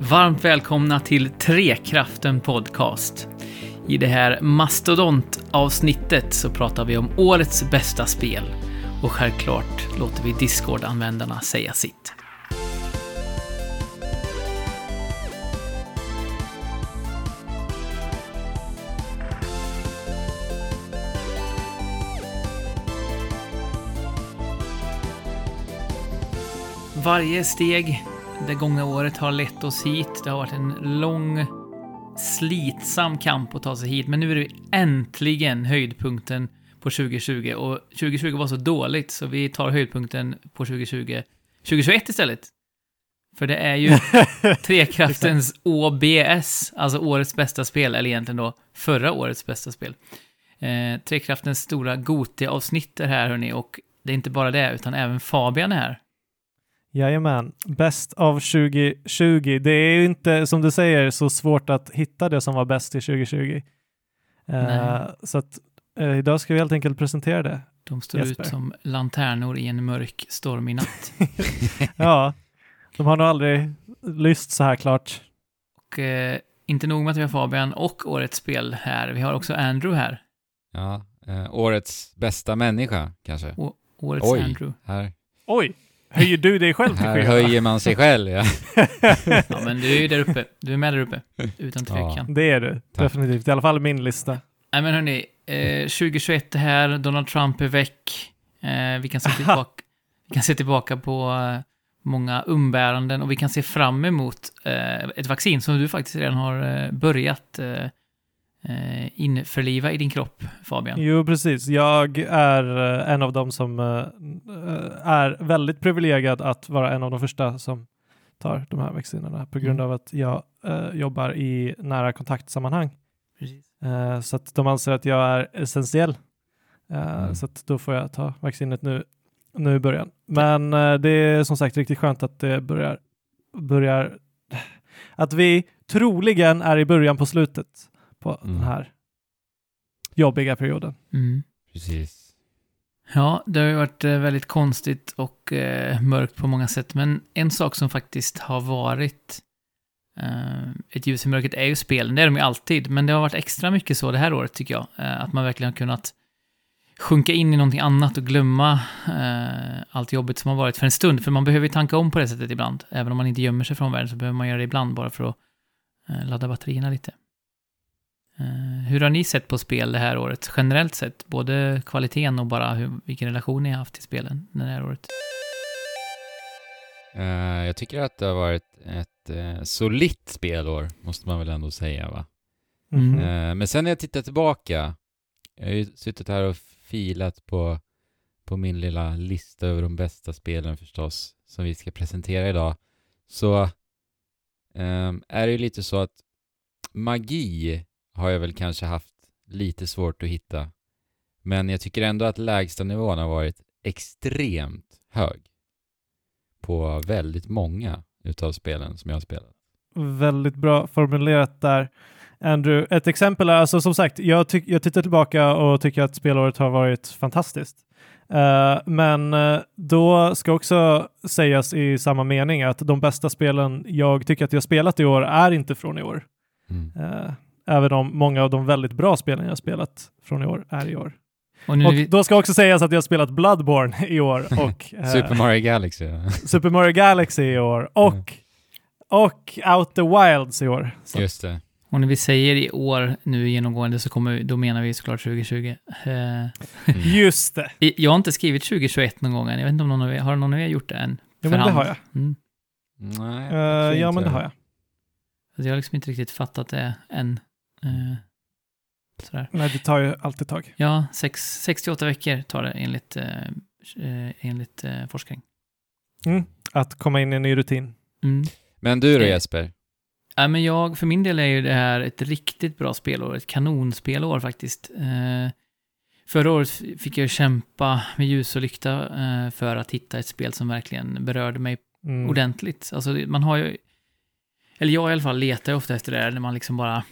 Varmt välkomna till Trekraften Podcast. I det här mastodontavsnittet så pratar vi om årets bästa spel. Och självklart låter vi Discord-användarna säga sitt. Varje steg det gångna året har lett oss hit. Det har varit en lång, slitsam kamp att ta sig hit, men nu är det äntligen höjdpunkten på 2020. Och 2020 var så dåligt, så vi tar höjdpunkten på 2020 2021 istället. För det är ju Trekraftens OBS, alltså årets bästa spel, eller egentligen då förra årets bästa spel. Eh, Trekraftens stora Goti-avsnitt är här hörni, och det är inte bara det, utan även Fabian är här. Jajamän, bäst av 2020. Det är ju inte, som du säger, så svårt att hitta det som var bäst i 2020. Uh, så att uh, idag ska vi helt enkelt presentera det. De står Jesper. ut som lanternor i en mörk, stormig natt. ja, de har nog aldrig lyst så här klart. Och uh, inte nog med att vi har Fabian och årets spel här, vi har också Andrew här. Ja, årets bästa människa kanske. Å årets Oj, Andrew. Här. Oj! Höjer du dig själv till Här höjer man sig själv, ja. ja, men du är ju där uppe. Du är med där uppe, utan tvekan. Ja, det är du, Tack. definitivt. I alla fall min lista. Nej, men hörni, eh, 2021 är här, Donald Trump är väck. Eh, vi, kan se tillbaka, vi kan se tillbaka på eh, många umbäranden och vi kan se fram emot eh, ett vaccin som du faktiskt redan har eh, börjat eh, eh, införliva i din kropp, Fabian? Jo, precis. Jag är eh, en av dem som eh, är väldigt privilegierad att vara en av de första som tar de här vaccinerna på grund mm. av att jag eh, jobbar i nära kontaktsammanhang. Eh, så att de anser att jag är essentiell. Eh, mm. Så att då får jag ta vaccinet nu, nu i början. Men det är som sagt riktigt skönt att det börjar, börjar att vi troligen är i början på slutet på mm. den här jobbiga perioden. Mm. Precis. Ja, det har ju varit eh, väldigt konstigt och eh, mörkt på många sätt, men en sak som faktiskt har varit eh, ett ljus i mörkret är ju spelen. Det är de ju alltid, men det har varit extra mycket så det här året tycker jag. Eh, att man verkligen har kunnat sjunka in i någonting annat och glömma eh, allt jobbet som har varit för en stund. För man behöver ju tanka om på det sättet ibland. Även om man inte gömmer sig från världen så behöver man göra det ibland bara för att eh, ladda batterierna lite. Eh, hur har ni sett på spel det här året, generellt sett? Både kvaliteten och bara hur, vilken relation ni har haft till spelen det här året? Uh, jag tycker att det har varit ett uh, solitt spelår, måste man väl ändå säga va? Mm. Uh, men sen när jag tittar tillbaka, jag har ju suttit här och filat på, på min lilla lista över de bästa spelen förstås, som vi ska presentera idag, så um, är det ju lite så att magi har jag väl kanske haft lite svårt att hitta. Men jag tycker ändå att lägsta nivån har varit extremt hög på väldigt många utav spelen som jag har spelat. Väldigt bra formulerat där. Andrew, ett exempel är alltså som sagt, jag, jag tittar tillbaka och tycker att spelåret har varit fantastiskt. Uh, men uh, då ska också sägas i samma mening att de bästa spelen jag tycker att jag spelat i år är inte från i år. Mm. Uh, Även om många av de väldigt bra spelen jag spelat från i år är i år. Och, och vi... då ska också sägas att jag har spelat Bloodborne i år och eh, Super Mario Galaxy. Super Mario Galaxy i år och, och Out the Wilds i år. Så. Just det. Och när vi säger i år nu genomgående så kommer, då menar vi såklart 2020. Uh, mm. Just det. Jag har inte skrivit 2021 någon gång än. Jag vet inte om någon av er, har någon av er gjort det än? Jo, men det har jag. Mm. Nej, uh, ja, men det har jag. jag har liksom inte riktigt fattat det än. Eh, sådär. Nej, det tar ju alltid tag. Ja, 6-8 veckor tar det enligt, eh, eh, enligt eh, forskning. Mm, att komma in i en ny rutin. Mm. Men du då eh, Jesper? Ja, men jag, för min del är ju det här ett riktigt bra spelår, ett kanonspelår faktiskt. Eh, förra året fick jag kämpa med ljus och lykta eh, för att hitta ett spel som verkligen berörde mig mm. ordentligt. Alltså man har ju, eller jag i alla fall letar ofta efter det där när man liksom bara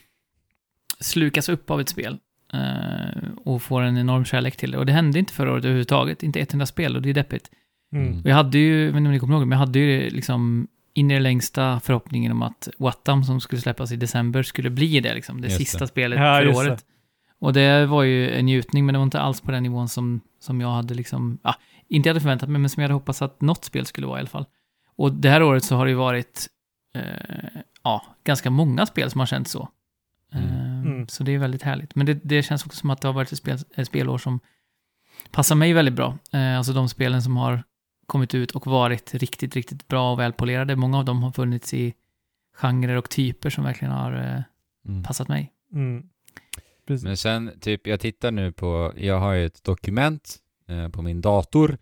slukas upp av ett spel eh, och får en enorm kärlek till det. Och det hände inte förra året överhuvudtaget, inte ett enda spel och det är deppigt. Mm. Och jag hade ju, jag vet inte om ni kommer ihåg, men jag hade ju liksom in i det längsta förhoppningen om att Wattam som skulle släppas i december skulle bli det, liksom, det Just sista det. spelet Ja, för året. Och det var ju en njutning, men det var inte alls på den nivån som, som jag hade liksom, ja, inte hade förväntat mig, men som jag hade hoppats att något spel skulle vara i alla fall. Och det här året så har det ju varit, eh, ja, ganska många spel som har känts så. Mm. Så det är väldigt härligt. Men det, det känns också som att det har varit ett, spel, ett spelår som passar mig väldigt bra. Eh, alltså de spelen som har kommit ut och varit riktigt, riktigt bra och välpolerade. Många av dem har funnits i genrer och typer som verkligen har eh, Mm. passat mig. Mm. Men sen, typ, jag tittar nu på, jag har ju ett dokument eh, på min dator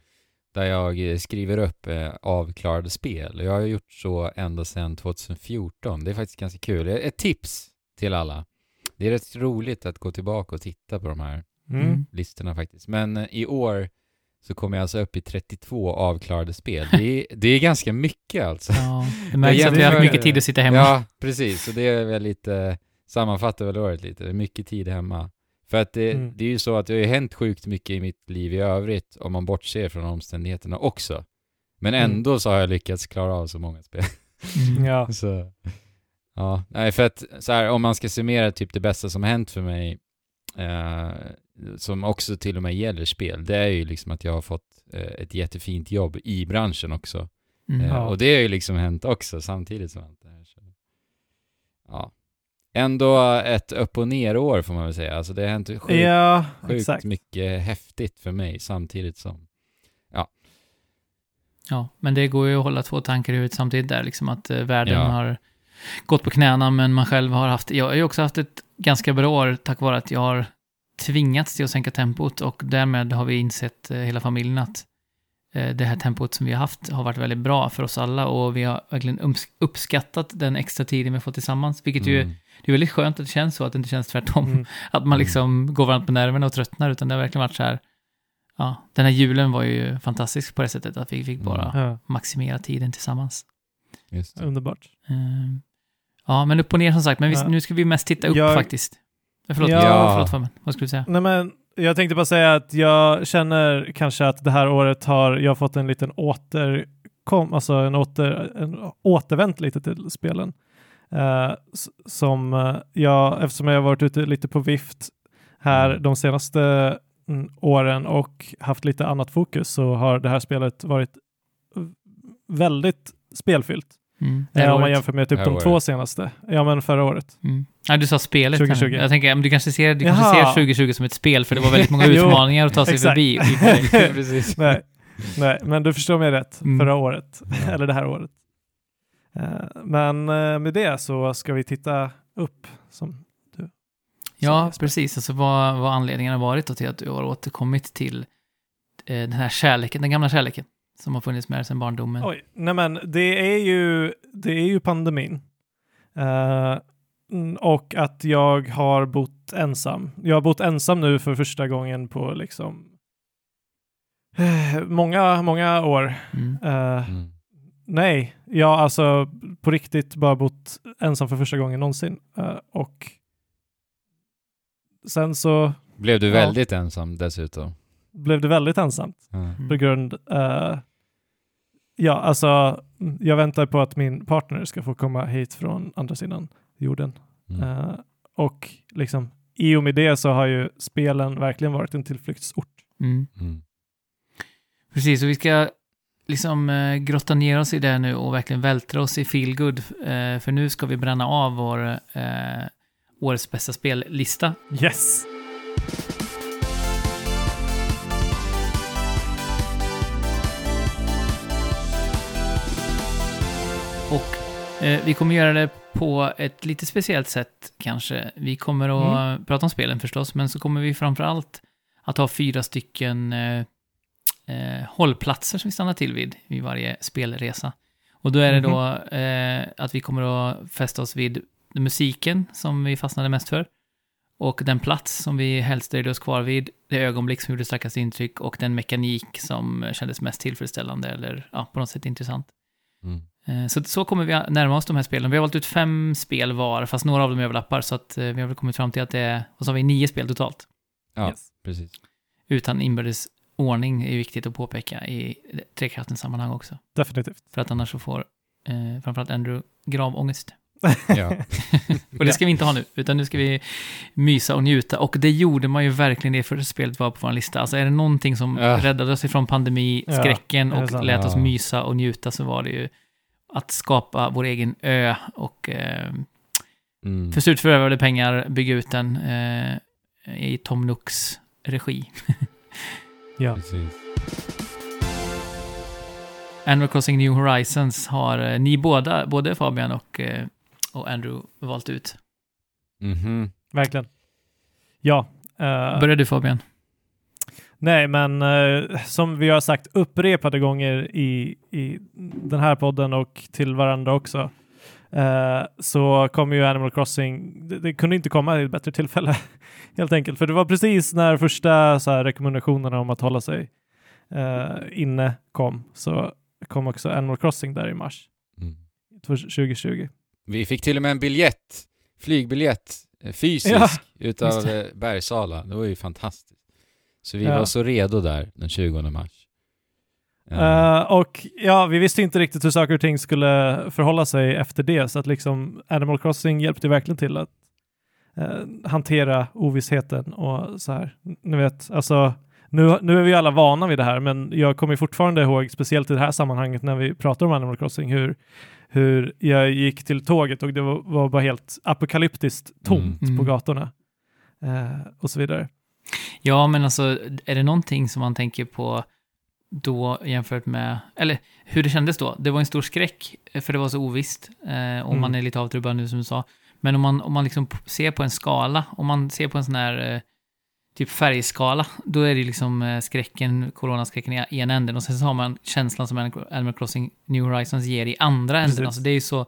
där jag skriver upp eh, avklarade spel. Jag har gjort så ända sedan 2014. Det är faktiskt ganska kul. Ett tips till alla. Det är rätt roligt att gå tillbaka och titta på de här Mm. listorna faktiskt. Men eh, i år så kommer jag alltså upp i 32 avklarade spel. Det är, det är ganska mycket alltså. Ja, det märks att vi har haft mycket tid att sitta hemma. Ja, precis. Så det är väl lite, sammanfattar väl året lite. Det är mycket tid hemma. För att det, Mm. det är ju så att det har ju hänt sjukt mycket i mitt liv i övrigt om man bortser från omständigheterna också. Men Mm. ändå så har jag lyckats klara av så många spel. Mm. Ja. så, ja, nej för att så här, om man ska summera typ det bästa som har hänt för mig, eh, som också till och med gäller spel, det är ju liksom att jag har fått eh, ett jättefint jobb i branschen också. Mm. Eh, Ja. Och det har ju liksom hänt också samtidigt som allt det här. Så. Ja. Ändå ett upp och ner år får man väl säga. Alltså det har hänt sjukt, Ja, sjukt mycket häftigt för mig samtidigt som... Ja, men det går ju att hålla två tankar i huvudet samtidigt där, liksom att eh, världen Ja. har gått på knäna, men man själv har haft, jag har ju också haft ett ganska bra år tack vare att jag har tvingats till att sänka tempot och därmed har vi insett eh, hela familjen att eh, det här tempot som vi har haft har varit väldigt bra för oss alla och vi har verkligen uppskattat den extra tiden vi har fått tillsammans, vilket ju, Mm. det är väldigt skönt att det känns så, att det inte känns tvärtom. Mm. Att man liksom går varandra på nerverna och tröttnar, utan det har verkligen varit så här, ja, den här julen var ju fantastisk på det sättet, att vi fick bara Mm. Maximera tiden tillsammans. Just det. underbart. Ehm, ja, men upp och ner som sagt, men vi, Ja. nu ska vi mest titta upp Jag- faktiskt. Eh, Förlåt, Ja. ja. förlåt Fabian, vad skulle du säga? Nej, men jag tänkte bara säga att jag känner kanske att det här året har jag fått en liten återkom, alltså en, åter, en återvänt lite till spelen. Eh, s- som eh, jag, eftersom jag har varit ute lite på vift här Mm. de senaste mm, åren och haft lite annat fokus så har det här spelet varit väldigt spelfyllt. Mm, Eh, om man jämför med typ de året. två senaste. Ja, men förra året. Mm. Ja, du sa spelet. här nu. 2020. Jag tänker, du kanske ser, du kanske Jaha. ser 2020 som ett spel, för det var väldigt många utmaningar att ta sig förbi. Precis. Nej, nej, men du förstår mig rätt. Mm. Förra året, Ja. eller det här året. Eh, men eh, med det så ska vi titta upp. Som, Ja, precis. Alltså vad, vad anledningen har varit till att du har återkommit till eh, den här kärleken, den gamla kärleken, som har funnits med sedan barndomen. oj, nej men det är ju, det är ju pandemin. Mm, och att jag har bott ensam. Jag har bott ensam nu för första gången på liksom eh, många, många år. Mm. Eh, Mm. Nej, jag har alltså på riktigt bara bott ensam för första gången någonsin. Eh, och sen så Blev du Ja. väldigt ensam dessutom? blev det väldigt ensamt. Mm. på grund... eh, ja, alltså jag väntar på att min partner ska få komma hit från andra sidan jorden. Mm. Eh, och liksom i och med det så har ju spelen verkligen varit en tillflyktsort. Mm. Mm. Precis, och vi ska liksom eh, grotta ner oss i det nu och verkligen vältra oss i feelgood. Eh, för nu ska vi bränna av vår eh, årets bästa spellista. Yes! Och eh, vi kommer göra det på ett lite speciellt sätt kanske. Vi kommer att prata om spelen förstås, men så kommer vi framför allt att ha fyra stycken eh, eh, hållplatser som vi stannar till vid vid varje spelresa. Och då är det då eh, att vi kommer att fästa oss vid musiken som vi fastnade mest för. Och den plats som vi helst dröjde oss kvar vid, det ögonblick som gjorde starkast intryck och den mekanik som kändes mest tillfredsställande eller ja, på något sätt intressant. Mm. Eh, Så, så kommer vi närma oss de här spelen. Vi har valt ut fem spel var, fast några av dem överlappar, så att eh, vi har väl kommit fram till att det är, och så har vi nio spel totalt. Ja, Yes. precis. Utan inbördes ordning är viktigt att påpeka i trekraftens sammanhang också. Definitivt. För att annars så får eh, framförallt Andrew, gravångest. Ja. Och det ska vi inte ha nu, utan nu ska vi mysa och njuta. Och det gjorde man ju verkligen det för spelet var på vår lista. Alltså är det någonting som Ja. räddade oss ifrån pandemi, Ja, skräcken och lät oss Ja. mysa och njuta så var det ju att skapa vår egen ö och eh, Mm. för slut förvärvade pengar bygga ut den eh, i Tom Nooks regi. Ja. Precis. Animal Crossing New Horizons har eh, ni båda, både Fabian och, eh, och Andrew, valt ut. Mhm. Verkligen. Ja. eh, Börjar du Fabian? Nej, men eh, som vi har sagt upprepade gånger i, i den här podden och till varandra också, eh, så kommer ju Animal Crossing, det, det kunde inte komma i ett bättre tillfälle helt enkelt, för det var precis när första så här, rekommendationerna om att hålla sig eh, inne kom, så kom också Animal Crossing där i mars Mm. för 2020. Vi fick till och med en biljett, flygbiljett, eh, fysisk, Ja, utav eh, Bergsala. Det var ju fantastiskt. Så vi Ja. var så redo där den 20 mars. Eh, och ja, vi visste inte riktigt hur saker och ting skulle förhålla sig efter det, så att liksom Animal Crossing hjälpte verkligen till att eh, hantera ovissheten och så här. Ni vet, alltså nu, nu är vi alla vana vid det här, men jag kommer fortfarande ihåg, speciellt i det här sammanhanget när vi pratar om Animal Crossing, hur, hur jag gick till tåget och det var, var bara helt apokalyptiskt tomt Mm. på Mm. gatorna eh, och så vidare. Ja, men alltså, är det någonting som man tänker på då jämfört med, eller hur det kändes då? Det var en stor skräck, eh, för det var så ovisst, eh, och Mm. man är lite avtrubbad nu som du sa. Men om man, om man liksom ser på en skala, om man ser på en sån här eh, typ färgskala, då är det liksom eh, skräcken, coronaskräcken i ena änden och sen så har man känslan som Animal Crossing New Horizons ger i andra Precis. änden. Alltså det är ju så,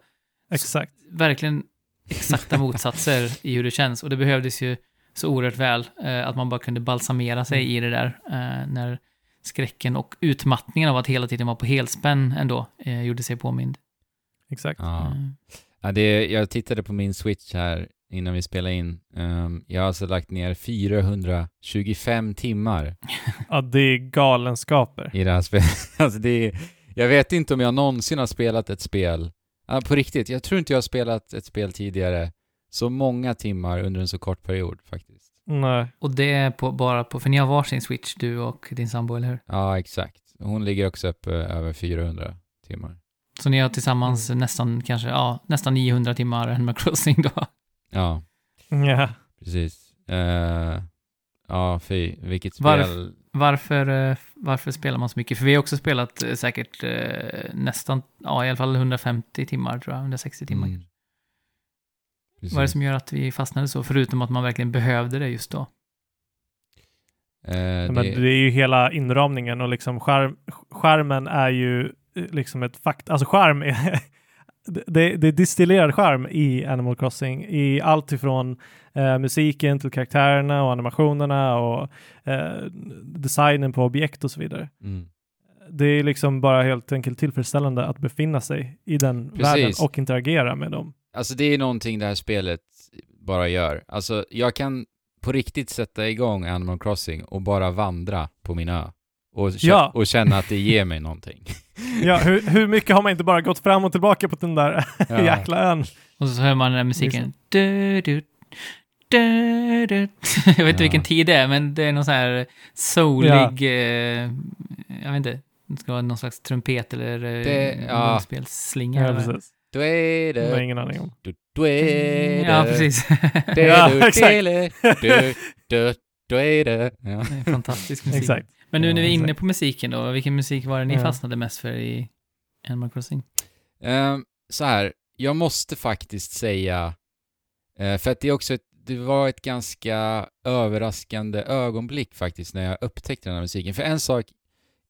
Exakt. verkligen exakta motsatser i hur det känns. Och det behövdes ju så oerhört väl eh, att man bara kunde balsamera sig Mm. i det där eh, när skräcken och utmattningen av att hela tiden vara på helspänn ändå eh, gjorde sig påmind. Exakt. ja. Eh, Ja, det, jag tittade på min switch här innan vi spelade in. Ehm, jag har alltså lagt ner 425 timmar Ja, det är galenskaper. i det här spelet. Alltså det är, jag vet inte om jag någonsin har spelat ett spel, ja, på riktigt, jag tror inte jag har spelat ett spel tidigare så många timmar under en så kort period faktiskt. Nej. och det är på, bara på, för ni har varsin switch, du och din sambo, eller hur? Ja, exakt. Hon ligger också uppe över 400 timmar. Så ni har tillsammans Mm. nästan, kanske, ja, nästan 900 timmar Animal Crossing då. Ja, Ja. precis. Eh, ja, fy, vilket spel. Varf- Varför, eh, varför spelar man så mycket? För vi har också spelat eh, säkert eh, nästan, ja i alla fall 150 timmar tror jag, 160 timmar. Mm. Vad är det Precis. som gör att vi fastnade så? Förutom att man verkligen behövde det just då. Eh, Men det, det är ju hela inramningen och liksom skärm, skärmen är ju eh, liksom ett fakt... Alltså skärm är... det, det är distillerad skärm i Animal Crossing i allt ifrån eh, musiken till karaktärerna och animationerna och eh, designen på objekt och så vidare. mm. Det är liksom bara helt enkelt tillfredsställande att befinna sig i den Precis. världen och interagera med dem. Alltså det är någonting det här spelet bara gör. Alltså jag kan på riktigt sätta igång Animal Crossing och bara vandra på min ö. Och, Ja. och känna att det ger mig någonting. Ja, hur, hur mycket har man inte bara gått fram och tillbaka på den där Ja. jäkla ön? Och så hör man den där musiken. Du, du, du, du. Jag vet inte Ja. vilken tid det är, men det är någon sån här soulig, eh, jag vet inte, det ska vara någon slags trumpet eller eh, Det- ja. munspelsslinga. Ja, precis. Då är Det har ingen aning om. Du, då är det... Ja, precis. Det Ja, du, exakt. det är du, du, är det... Ja. Det är fantastisk musik. Exakt. Men nu när vi är inne på musiken då, vilken musik var det ni Ja. fastnade mest för i Animal Crossing? Så här, jag måste faktiskt säga, för att det är också ett, det var ett ganska överraskande ögonblick faktiskt när jag upptäckte den här musiken. För en sak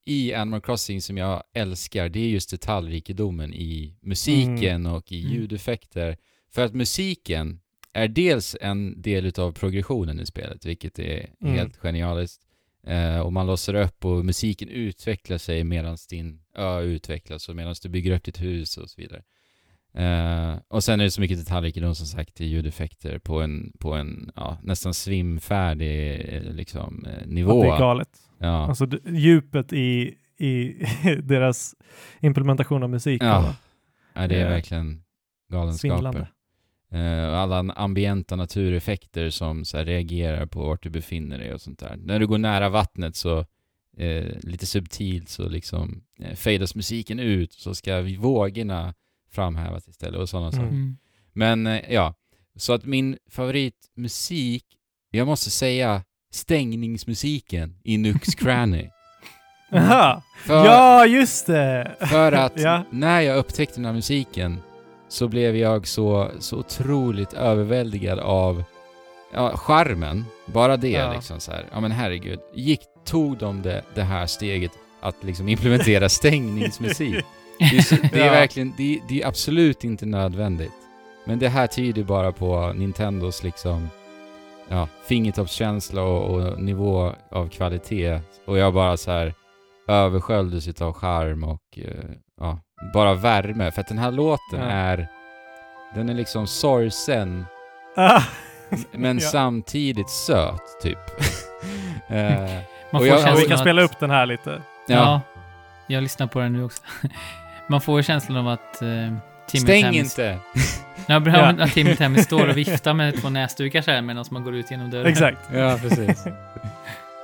i Animal Crossing som jag älskar, det är just detaljrikedomen i musiken och i Mm. ljudeffekter. För att musiken är dels en del utav progressionen i spelet, vilket är Mm. helt genialiskt. Eh, och man låser upp och musiken utvecklar sig medan din ö utvecklas och medan du bygger upp ditt hus och så vidare. Eh, och sen är det så mycket detaljrikedom som sagt i ljudeffekter på en, på en ja, nästan svimfärdig eh, liksom, eh, Att nivå. det är galet. Ja. Alltså djupet i, i deras implementation av musik. Ja. var Ja, det är Eh, verkligen galenskaper. Svindlande. Och alla ambienta natureffekter som här, reagerar på vart du befinner dig och sånt där. När du går nära vattnet så lite subtilt så liksom eh, fadas musiken ut så ska vågorna framhävas istället och sådana Mm. saker. Mm. Men eh, ja, så att min favoritmusik, jag måste säga stängningsmusiken i Nux Cranny. Aha. För, Ja, just det! för att Ja. när jag upptäckte den här musiken så blev jag så, så otroligt överväldigad av ja, charmen. Bara det Ja. liksom så här. Ja men herregud. Gick, tog de det, det här steget att liksom implementera stängningsmusik? Det är, så, det är Ja. verkligen, det, det är absolut inte nödvändigt. Men det här tyder bara på Nintendos liksom, ja, fingertoppskänsla och, och nivå av kvalitet. Och jag bara så här översköljdes utav charm och eh, ja, bara värme. För att den här låten Ja. är, den är liksom sorgsen Ah. men Ja. samtidigt söt typ. eh, Man får jag- Ja, känslan vi kan spela upp den här lite. Ja. jag lyssnar på den nu också. Man får känslan av att uh, Timmy Stäng Tammy... inte! Nej, bra, Ja. Att Timmy Tammy står och viftar med två näsdukar så här medan man går ut genom dörren. Exakt. Ja, precis.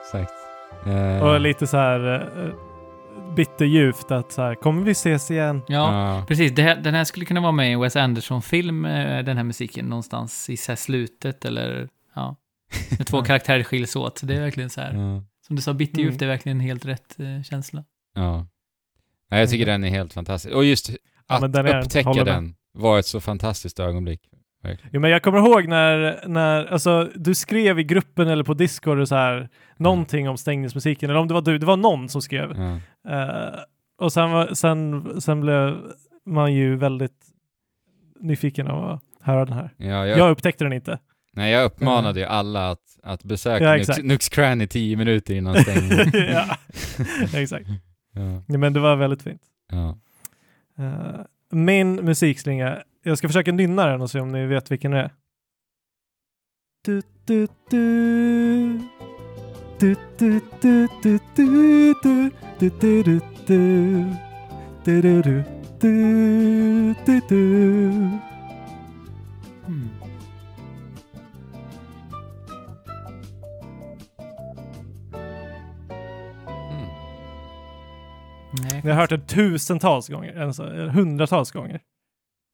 Exakt. Eh, Och lite så här uh, bitterljuvt att så här, kommer vi ses igen? Ja, ja. precis. Det här, den här skulle kunna vara med i en Wes Anderson-film, eh, den här musiken, någonstans i så här slutet eller ja. När två karaktärer skiljs åt. Det är verkligen så här. Ja. Som du sa, bitterljuvt Mm. är verkligen helt rätt eh, känsla. ja. Nej, jag tycker den är helt fantastisk. Och just Ja, att men den är upptäcka den var ett så fantastiskt ögonblick. Jo, men jag kommer ihåg när, när alltså, du skrev i gruppen eller på Discord och så här, någonting om stängningsmusiken, eller om det var du, det var någon som skrev. Ja. Eh, och sen, sen, sen blev man ju väldigt nyfiken av att höra den här. Ja, jag, Jag upptäckte den inte. nej, jag uppmanade ju alla att, att besöka Ja, Nux. Nux Cranny tio minuter innan stängningen. ja, exakt. Ja. Men det var väldigt fint. Ja. Eh, min musikslinga, jag ska försöka nynna den och se om ni vet vilken det är. Du, du, du. Du, du, du, du, du, du. Du, du, du, du. Du, du, du, du, du, du. Nej, Jag har hört den tusentals gånger, alltså, hundratals gånger.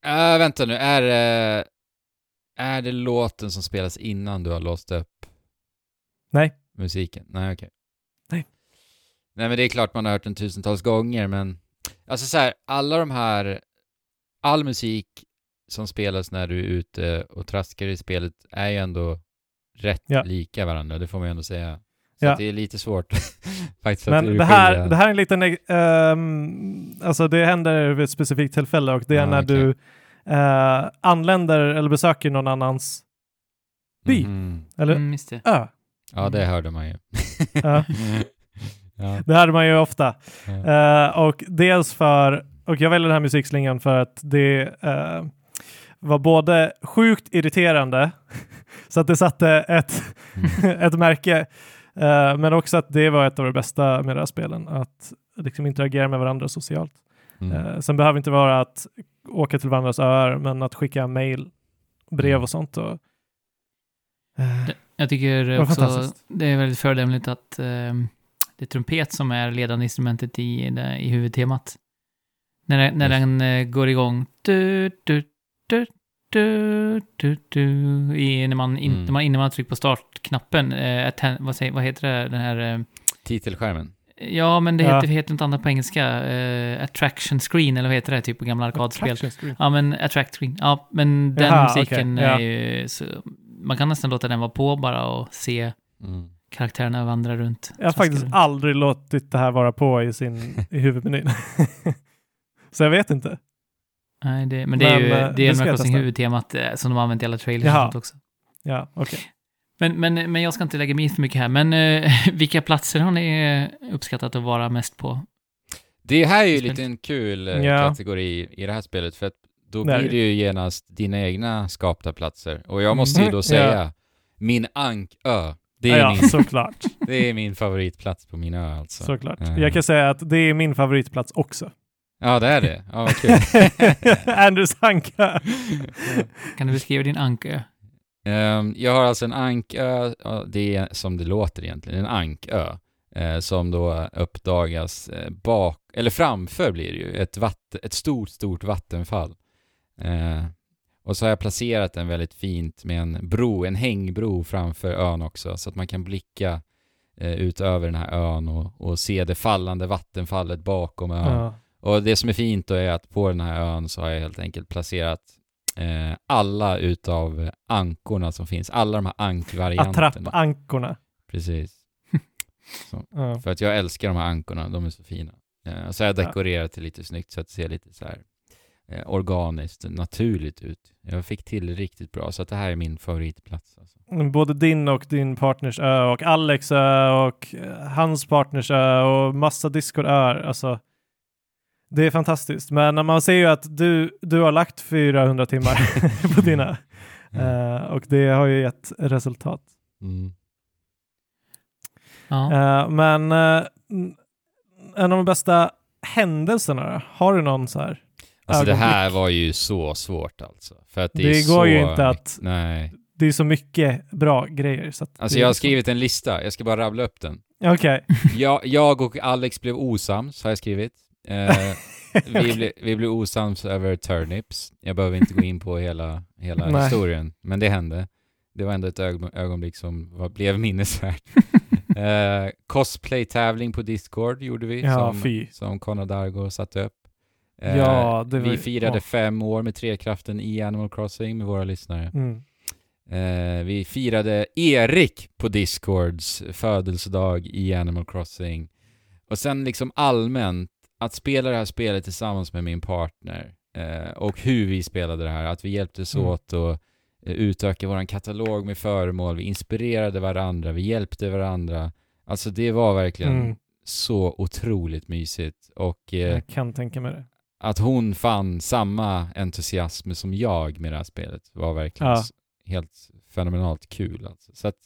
Äh, vänta nu, är, det- är det låten som spelas innan du har låst upp Nej. musiken? Nej, okej. Nej. Nej, men det är klart man har hört den tusentals gånger, men alltså så här, alla de här, all musik som spelas när du är ute och traskar i spelet är ju ändå rätt Ja. lika varandra, det får man ju ändå säga. Så Ja. det är lite svårt faktiskt att Men det här, det här är en liten, ehm, alltså det händer vid ett specifikt tillfälle och det är Ah, när okej. du eh, anländer eller besöker någon annans by. Mhm. eller Mm, ö. Ja, det hörde man ju. Ja. Det hade man ju ofta. Ja. Eh, och dels för, och jag väljer den här musikslingan för att det eh, var både sjukt irriterande, så att det satte ett, Mm. ett märke, men också att det var ett av de bästa med de här spelen, att liksom interagera med varandra socialt. Mm. Eh, sen behöver det inte vara att åka till varandras öar, men att skicka mail, brev Mm. och sånt. Och, eh, Jag tycker var också fantastiskt. det är väldigt fördömligt att eh, det är trumpet som är ledande instrumentet i, i huvudtemat. När, när Just. den eh, går igång. Du, du, du, du, du, du, i, när, man in, Mm. när man, innan man trycker på startknappen. Eh, atten, vad, säger, vad heter det? Den här... Eh, Titelskärmen. ja, men det Ja. heter, heter något annat på engelska. Eh, attraction screen, eller vad heter det? Typ på gamla arkadspel. attraction screen. Ja, men attract screen. Ja, men den Jaha, musiken ja. är ju... Så, man kan nästan låta den vara på bara och se Mm. karaktärerna vandra runt. Jag har faktiskt runt. aldrig låtit det här vara på i, sin, i huvudmenyn. så jag vet inte. Nej, det, men det är Men, ju eh, det är Animal huvudtemat eh, som de har använt i alla trailers och Jaha. sånt också. Ja, okej. Men, men, men jag ska inte lägga mig i för mycket här. Men eh, vilka platser har ni uppskattat att vara mest på? Det här är ju lite en kul Ja. kategori i det här spelet, för att då är blir det. ju genast dina egna skapta platser. Och jag måste ju då ja. säga, min Ankö, det är, ja, min, såklart. det är min favoritplats på min ö alltså. såklart. Jag kan säga att det är min favoritplats också. Ja, det är det. Ja, vad kul. Andrews anka. Kan du beskriva din ankö? Ehm, jag har alltså en ankö, det är som det låter egentligen, en ankö. eh, som då uppdagas eh, bak, eller framför blir det ju, ett, vatten, ett stort, stort vattenfall. Eh, och så har jag placerat den väldigt fint med en bro, en hängbro framför ön också, så att man kan blicka eh, ut över den här ön och, och se det fallande vattenfallet bakom ön. Ja. Och det som är fint då är att på den här ön så har jag helt enkelt placerat eh, alla utav ankorna som finns, alla de här ankvarianterna. Attrappankorna. Precis. Ja. För att jag älskar de här ankorna, de är så fina. Eh, så har jag Ja. dekorerat det lite snyggt så att det ser lite så här eh, organiskt, naturligt ut. Jag fick till det riktigt bra, så att det här är min favoritplats. Alltså. Både din och din partners ö och Alex ö och eh, hans partners ö och massa Discord-öar. Alltså, det är fantastiskt. Men man ser ju att du, du har lagt 400 timmar på dina. Eh, och det har ju gett resultat. Mm. Ja. Eh, men n- en av de bästa händelserna då? Har du någon så här? Alltså det ögonblick? här var ju så svårt alltså. För att det, Det är går så ju inte att- Nej. Det är så mycket bra grejer. Så att Alltså det jag har liksom- skrivit en lista, jag ska bara rabbla upp den. Okej. Jag, jag och Alex blev osams, har jag skrivit. Eh, vi, Okej. ble, vi blev osams över turnips. Jag behöver inte gå in på hela, hela historien, men det hände. Det var ändå ett ögon, ögonblick som var, blev minnesvärt. eh, Cosplay-tävling på Discord gjorde vi, Ja, som, fy. som Conor Dargo satte upp. Eh, Ja, var vi firade åh. fem år med Trekraften i Animal Crossing med våra lyssnare. Mm. Eh, vi firade Erik på Discords födelsedag i Animal Crossing. Och sen liksom allmänt, att spela det här spelet tillsammans med min partner eh, och hur vi spelade det här, att vi hjälptes Mm. åt att eh, utöka vår katalog med föremål, vi inspirerade varandra, vi hjälpte varandra. Alltså det var verkligen Mm. så otroligt mysigt och eh, Jag kan tänka mig det. att hon fann samma entusiasm som jag med det här spelet var verkligen Ja. helt fenomenalt kul. Alltså. Så att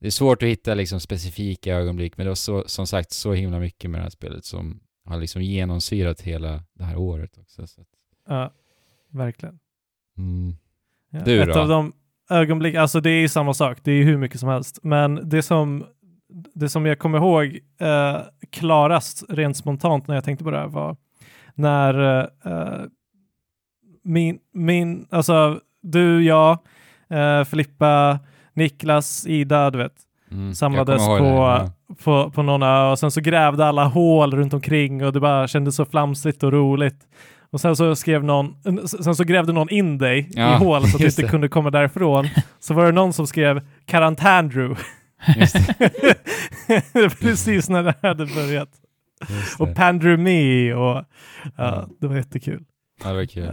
det är svårt att hitta liksom specifika ögonblick, men det var så, som sagt så himla mycket med det här spelet som har liksom genomsyrat hela det här året också. Så att, Ja, verkligen. mm. Ja. Du Ett då? av de ögonblick, alltså det är ju samma sak, det är ju hur mycket som helst. Men det som, det som jag kommer ihåg eh, klarast rent spontant när jag tänkte på det här var när eh, min, min, alltså du, jag, eh, Filippa, Niklas, Ida, du vet, Mm. Samlades på- ja. på, på någon ö och sen så grävde alla hål runt omkring och det bara kändes så flamsigt och roligt. Och sen så skrev någon, sen så grävde någon in dig Ja, i hål så att du inte det. kunde komma därifrån. Så var det någon som skrev det, Precis när det hade börjat. Och me och ja, det var jättekul. Ja, det var kul. Eh,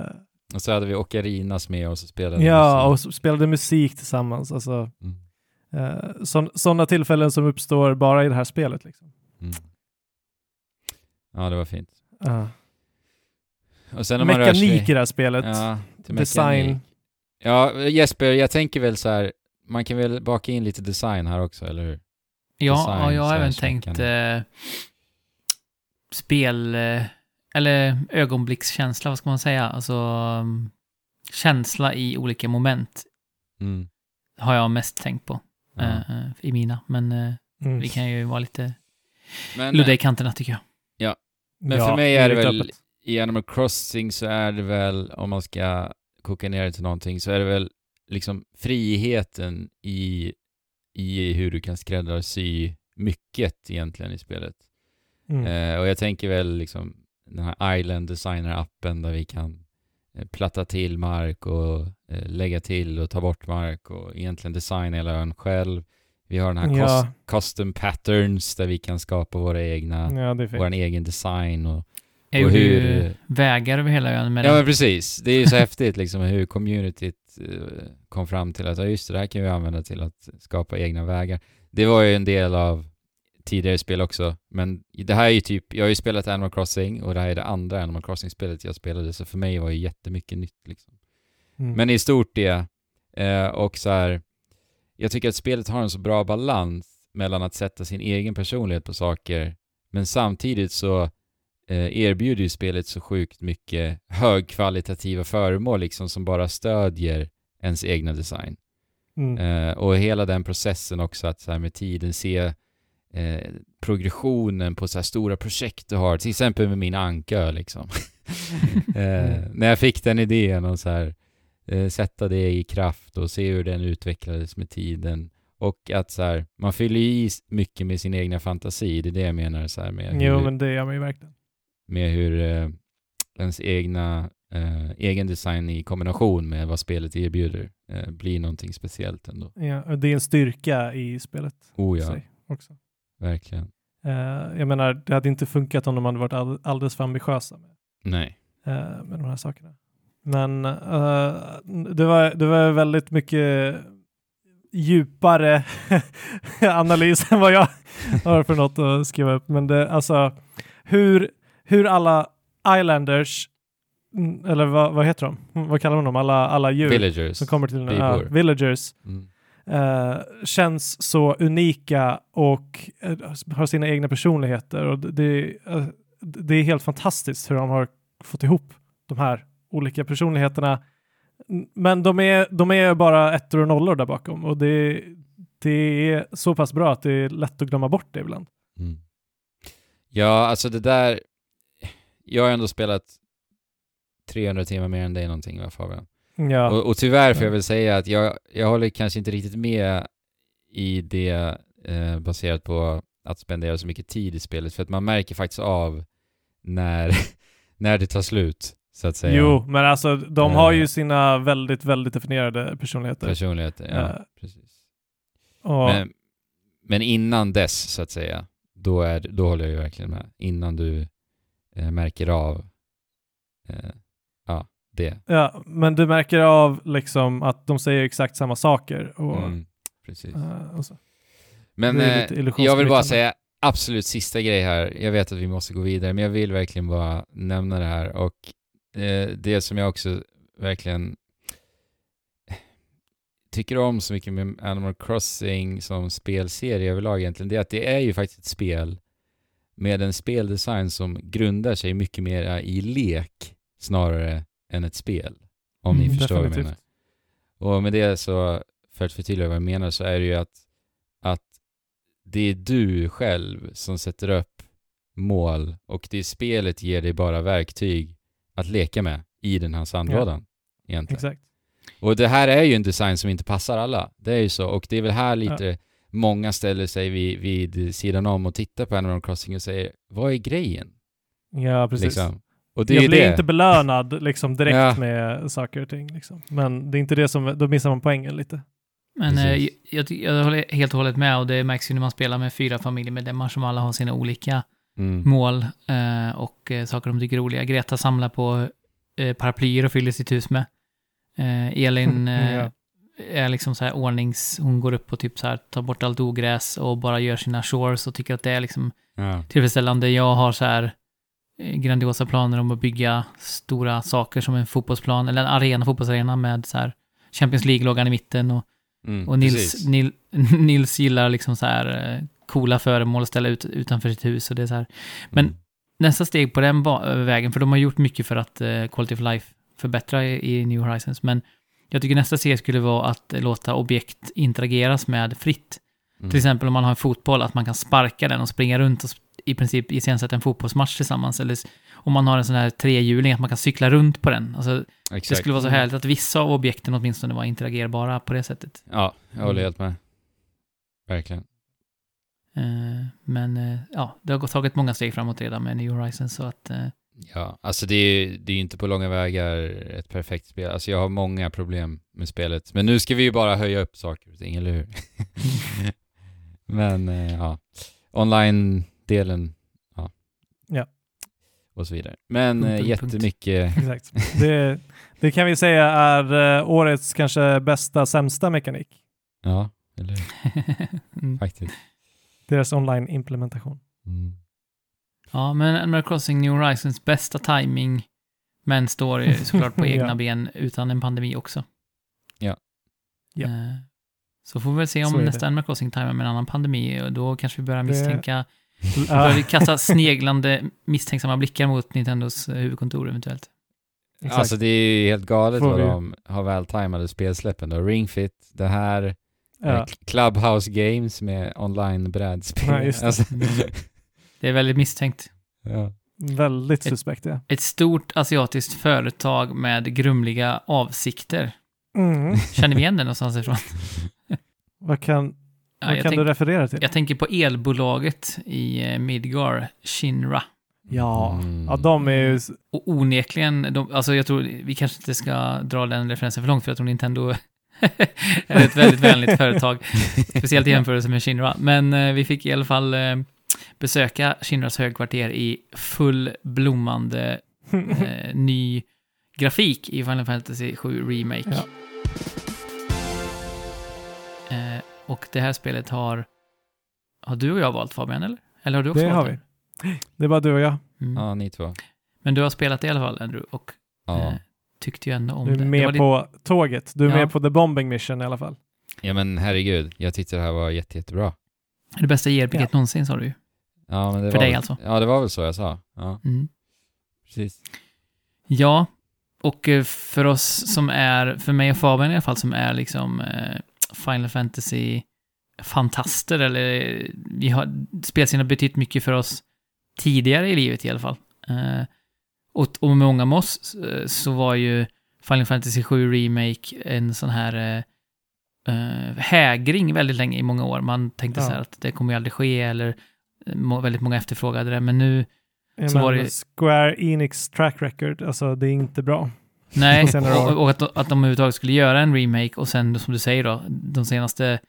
Och så hade vi Ocarinas med oss och spelade Ja, musik. och spelade musik tillsammans. Alltså, Mm. Sådana tillfällen som uppstår bara i det här spelet. Liksom. Mm. Ja, det var fint. Ja. Och sen när man rör sig... Mekanik i det här spelet. Ja, Design. mekanik. Ja, Jesper, jag tänker väl så här, man kan väl baka in lite design här också, eller hur? Ja, design och jag har även tänkt mekanik. eh, spel, eh, eller ögonblickskänsla, vad ska man säga? Alltså um, känsla i olika moment Mm. har jag mest tänkt på Ja. eh, i mina. Men eh, Mm. vi kan ju vara lite Men, ludda i kanterna tycker jag. men Ja, för mig är det väl, öppet. i Animal Crossing så är det väl, om man ska koka ner det till någonting, så är det väl liksom friheten i, i hur du kan skräddarsy mycket egentligen i spelet. Mm. Eh, och jag tänker väl liksom den här Island Designer-appen där vi kan platta till mark och eh, lägga till och ta bort mark och egentligen designa hela ön själv. Vi har den här Ja. cus- custom patterns där vi kan skapa våra egna, Ja, vår egen design och Och hur- vägar över hela ön med Ja den. men precis, det är ju så häftigt liksom hur communityt eh, kom fram till att ja just det, det här kan vi använda till att skapa egna vägar. Det var ju en del av tidigare spel också, men det här är ju typ, jag har ju spelat Animal Crossing och det här är det andra Animal Crossing-spelet jag spelade, så för mig var det jättemycket nytt liksom. Mm. Men i stort det, eh, och så här, jag tycker att spelet har en så bra balans mellan att sätta sin egen personlighet på saker, men samtidigt så eh, erbjuder ju spelet så sjukt mycket högkvalitativa föremål liksom som bara stödjer ens egna design. Mm. Eh, och hela den processen också att så här med tiden se eh, progressionen på så stora projekt du har, till exempel med min anka liksom. eh, när jag fick den idén och så här eh, sätta det i kraft och se hur den utvecklades med tiden. Och att så här, man fyller i mycket med sin egna fantasi, det är det jag menar så här med Jo, hur, men det gör man ju verkligen. med hur eh, ens egna eh, egen design i kombination med vad spelet erbjuder eh, blir någonting speciellt ändå. Ja, och det är en styrka i spelet. Oh ja, också. Verkligen. Eh, jag menar, det hade inte funkat om de hade varit all, alldeles för ambitiösa med, Nej. eh, med de här sakerna. Men eh, det, var, det var väldigt mycket djupare analys än vad jag har för något att skriva upp. Men det, alltså, hur, hur alla islanders, mm, eller vad, vad heter de? Vad kallar man dem? Alla, alla djur Villagers. som kommer till bybor. ja, villagers Mm eh, känns så unika och eh, har sina egna personligheter. Och det, eh, det är helt fantastiskt hur de har fått ihop de här olika personligheterna. Men de är, de är bara ettor och nollor där bakom och det, det är så pass bra att det är lätt att glömma bort det ibland. Mm. Ja, alltså det där... Jag har ändå spelat 300 timmar mer än dig någonting, va Fabian? Ja, Och, och tyvärr får Ja. jag väl säga att jag, jag håller kanske inte riktigt med i det eh, baserat på att spendera så mycket tid i spelet, för att man märker faktiskt av när, när det tar slut, så att säga. jo, men alltså de har ju Eh. sina väldigt, väldigt definierade personligheter. Personlighet, ja, Eh, precis. Och, Men, men innan dess, så att säga, då, är, då håller jag ju verkligen med. Innan du eh, märker av eh, det. ja, men du märker av liksom att de säger exakt samma saker. Och, Mm, precis. eh, och. Men eh, jag vill bara säga absolut sista grej här. Jag vet att vi måste gå vidare, men jag vill verkligen bara nämna det här. Och eh, det som jag också verkligen tycker om så mycket med Animal Crossing som spelserie överlag egentligen, det är att det är ju faktiskt ett spel med en speldesign som grundar sig mycket mer i lek snarare än ett spel. Om ni Mm, förstår vad jag definitivt. menar. Och med det så, för att förtydliga vad jag menar, så är det ju att, att det är du själv som sätter upp mål och det spelet ger dig bara verktyg att leka med i den här sandlådan. Egentligen. Exakt. Och det här är ju en design som inte passar alla. Det är ju så. Och det är väl här lite många ställer sig vid, vid sidan om och tittar på Animal Crossing och säger vad är grejen? Ja, precis. Liksom. Och det är jag ju blir det. inte belönad liksom direkt Ja. med saker och ting. Liksom. Men det är inte det som, då missar man poängen lite. Men eh, jag, jag håller helt och hållet med och det märks ju när man spelar med fyra familjemedlemmar som alla har sina olika Mm. mål eh, och eh, saker de tycker är roliga. Greta samlar på eh, paraplyer och fyller sitt hus med. Eh, Elin eh, Ja. är liksom så här ordnings... Hon går upp och typ så här tar bort allt ogräs och bara gör sina chores och tycker att det är liksom Ja. tillfredsställande. Jag har så här eh, grandiosa planer om att bygga stora saker som en fotbollsplan, eller en arena, fotbollsarena med så här Champions League-loggan i mitten och Mm, och Nils, precis. Nil, Nils gillar liksom så här eh, coola föremål att ställa ut utanför sitt hus och det är så här. Men Mm. nästa steg på den vägen, för de har gjort mycket för att eh, Quality of Life förbättra i, i New Horizons, men jag tycker nästa steg skulle vara att eh, låta objekt interageras med fritt. Mm. Till exempel om man har en fotboll, att man kan sparka den och springa runt och i princip iscensätta en fotbollsmatch tillsammans. Eller om man har en sån här trehjuling, att man kan cykla runt på den. Alltså, det skulle vara så härligt att vissa av objekten åtminstone var interagerbara på det sättet. Ja, jag håller Mm. helt med. Verkligen. Eh, Men eh, ja, det har tagit många steg framåt redan med New Horizons så att eh, Ja, alltså det är ju inte på långa vägar ett perfekt spel. Alltså jag har många problem med spelet. Men nu ska vi ju bara höja upp saker och ting, eller hur? Men eh, ja, online-delen, ja. Ja. Och så vidare. Men Punkt, eh, punkt, punkt. jättemycket, Exakt. Det, det kan vi säga är eh, årets kanske bästa sämsta mekanik. ja, eller mm. Faktiskt. Deras online-implementation. Mm. Ja, men Animal Crossing New Horizons bästa timing men står ju såklart på egna Ja. ben utan en pandemi också. Ja. Ja. Eh, Så får vi väl se om nästa det. Animal Crossing timar med en annan pandemi och då kanske vi börjar Det- misstänka Då börjar vi kasta sneglande, misstänksamma blickar mot Nintendos eh, huvudkontor eventuellt. Exakt. Alltså det är ju helt galet Får vad vi- de har vältajmade spelsläppen då. Ring Fit, det här, eh, ja. Clubhouse Games med online-brädspel. Ja, det. Alltså, Det är väldigt misstänkt. ja. Väldigt suspekt ja. Ett stort asiatiskt företag med grumliga avsikter. Mm. Känner vi igen det någonstans ifrån? Vad kan, vad jag, kan tänk, du referera till? jag tänker på elbolaget i eh, Midgar, Shinra. Ja. Mm. ja, de är ju... Och onekligen, de, alltså jag tror, vi kanske inte ska dra den referensen för långt, för jag tror Nintendo är ett väldigt vänligt företag, speciellt i jämförelse med Shinra. Men eh, vi fick i alla fall eh, besöka Shinras högkvarter i full blommande eh, ny grafik i Final Fantasy 7 Remake. Ja. Och det här spelet har... Har du och jag valt Fabian, eller? Eller har du också Det valt har vi. Det är bara du och jag. Mm. ja, ni två. Men du har spelat det i alla fall, Andrew, och Ja. eh, tyckte ju ändå om Du är det. det med var på tåget. Du är Ja. med på the bombing mission i alla fall. ja, men herregud, jag tyckte det här var jätte, jättebra. det bästa JRPG Ja. någonsin, sa du ju. Ja, men det För var dig väl, alltså? Ja, det var väl så jag sa. Ja, Mm. precis. Ja, och eh, för oss som är, för mig och Fabian i alla fall, som är liksom eh, Final Fantasy-fantaster, eller vi har, spelscenen har betytt mycket för oss tidigare i livet i alla fall. Eh, och, och med många med oss eh, så var ju Final Fantasy 7 Remake en sån här eh, eh, hägring väldigt länge i många år. Man tänkte Ja. så här att det kommer ju aldrig ske, eller eh, må, väldigt många efterfrågade det, men nu Ja, Så var det- Square Enix track record, alltså det är inte bra. Nej, och, och att, att de överhuvudtaget skulle göra en remake och sen, som du säger då, de senaste,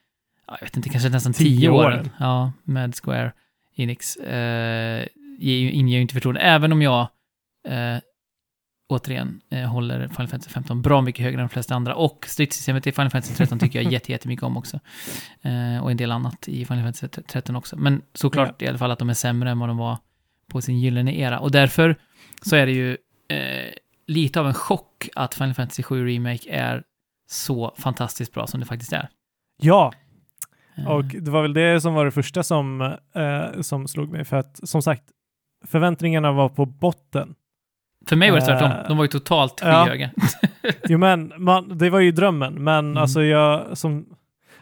ja, jag vet inte, kanske nästan Tio tio, åren, åren. ja, med Square Enix, eh, inger ju inte förtroende, även om jag, eh, återigen, eh, håller Final Fantasy 15 bra mycket högre än de flesta andra, och stridssystemet i Final Fantasy 13 tycker jag jätte, jättemycket om också, eh, och en del annat i Final Fantasy 13 också, men såklart i alla fall att de är sämre än vad de var på sin gyllene era, och därför så är det ju eh, lite av en chock att Final Fantasy 7 Remake är så fantastiskt bra som det faktiskt är. Ja, Eh, och det var väl det som var det första som, eh, som slog mig. För att som sagt, förväntningarna var på botten. För mig var det tvärtom. eh, De var ju totalt ja. skyhöga. Jo men, man, det var ju drömmen. Men Mm. alltså jag, som,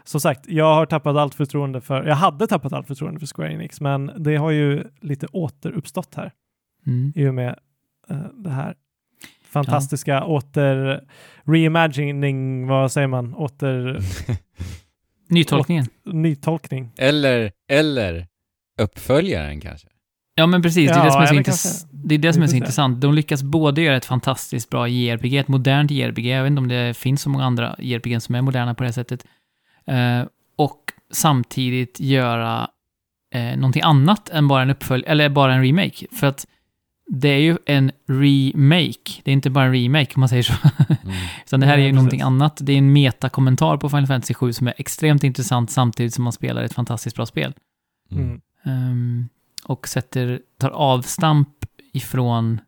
som sagt, jag har tappat allt förtroende för, jag hade tappat allt förtroende för Square Enix, men det har ju lite återuppstått här Mm. i och med eh, det här fantastiska åter reimagining, vad säger man, åter Nytolkningen. nytolkning. eller, eller uppföljaren kanske. Ja, men precis. Det är Ja, det som är så, intress- det är det som är så intressant. De lyckas både göra ett fantastiskt bra JRPG, ett modernt JRPG, jag vet inte om det finns så många andra JRPG som är moderna på det sättet, eh, och samtidigt göra eh, någonting annat än bara en uppfölj eller bara en remake. För att det är ju en remake, det är inte bara en remake om man säger så. Mm. Utan det här är ju någonting precis. annat. Det är en metakommentar på Final Fantasy 7 som är extremt intressant samtidigt som man spelar ett fantastiskt bra spel. Mm. Ehm, och sätter, tar avstamp ifrån,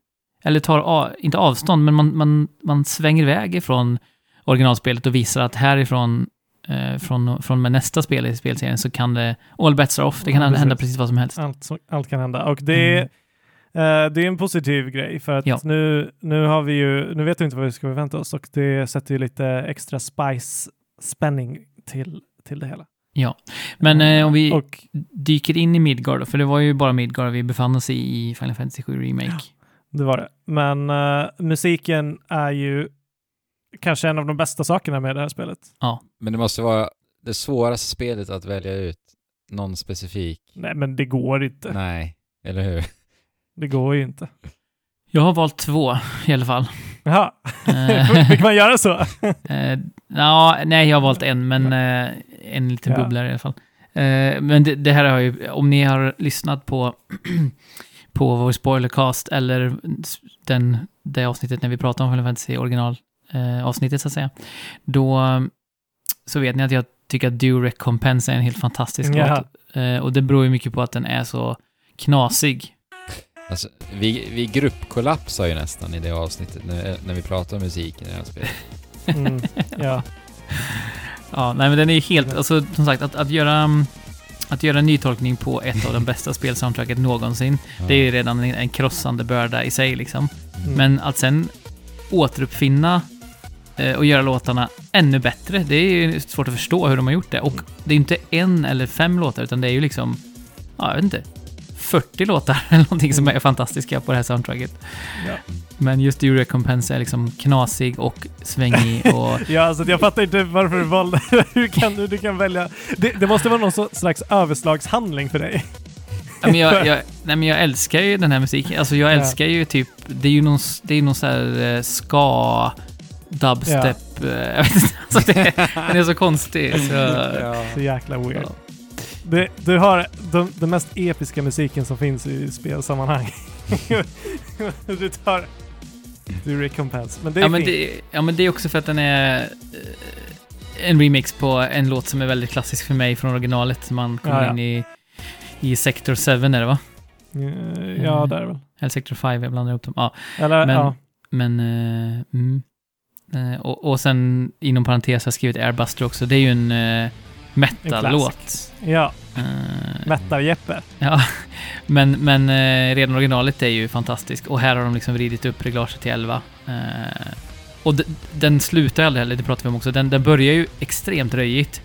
eller tar, av, inte avstånd, men man, man, man svänger iväg ifrån originalspelet och visar att härifrån, eh, från, från med nästa spel i spelserien så kan det, all bets are off, det kan Ja, hända precis. precis vad som helst. Allt, allt kan hända. Och det eh, det är en positiv grej för att Ja. nu, nu har vi ju, nu vet vi inte vad vi ska förvänta oss och det sätter ju lite extra spice spänning till, till det hela. Men eh, om vi Och dyker in i Midgard för det var ju bara Midgard vi befann oss i i Final Fantasy 7 Remake. det var det. Men eh, musiken är ju kanske en av de bästa sakerna med det här spelet. Men det måste vara det svåraste spelet att välja ut någon specifik. Nej, men det går inte. Nej, eller hur? Det går ju inte. Jag har valt två i alla fall. Jaha, Eh, fick man göra så? Ja, nej, jag har valt en, men eh, en liten Ja. bubblare i alla fall. Men det, det här har ju, om ni har lyssnat på, på vår spoilercast eller den, det avsnittet när vi pratar om Final Fantasy original eh, avsnittet så att säga, då så vet ni att jag tycker att Do Recompense är en helt fantastisk Ja. låt. Och det beror ju mycket på att den är så knasig. Alltså, vi, vi gruppkollapsar ju nästan i det avsnittet när, när vi pratar om musik i det här spelet. Mm, ja. Ja, nej men den är ju helt, alltså som sagt, att, att göra, mm, att göra en nytolkning på ett av de bästa spelsoundtracket någonsin, Ja. det är ju redan en, en krossande börda i sig liksom. Mm. Men att sen återuppfinna eh, och göra låtarna ännu bättre, det är ju svårt att förstå hur de har gjort det. Och det är inte en eller fem låtar, utan det är ju liksom, ja, jag vet inte, 40 låtar eller någonting som är fantastiska på det här soundtracket. Ja. Men just Due Recompense är liksom knasig och svängig och... Ja, alltså jag fattar inte varför du valde... Hur kan du, du kan välja... Det, det måste vara någon slags överslagshandling för dig. Ja, men jag, jag, nej, men jag älskar ju den här musiken. Alltså jag Ja. älskar ju typ, det är ju någon, det är någon så här eh, ska, dubstep, eh, vet inte. Alltså det, den är så konstig. Så, Så jäkla weird. ja. Du, du har de, den mest episka musiken som finns i spelsammanhang. du tar... Du recompense. Men det är Ja men det, ja, men det är också för att den är eh, en remix på en låt som är väldigt klassisk för mig från originalet. Man kommer Ja, ja. in i, i Sector 7 är det va? Eh, Ja, där väl. Eller Sector 5, jag blandar ihop dem. Ja, Eller, Men- ja. men... eh, mm. Eh, och, och sen inom parentes har jag skrivit Airbuster också. Det är ju en metal-låt. Ja, Eh, Mättar-Jeppe. Ja, men, men eh, redan originalet är ju fantastisk och här har de liksom vridit upp reglaget till 11. Eh, och den slutar aldrig heller, det pratar vi om också. Den, den börjar ju extremt röjigt.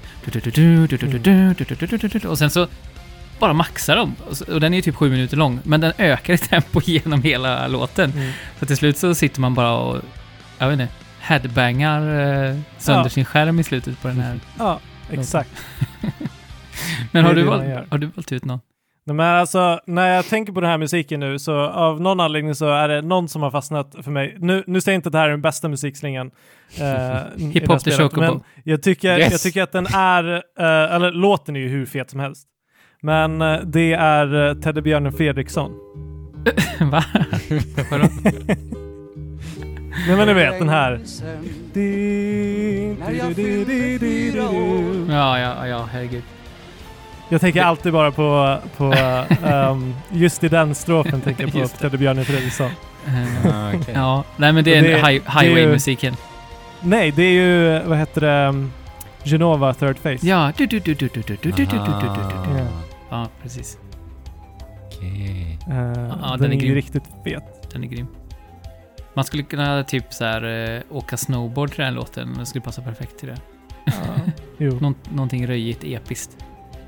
Och sen så bara maxar de. Och den är ju typ sju minuter lång, men den ökar i tempo genom hela låten. Mm. Så till slut så sitter man bara och, jag vet inte, headbangar eh, sönder Ja. sin skärm i slutet på den här. Ja, exakt. Men har du, valt, har du valt ut någon? Nej, men alltså, när jag tänker på den här musiken nu så av någon anledning så är det någon som har fastnat för mig. Nu, nu säger jag inte att det här är den bästa musikslingan. eh, i det här Hip Hop the spelet, Chocobo. Men jag tycker, Yes. jag tycker att den är, eh, eller låten är ju hur fet som helst. Men eh, det är uh, Teddybjörnen Fredriksson. Va? Nej men ni vet den här. Ja, ja, ja, herregud. Jag tänker alltid bara på, på ehm, just i den strofen tänker jag på Just det. Teddybjörnen Fredriksson. Eh, Ah, okej. Ja, nej men det är det- en hi- det är ju- highway-musiken. Nej, det är ju, vad heter det, um, Genova Third Face. Ja, du, du, du, du, du, du, du, du, du, du. Ja. Precis. Okej. Eh, Ja, den, den är är ju riktigt fet. Den är grym. Man skulle kunna typ så här eh, åka snowboard till den låten. Den skulle passa perfekt till det. Ja, jo. Någon, någonting röjigt, episkt.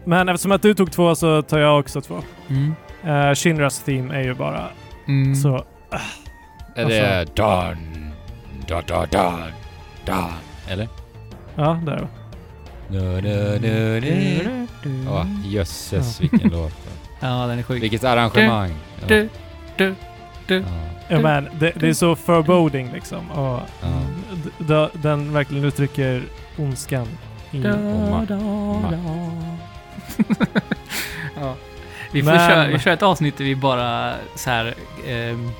Men eftersom att du tog två så tar jag också två. Mm. Uh, Shinras theme är ju bara Mm. så... Är det Dawn? Da, da, da, da. Eller? Ja, där. Da, da, da, da. Åh, jösses Ja. vilken låt. Ja, den är sjuk. Vilket arrangemang. Ja. Du, du, du. Ja. Ja, men det, det är så foreboding liksom. Och Ja. den verkligen uttrycker ondskan. I, Da, ma- da, ma- da. ja. Vi får Men- köra, vi kör ett avsnitt där vi bara så här ehm,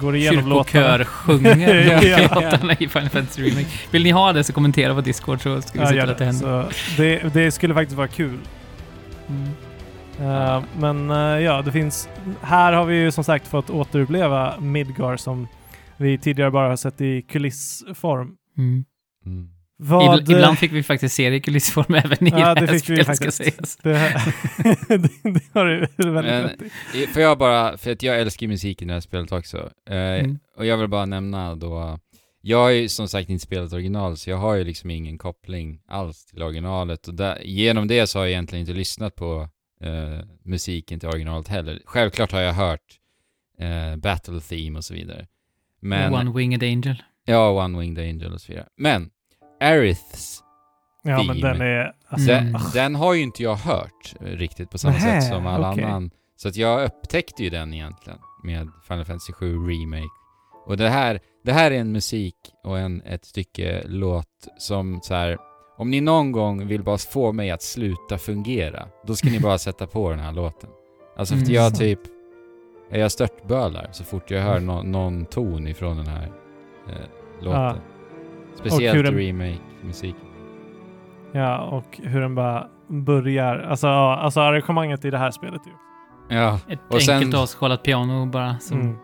går igenom låtarna. kyrkokör sjunger Ja. låtarna i Final Fantasy Remake. Vill ni ha det så kommentera på Discord så ska vi Ja, se till att det händer. Så det, det skulle faktiskt vara kul. Mm. Eh, men eh, ja, det finns... Här har vi ju som sagt fått återuppleva Midgar som vi tidigare bara har sett i kulissform. Mm. Mm. Vad... Ibl- ibland fick vi faktiskt se det i kulissform även i Ja, det det här fick vi spelet, ska faktiskt. sägas. Det, det, det har du väldigt Men-. I- Får jag bara, för att jag älskar musiken i det här spelet också. Eh, Mm. Och jag vill bara nämna då, jag har ju som sagt inte spelat original, så jag har ju liksom ingen koppling alls till originalet. Och där, genom det så har jag egentligen inte lyssnat på eh, musiken till originalet heller. Självklart har jag hört eh, Battle Theme och så vidare. Men, One Winged Angel. ja, One Winged Angel och så vidare. Men, Aeriths, Ja, men Theme. den är... Alltså, Mm. den, den har ju inte jag hört riktigt på samma Nähä, sätt som alla okej. annan. Så att jag upptäckte ju den egentligen med Final Fantasy 7 Remake. Och det här, det här är en musik och en, ett stycke låt som så här. Om ni någon gång vill bara få mig att sluta fungera, då ska ni bara sätta på den här låten. Alltså för att Mm. jag typ, jag störtbölar så fort jag hör nå- någon ton ifrån den här eh, låten. Ja. Speciellt den- remake-musiken. Ja, och hur den bara börjar. Alltså, ja, alltså arrangemanget i det här spelet ju. Ja, Ett Och sen- enkelt avskalat piano bara. Som, Mm.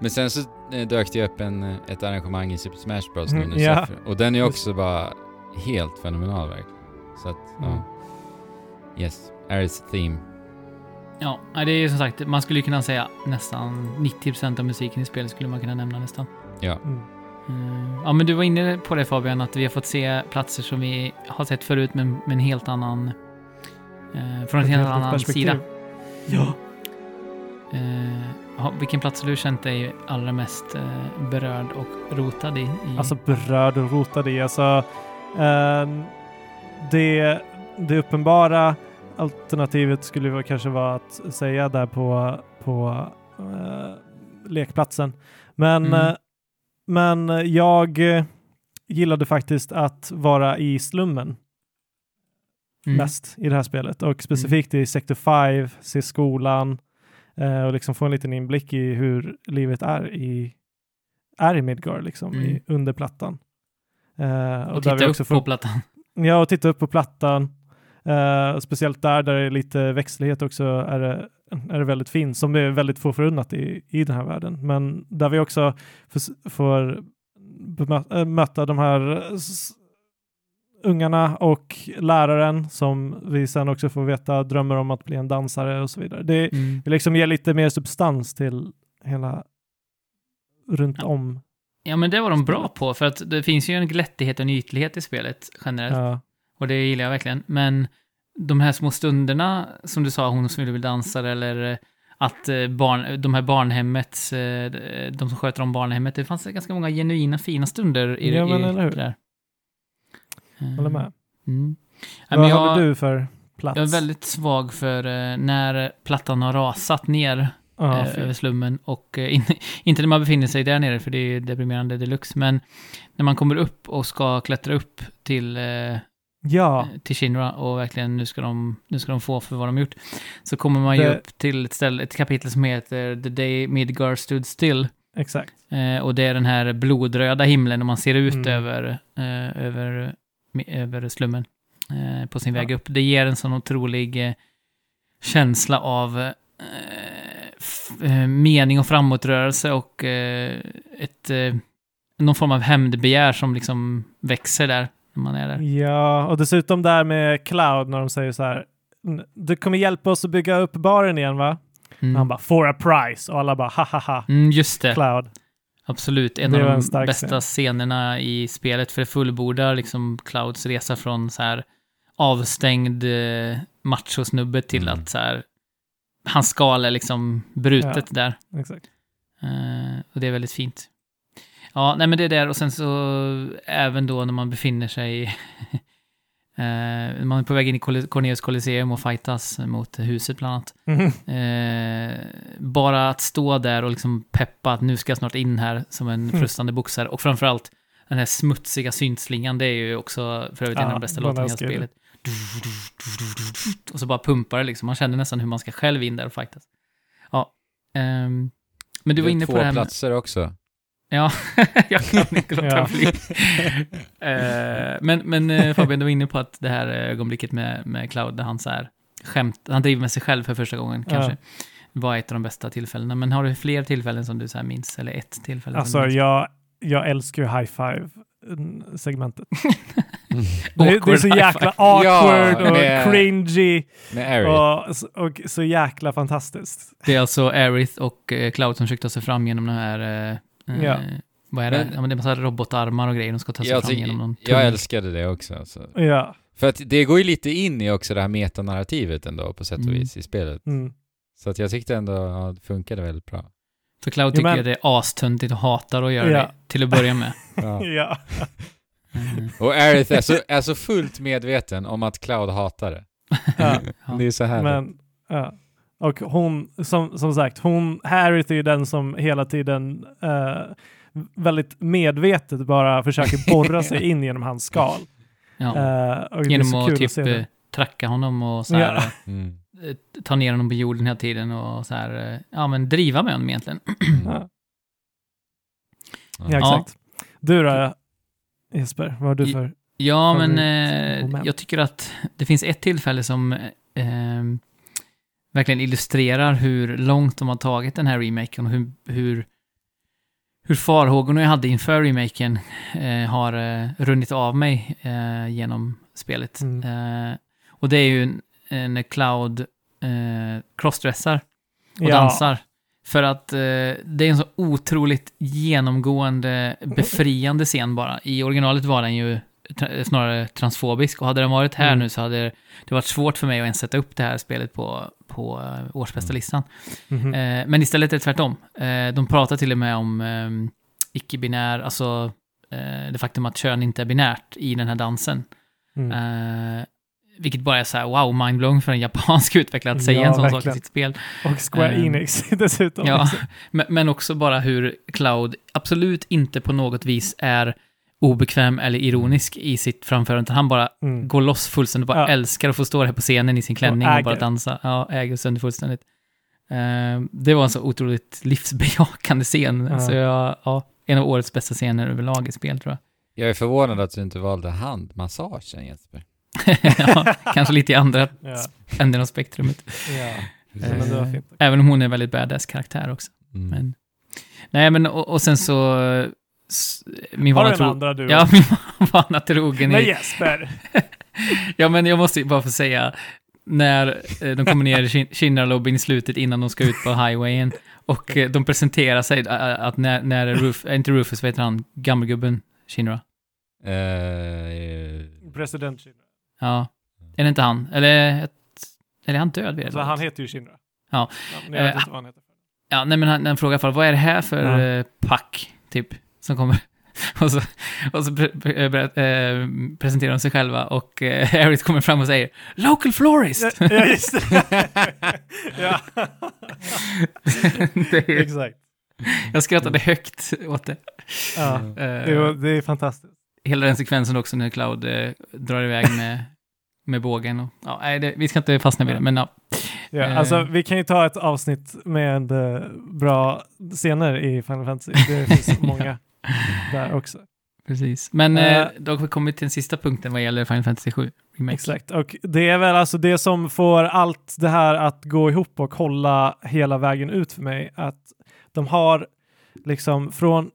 Men sen så eh, dök det upp en, ett arrangemang i Super Smash Bros nu Mm, när ja. Och den är också bara helt fenomenal verkligen. Så att, Mm. ja. Yes. Aris Theme. Ja, nej, det är ju som sagt, man skulle ju kunna säga nästan 90% av musiken i spelet skulle man kunna nämna nästan. Ja. Mm. Mm. Ja, men du var inne på det Fabian, att vi har fått se platser som vi har sett förut, men med en helt annan... Eh, från en helt helt annan perspektiv. sida. Ja. Eh, vilken plats har du känt dig allra mest eh, berörd och rotad i? i? Alltså berörd och rotad i. Alltså, det, det uppenbara alternativet skulle kanske vara att säga där på, på eh, lekplatsen. Men, Mm. eh, men jag gillade faktiskt att vara i slummen Mm. mest i det här spelet och specifikt i Sector 5, se skolan eh, och liksom få en liten inblick i hur livet är i, är i Midgard, liksom Mm. i, under plattan. Eh, Och där vi titta också upp får- på plattan. Ja, och titta upp på plattan. Eh, speciellt där, där det är lite växtlighet också, är det, är det väldigt fint, som är väldigt få förunnat i, i den här världen. Men där vi också får, får bemö- äh, möta de här ungarna och läraren som vi sen också får veta drömmer om att bli en dansare och så vidare. Det, Mm. det liksom ger lite mer substans till hela runt Ja. om. Ja, men det var de bra på, för att det finns ju en glättighet och en ytlighet i spelet generellt. Ja, Och det gillar jag verkligen. Men de här små stunderna, som du sa, hon som ville bli dansare, eller eh, att eh, barn, de här barnhemmets, eh, de som sköter om barnhemmet, det fanns ganska många genuina fina stunder i, Ja, men i eller hur? det där. håller med. Mm. Vad men jag, du för plats? jag är väldigt svag för när plattan har rasat ner Ja, eh, över slummen och eh, in, inte när man befinner sig där nere för det är deprimerande deluxe, men när man kommer upp och ska klättra upp till, eh, ja. till Shinra och verkligen nu ska, de, nu ska de få för vad de gjort, så kommer man ju Det- upp till ett, ställe, ett kapitel som heter The Day Midgar Stood Still. Exakt. Eh, och det är den här blodröda himlen och man ser ut Mm. över, eh, över, över slummen eh, på sin Ja. väg upp. Det ger en sån otrolig känsla av mening och framåtrörelse och eh, ett, eh, någon form av hämndbegär som liksom växer där när man är där. Ja, och dessutom där med Cloud när de säger så här. "N- Du kommer hjälpa oss att bygga upp baren igen va? Mm. Han bara for a price och alla bara ha ha ha. Mm, just det. Cloud. Absolut, en av de bästa scen. scenerna i spelet, för det fullbordar liksom Clouds resa från så här avstängd eh, machosnubbe till Mm. att så här, hans skal är liksom brutet där. Exakt. Eh, och det är väldigt fint. Ja, nej men det är där och sen så även då när man befinner sig eh, man är på väg in i Cornelius Colosseum och fightas mot huset bland annat. Mhm. Eh, bara att stå där och liksom peppa att nu ska jag snart in här som en Mm. frustande boxare. Och framförallt den här smutsiga syntslingan, det är ju också för övrigt en av Ja, de bästa låtarna i hela spelet. Och så bara pumpar det liksom. Man känner nästan hur man ska själv in där och fightas. Ja. ehm, men du var inne på det här med... platser också. Ja, jag kan inte låta Ja. bli. Eh, men men eh, Fabian, du var inne på att det här ögonblicket med, med Cloud, där han så här skämt, han driver med sig själv för första gången Ja. kanske, var ett av de bästa tillfällena. Men har du fler tillfällen som du så här minns, eller ett tillfälle? Alltså jag, jag älskar ju high five segmentet. Det, är- det är så jäkla awkward Ja, och med- cringy Med Aerith. och, och så jäkla fantastiskt. Det är alltså Aerith och eh, Cloud som försöker ta sig fram genom den här, eh, eh, Ja. vad är det? Men- ja, men det är massa robotarmar och grejer, de ska ta sig Jag, fram tycker- genom någon jag tunnel. älskade det också. Alltså. Ja. För att det går ju lite in i också det här metanarrativet ändå på sätt och Mm. vis i spelet. Mm. Så att jag tyckte ändå att det funkade väldigt bra. För Cloud tycker men- ju det är astöntigt och hatar att göra Ja. det, till att börja med. Ja. ja. Mm. Och Aerith är så, är så fullt medveten om att Cloud hatar det. Ja. Ja. Det är så här. Men, ja. Och hon, som, som sagt, hon, Harriet är ju den som hela tiden eh, väldigt medvetet bara försöker borra sig in genom hans skal. Ja. Är Genom att typ det. eh, tracka honom och så här, Ja. Mm. Eh, ta ner honom på jorden hela tiden och så här, eh, ja men driva med honom egentligen. Ja, Ja. ja, exakt. Du då, Jesper, vad har du för? Ja, men eh, jag tycker att det finns ett tillfälle som eh, verkligen illustrerar hur långt de har tagit den här remaken och hur, hur, hur farhågorna jag hade inför remaken eh, har eh, runnit av mig eh, genom spelet. Mm. Eh, och det är ju eh, när Cloud eh, crossdressar och dansar. För att eh, det är en så otroligt genomgående befriande scen bara. I originalet var den ju tra snarare transfobisk och hade den varit här Mm. nu så hade det varit svårt för mig att ens sätta upp det här spelet på, på eh, årsbästa listan. Mhm. Eh, men istället är det tvärtom. Eh, de pratar till och med om eh, icke-binär, alltså eh, det faktum att kön inte är binärt i den här dansen. Mm. Vilket bara är så här, wow, mindblowing för en japansk utvecklare att säga Ja, en sån sak i verkligen. sitt spel. Och Square ehm, Enix dessutom. Ja, men, men också bara hur Cloud absolut inte på något vis är obekväm eller ironisk i sitt framförande, han bara Mm. går loss fullständigt, bara Ja. älskar att få stå där på scenen i sin klänning och, äger. bara dansa. Ja, äger sönder fullständigt. Eh, det var en så otroligt livsbejakande scen. Ja. Så jag, ja, en av årets bästa scener överlag i spel tror jag. Jag är förvånad att du inte valde handmassagen Jesper. ja, kanske lite i andra Ja. änden av spektrumet. Ja. Fint. Även om hon är en väldigt badass karaktär också. Mm. Men, nej, men och, och sen så... s- Min Har du en tro, andra du? Ja, min vana trogen Nej. Jesper! Ja, men jag måste bara få säga, när eh, de kommer ner i Shinra-lobbyn i slutet innan de ska ut på highwayen och eh, de presenterar sig, eh, att när, när Ruf, inte Rufus, vad heter han, gammelgubben Shinra? Eh, President Shinra. Ja, är det inte han? Eller, ett, eller är han död vid det Alltså, han heter ju Shinra. Ja. jag vet Eh, inte vad han heter. Ja, nej men han, han frågar i alla fall, vad är det här för Ja. eh, pack, typ, som kommer? och så, och så pre, pre, pre, eh, presenterar de sig själva och eh, Aerith kommer fram och säger “Local florist!” Ja, ja, just det. ja, det är, exakt. Jag skrattade högt åt det. Ja. Det, var, det är fantastiskt. hela den sekvensen också när Cloud eh, drar iväg med, med bågen. Och, ja, nej, det, vi ska inte fastna vid det, men ja. Ja, Eh. alltså, vi kan ju ta ett avsnitt med eh, bra scener i Final Fantasy. Det finns många där också. Precis. Men Eh. eh, då har vi kommit till den sista punkten vad gäller Final Fantasy 7 Remake. Exakt, och det är väl alltså det som får allt det här att gå ihop och hålla hela vägen ut för mig. Att de har liksom från...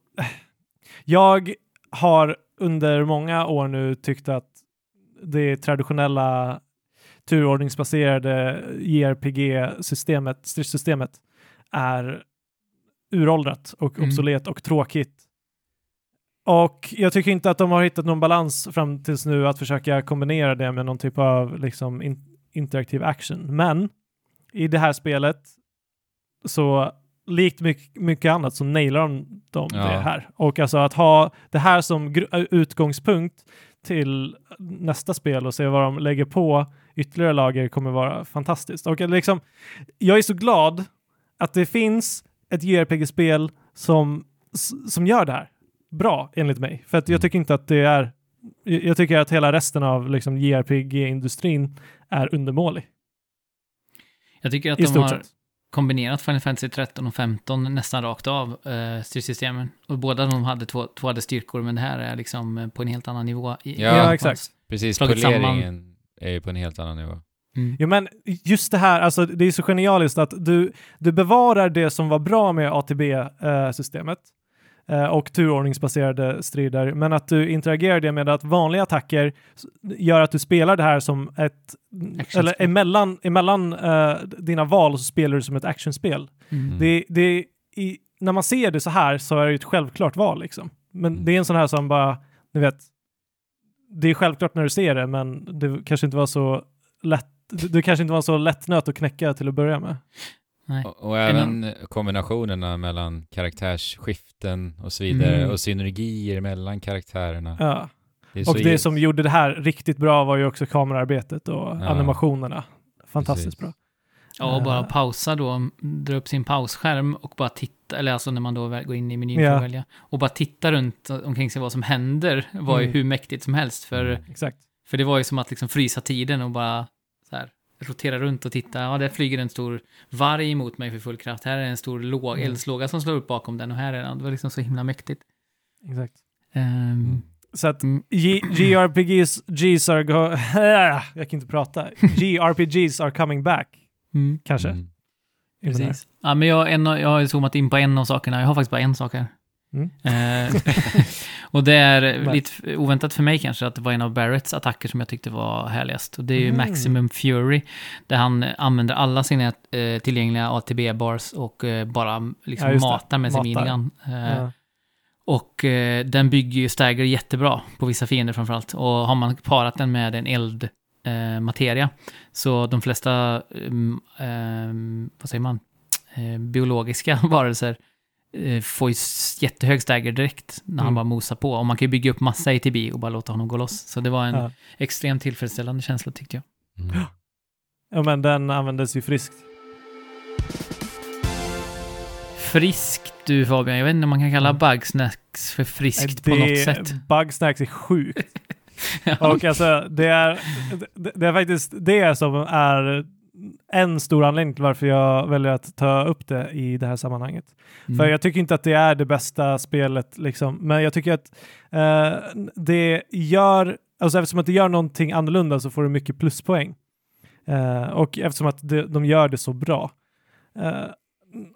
Jag har under många år nu tyckt att det traditionella turordningsbaserade JRPG-systemet, stridssystemet, är uråldrat och Mm. obsolet och tråkigt. Och jag tycker inte att de har hittat någon balans fram tills nu att försöka kombinera det med någon typ av liksom in interaktiv action. Men i det här spelet så likt mycket, mycket annat så nailar de, de Ja. det här. Och alltså att ha det här som utgångspunkt till nästa spel och se vad de lägger på ytterligare lager kommer vara fantastiskt. Och liksom, jag är så glad att det finns ett JRPG-spel som, som gör det här bra enligt mig. För att jag Mm. tycker inte att det är jag tycker att hela resten av liksom JRPG-industrin är undermålig Jag tycker att i de stort har sett. Kombinerat Final Fantasy 13 och 15 nästan rakt av eh, styrsystemen. Och båda de hade två, två hade styrkor, men det här är liksom eh, på en helt annan nivå. I, Ja, Ja, exakt. Precis, Slagit samman. poleringen är ju på en helt annan nivå. Mm. Jo, men just det här, alltså det är så genialiskt att du, du bevarar det som var bra med ATB-systemet eh, och turordningsbaserade strider, men att du interagerar det med att vanliga attacker gör att du spelar det här som ett, eller emellan, emellan eh, dina val så spelar du som ett actionspel. Mm. Det, det, i, när man ser det så här så är det ett självklart val liksom. Men Mm. det är en sån här som bara, ni vet, det är självklart när du ser det, men det kanske inte var så lätt, det, det kanske inte var så lätt nöt att knäcka till att börja med. Nej. Och, och även kombinationerna mellan karaktärsskiften och så vidare Mm. och synergier mellan karaktärerna. Ja. Det Och det som gjorde det här riktigt bra var ju också kamerarbetet och Ja. animationerna. Fantastiskt Precis. bra. Ja, och bara Eh. pausa då, dra upp sin pausskärm och bara titta, eller alltså när man då går in i menyn Ja. för att välja, och bara titta runt omkring sig vad som händer var ju Mm. hur mäktigt som helst. För, Mm. Exakt. för det var ju som att liksom frysa tiden och bara så här, rotera runt och titta. Ja, där flyger en stor varg emot mig för full kraft. Här är en stor låg, Mm. eldslåga som slår upp bakom den och här är den. Det var liksom så himla mäktigt. Exakt. Mm. Så att Mm. G- JRPGs Gs are go- jag kan inte prata. JRPGs are coming back, mm. kanske. Mm. Precis. Ja, men jag, en, jag har zoomat in på en av sakerna. Jag har faktiskt bara en sak här. Mm. Eh, Och det är Men- lite oväntat för mig kanske att det var en av Barretts attacker som jag tyckte var härligast. Och det är ju Mm. Maximum Fury, där han använder alla sina eh, tillgängliga ATB-bars och eh, bara liksom Ja, matar med sin minigun. Eh, Ja. Och eh, den bygger ju stagger jättebra på vissa fiender framförallt. Och har man parat den med en eld eh, materia, så de flesta, um, ehm, vad säger man, eh, biologiska varelser eh, får ju jättehög stagger direkt när han Mm. bara mosar på. Och man kan ju bygga upp massa ATB och bara låta honom gå loss. Så det var en Ja. extremt tillfredsställande känsla tyckte jag. Mm. ja, men den användes ju friskt. Friskt du Fabian, jag vet inte om man kan kalla Mm. Bugsnacks för friskt på något sätt. Bugsnacks är sjukt. Ja. Och alltså, det är, det, det är faktiskt det som är en stor anledning till varför jag väljer att ta upp det i det här sammanhanget. För Mm. jag tycker inte att det är det bästa spelet, liksom. men jag tycker att eh, det gör, alltså eftersom att det gör någonting annorlunda så får du mycket pluspoäng. Eh, och eftersom att det, de gör det så bra. Eh,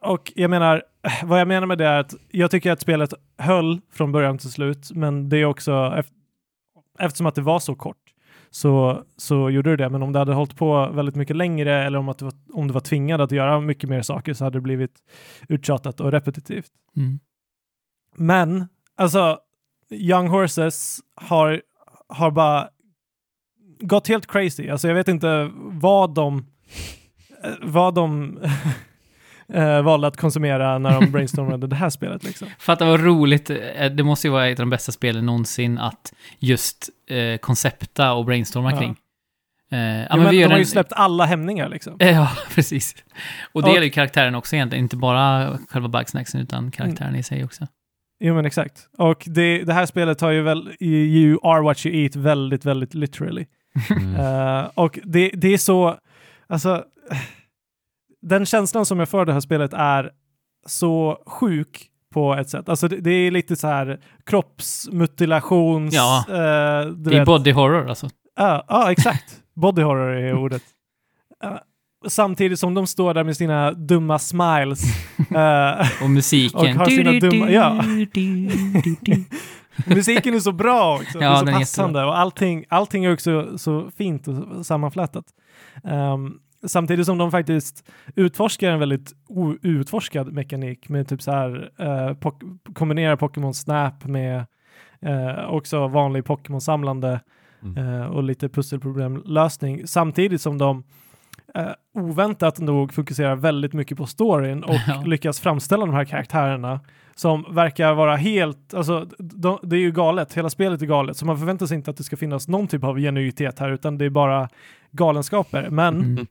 och jag menar, vad jag menar med det är att jag tycker att spelet höll från början till slut, men det är också, ef- eftersom att det var så kort, så, så gjorde det det. Men om det hade hållit på väldigt mycket längre eller om, att du var, om du var tvingad att göra mycket mer saker så hade det blivit uttjatat och repetitivt. Mm. Men, alltså, Young Horses har, har bara gått helt crazy. Alltså jag vet inte vad de, eh, vad de eh, valde att konsumera när de brainstormade det här spelet. Liksom. Fatta vad roligt, eh, det måste ju vara ett av de bästa spelen någonsin att just eh, koncepta och brainstorma Ja. kring. Eh, ja, Ja, men vi de gör har ju en- släppt alla hämningar liksom. Eh, Ja, precis. Och det Och- gäller ju karaktären också egentligen, inte bara själva bugsnacksen utan karaktären i sig också. Jo men exakt. Och det, det här spelet har ju väl, you are what you eat väldigt, väldigt literally. Mm. Eh, och det, det är så, alltså, den känslan som jag får det här spelet är så sjuk på ett sätt. Alltså det, det är lite så här kroppsmutilations... Ja. eh, du Det är vet- body horror alltså. Ja, ja, exakt. Body horror är ordet. Eh, samtidigt som de står där med sina dumma smiles. eh, Och musiken. Och har sina dumma- ja. Musiken är så bra också. det Ja, är så är passande och allting, allting är också så fint och sammanflätat. Ehm, samtidigt som de faktiskt utforskar en väldigt outforskad mekanik med typ så här uh, pok- kombinera Pokémon Snap med eh, också vanlig Pokémon-samlande Mm. eh, och lite pusselproblemlösning samtidigt som de eh, oväntat nog fokuserar väldigt mycket på storyn och Ja. lyckas framställa de här karaktärerna som verkar vara helt, alltså de, det är ju galet, hela spelet är galet, så man förväntar sig inte att det ska finnas någon typ av genuitet här, utan det är bara galenskaper. Men Mm.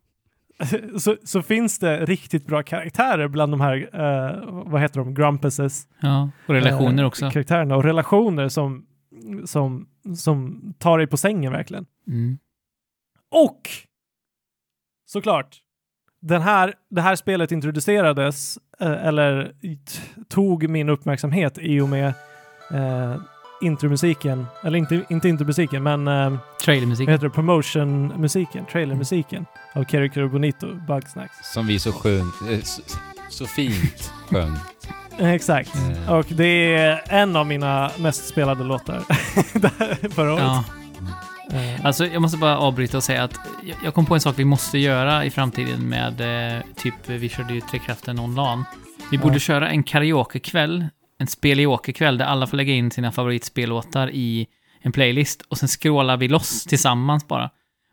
Så, så finns det riktigt bra karaktärer bland de här, eh, vad heter de, Grumpuses Ja, och relationer eh, också. karaktärerna och relationer som, som, som tar dig på sängen verkligen. Mm. Och såklart, den här, det här spelet introducerades, eh, eller tog min uppmärksamhet i och med eh, intromusiken, eller inte, inte intromusiken, men eh, Trailermusik. vad heter det, promotionmusiken, trailermusiken av Kero Bonito, Bugsnacks. Som vi så sjung, eh, så, så fint sjöng. Exakt. Eh, Och det är en av mina mest spelade låtar förra året. Ja. Eh, Alltså, jag måste bara avbryta och säga att jag- kom på en sak vi måste göra i framtiden med, eh, typ, vi körde ju Tre Kraften online. Vi Ja. borde köra en karaokekväll, en spelioke-kväll där alla får lägga in sina favoritspellåtar i en playlist och sen scrollar vi loss tillsammans bara.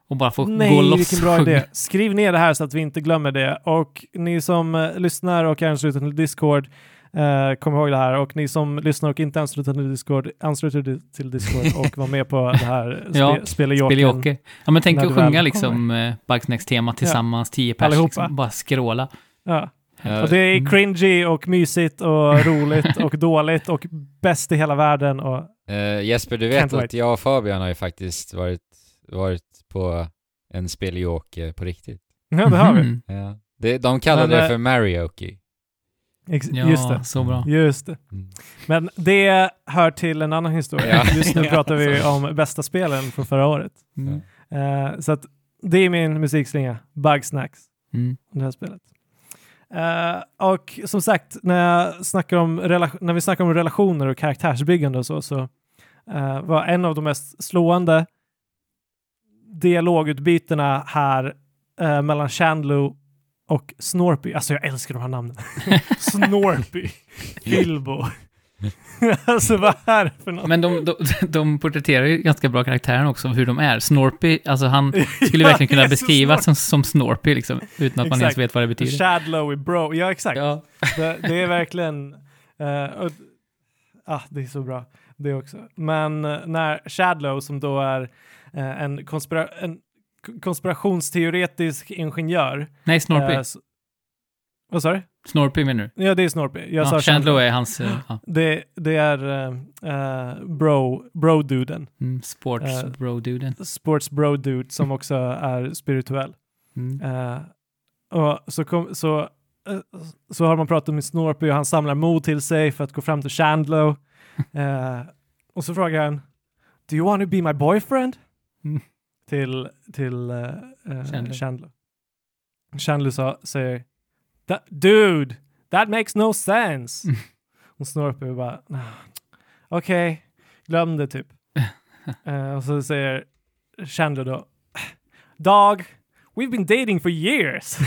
Och bara få gå Nej, loss vilken bra idé. Skriv ner det här så att vi inte glömmer det. Och ni som eh, lyssnar och är anslutna till Discord, eh, kom ihåg det här. Och ni som lyssnar och inte är anslutna till Discord, anslut er till Discord och var med på det här spe, Ja. Spelioke. Ja, men tänk att sjunga liksom eh, Bugsnax-tema tillsammans, tio pers, liksom, bara skråla. Ja. ja, Och det är Mm. cringy och mysigt och roligt och dåligt och bäst i hela världen. Och, eh, Jesper, du vet wait. att jag och Fabian har ju faktiskt varit, varit på en speljoke på riktigt. ja, det har vi. Mhm. Ja. Det, de kallar Men, det eh, för Marioke. Ex- Ja, Just det. så bra. Just det. Mm. Men det hör till en annan historia. Ja. Just nu Ja. pratar vi om bästa spelen från förra året. Mm. Eh, så att det är min musikslinga, Bugsnacks, Mm. det här spelet. Eh, och som sagt, när, jag snackar om rela- när vi snackar om relationer och karaktärsbyggande och så, så eh, var en av de mest slående dialogutbytena här eh, mellan Chandler och Snorpy. Alltså jag älskar de här namnen. Snorpy, Bilbo. alltså vad är det för något? Men de, de, de porträtterar ju ganska bra karaktären också, hur de är. Snorpy, alltså han skulle Ja, verkligen kunna är beskrivas som, som Snorpy, liksom, utan att man ens vet vad det betyder. Shadlow i Bro. Ja, exakt. Ja. Det, det är verkligen... eh, och, ah, det är så bra det också. Men eh, när Shadlow, som då är en, konspira en konspirationsteoretisk ingenjör... Nej, Snorpy. eh, vad sa du? Snorpy menar du? Ja, det är Snorpy. Jag sa Ja, Chandler. Chandler är hans eh, ja, Det, det är uh, uh, bro, bro-duden. mm, sports Eh, bro-duden. Sports bro-dude som också är spirituell. Mm. Eh, och så, kom, så, eh, så har man pratat med Snorpy och han samlar mod till sig för att gå fram till Chandler. Eh, och så frågar han Do you want to be my boyfriend? Mm. Till, till eh, Chandler. Chandler. Chandler sa, säger "That- Dude, that makes no sense. Mm. Och Snorpy bara "Nah, Okej, glöm det typ. Eh, och så säger Chandler då Dog, we've been dating for years.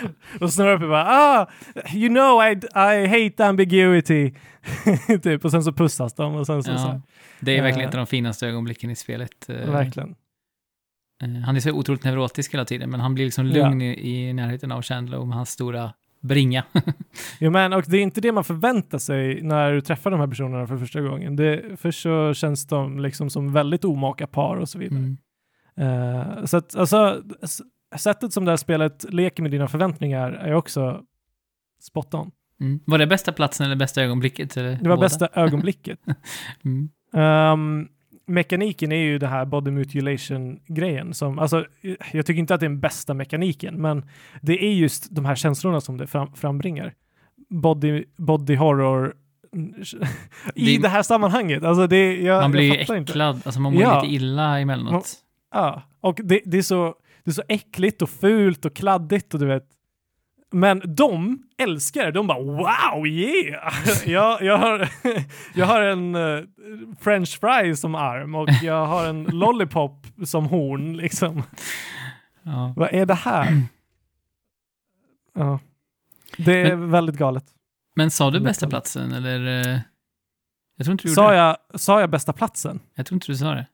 och Snorpy bara, ah, you know I, I hate ambiguity. typ, och sen så pussas de och sen så, så här, Ja, det är verkligen Eh, ett av de finaste ögonblicken i spelet. eh, verkligen. eh, Han är så otroligt neurotisk hela tiden, men han blir liksom Ja. lugn i, i närheten av Chandler med hans stora bringa. Jo, men och det är inte det man förväntar sig när du träffar de här personerna för första gången. Det, först så känns de liksom som väldigt omaka par och så vidare. Mm. Eh, så att alltså, sättet som det här spelet leker med dina förväntningar är också spot on. Mm. Var det bästa platsen eller bästa ögonblicket? Eller Det var båda? bästa ögonblicket. Mm. Um, mekaniken är ju det här body mutilation-grejen. Som, alltså, jag tycker inte att det är den bästa mekaniken, men det är just de här känslorna som det fram, frambringar. Body, body horror i Det- det, här sammanhanget. Alltså det, jag, Man blir ju jag fattar inte. äcklad, alltså man mår Ja. lite illa emellanåt. Ja, och det, det, är så, det är så äckligt och fult och kladdigt och du vet. Men de älskar det. De bara wow, yeah! jag, jag, har, jag har en eh, french fry som arm och jag har en lollipop som horn liksom. Ja. Vad är det här? Ja. Det är väldigt galet. Men sa du bästa platsen eller? Jag tror inte du gjorde Sa det. jag, sa jag bästa platsen? Jag tror inte du sa det.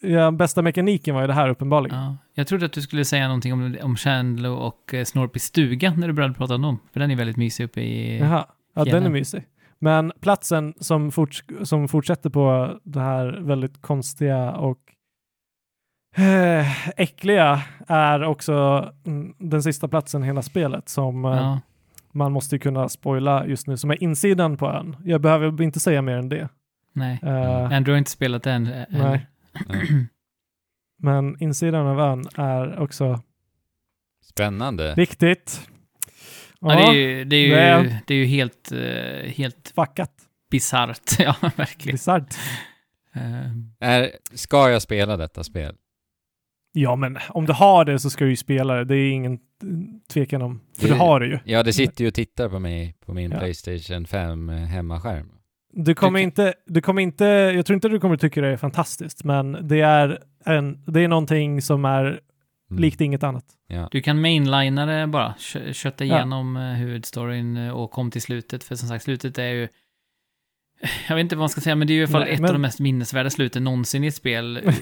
Ja, bästa mekaniken var ju det här uppenbarligen. Ja. Jag trodde att du skulle säga någonting om, om Chandler och eh, Snorpys stuga när du började prata om dem. För den är väldigt mysig uppe i... Jaha, ja, den är mysig. Men platsen som, forts som fortsätter på det här väldigt konstiga och eh, äckliga är också mm, den sista platsen i hela spelet som eh, Ja. man måste kunna spoila just nu, som är insidan på ön. Jag behöver inte säga mer än det. Nej. Eh, Andrew har inte spelat den. Nej. Men insidan av ön är också Spännande. viktigt. Ja, det är ju, det är ju, det är- det är ju helt, eh, helt Fuckat. bisarrt. Ja, verkligen. Bisarrt. Eh, Är, ska jag spela detta spel? Ja, men om du har det så ska du ju spela det. Det är ingen eh, tvekan om. För Det- du har det ju. Ja, det sitter ju och tittar på mig på min Ja. Playstation 5 hemmaskärm. Du kommer inte, du kommer inte, jag tror inte du kommer tycka det är fantastiskt, men det är, en, det är någonting som är Mm. likt inget annat. Ja. Du kan mainlina det bara, kö- kötta Ja. igenom eh, huvudstoryn eh, och kom till slutet, för som sagt, slutet är ju... Jag vet inte vad man ska säga, men det är ju i alla fall Nej, ett men- av de mest minnesvärda sluten någonsin i ett spel. Eh,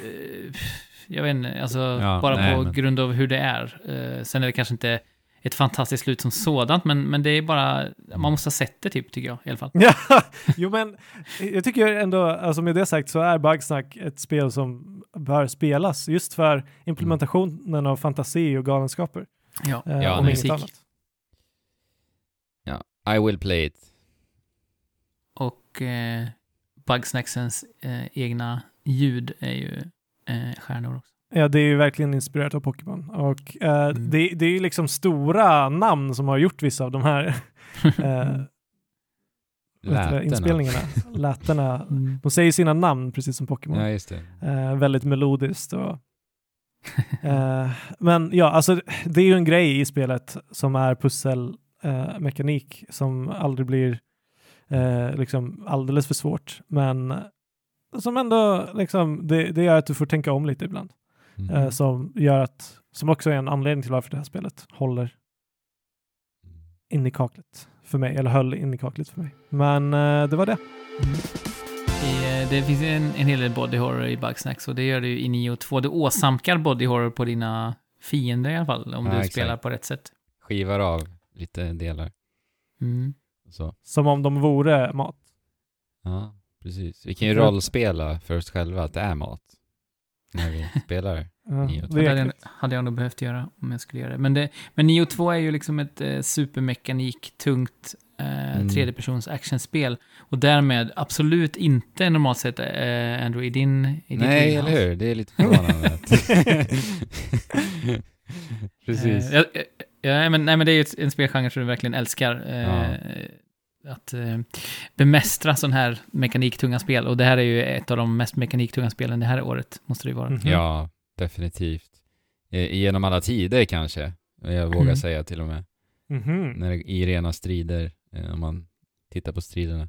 Jag vet inte, alltså Ja, bara nej, på men- grund av hur det är. Sen är det kanske inte ett fantastiskt slut som sådant, men, men det är bara, man måste ha sett det typ, tycker jag i alla fall. Ja, jo men jag tycker ändå, alltså med det sagt så är Bugsnack ett spel som bör spelas just för implementationen av fantasi och galenskaper. Ja. Eh, Ja, inget Musik. annat. I will play it. Och eh, Bugsnacksens eh, egna ljud är ju eh, stjärnor också. Ja, det är ju verkligen inspirerat av Pokémon. Och eh, Mm. det, det är ju liksom stora namn som har gjort vissa av de här eh, det, Lätena. inspelningarna. Lätena. Mm. De säger sina namn precis som Pokémon. Ja. Eh, väldigt melodiskt. Och, eh, men ja, alltså det är ju en grej i spelet som är pusselmekanik eh, som aldrig blir eh, liksom alldeles för svårt. Men som ändå liksom, det, det gör att du får tänka om lite ibland. Mm. Eh, som gör att, som också är en anledning till varför det här spelet håller in i kaklet för mig, eller höll in i kaklet för mig. Men eh, det var det. I, eh, det finns en, en hel del body horror i Bugsnacks och det gör ju i Nio 2. Du åsamkar body horror på dina fiender i alla fall, om Ja, du exakt. spelar på rätt sätt. Skivar av lite delar. Mm. Så. Som om de vore mat. Ja, precis. Vi kan ju rollspela för oss själva att det är mat. När vi spelar. Ja, Nio det Det är hade jag, hade jag nog behövt göra om jag skulle göra det. Men, det, men Nio 2 är ju liksom ett eh, supermekanik-tungt eh, Mm. tredjepersons actionspel. Och därmed absolut inte normalt sett eh, Andrew i din i Nej, eller hur? Det är lite förvånande. precis. Eh, ja, ja, ja, men, nej, men det är ju en spelgenre som du verkligen älskar. Eh, Att eh, bemästra sån här mekaniktunga spel. Och det här är ju ett av de mest mekaniktunga spelen det här året, måste det ju vara. Mhm. Ja, definitivt. Eh, Genom alla tider kanske. Jag vågar Mm. säga till och med. Mhm. när det, i rena strider, eh, om man tittar på striderna.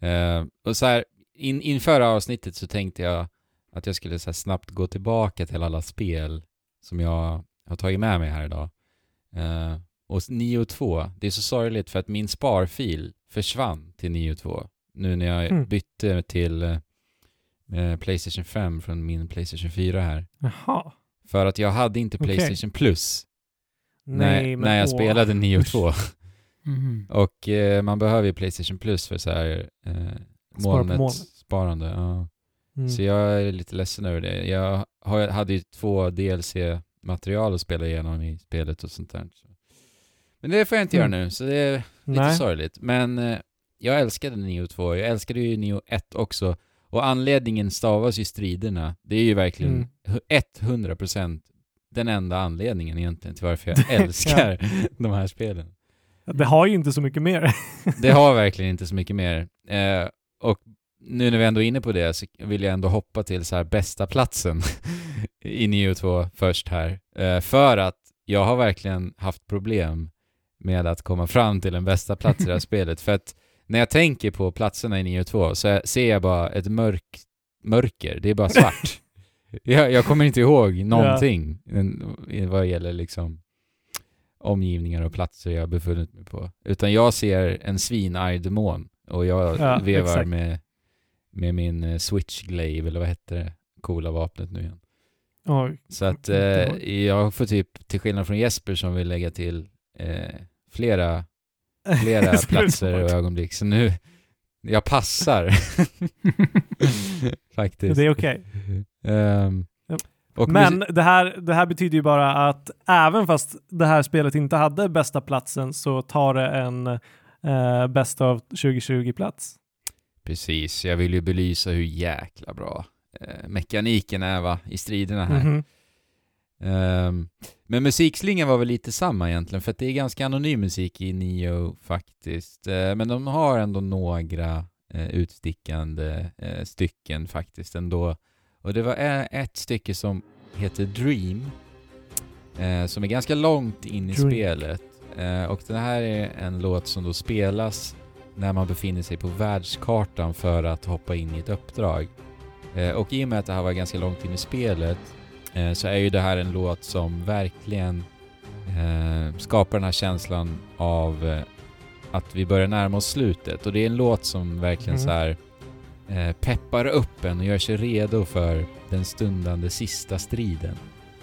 Eh, och så här, in, inför avsnittet så tänkte jag att jag skulle så här snabbt gå tillbaka till alla spel som jag har tagit med mig här idag. Eh, och 9 och 2, det är så sorgligt för att min sparfil försvann till 9 och 2. Nu när jag Mm. bytte till eh, Playstation 5 från min Playstation 4 här. Jaha. För att jag hade inte. Playstation Plus Nej, när, men när jag åh. spelade 9 och Usch. 2. Mhm. Och eh, man behöver ju Playstation Plus för så här eh, sparande. Ja. Mm. Så jag är lite ledsen över det. Jag har, hade ju två DLC-material att spela igenom i spelet och sånt där. Men det får jag inte Mm. göra nu, så det är lite Nej. sorgligt. Men eh, jag älskade Neo 2, jag älskade ju Neo 1 också. Och anledningen stavas ju striderna. Det är ju verkligen Mm. hu- 100% den enda anledningen egentligen till varför jag älskar de här spelen. Det har ju inte så mycket mer. Det har verkligen inte så mycket mer. Eh, och nu när vi ändå är inne på det så vill jag ändå hoppa till så här bästa platsen i Neo 2 först här. Eh, för att jag har verkligen haft problem med att komma fram till en bästa plats i det här spelet. För att när jag tänker på platserna i Neo 2 så ser jag bara ett mörk, mörker. Det är bara svart. jag, jag kommer inte ihåg någonting en- vad gäller liksom omgivningar och platser jag befunnit mig på. Utan jag ser en svinarg demon och jag Ja, vevar exakt. med, med min eh, switchglaive, eller vad hette det coola vapnet nu igen. Oj. Så att eh, jag får typ, till skillnad från Jesper som vill lägga till eh, flera, flera platser och ögonblick. Så nu, jag passar. Faktiskt. Det är okej. Ehm, Ja. och Men det här, det här betyder ju bara att även fast det här spelet inte hade bästa platsen så tar det en eh, bäst av 2020-plats. Precis, jag vill ju belysa hur jäkla bra eh, mekaniken är va, i striderna här. Mhm. Ehm, men musikslingan var väl lite samma egentligen, för att det är ganska anonym musik i Nio faktiskt. Eh, men de har ändå några eh, utstickande eh, stycken faktiskt ändå. Och det var ett stycke som heter Dream, som är ganska långt in i Dream. spelet. Och det här är en låt som då spelas när man befinner sig på världskartan för att hoppa in i ett uppdrag. Och i och med att det här var ganska långt in i spelet eh, så är ju det här en låt som verkligen eh, skapar den här känslan av eh, att vi börjar närma oss slutet. Och det är en låt som verkligen Mhm. så här eh, peppar upp en och gör sig redo för den stundande sista striden.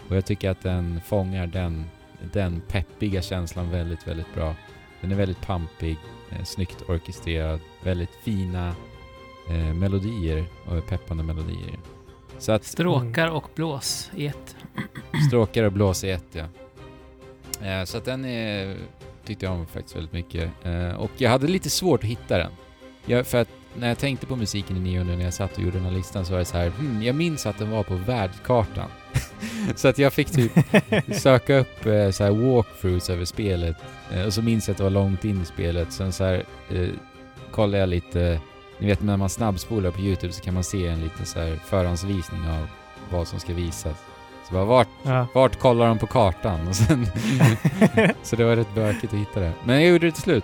Och jag tycker att den fångar den, den peppiga känslan väldigt, väldigt bra. Den är väldigt pampig, eh, snyggt orkestrerad, väldigt fina eh, melodier och peppande melodier. Så att Stråkar och blås i ett. Stråkar och blås i ett, ja. Eh, så att den är, tyckte jag om faktiskt väldigt mycket. Eh, och jag hade lite svårt att hitta den. Jag, för att när jag tänkte på musiken i Nio nu när jag satt och gjorde den här listan så var det så här, hmm, jag minns att den var på världskartan. så att jag fick typ söka upp eh, så här walkthroughs över spelet. Och så minns jag att det var långt in i spelet. Sen så här kollade jag lite, ni vet när man snabbspolar på YouTube så kan man se en liten så här förhandsvisning av vad som ska visas. Så bara, vart, Ja. vart kollar de på kartan? Och sen så det var rätt bökigt att hitta det. Men jag gjorde det till slut.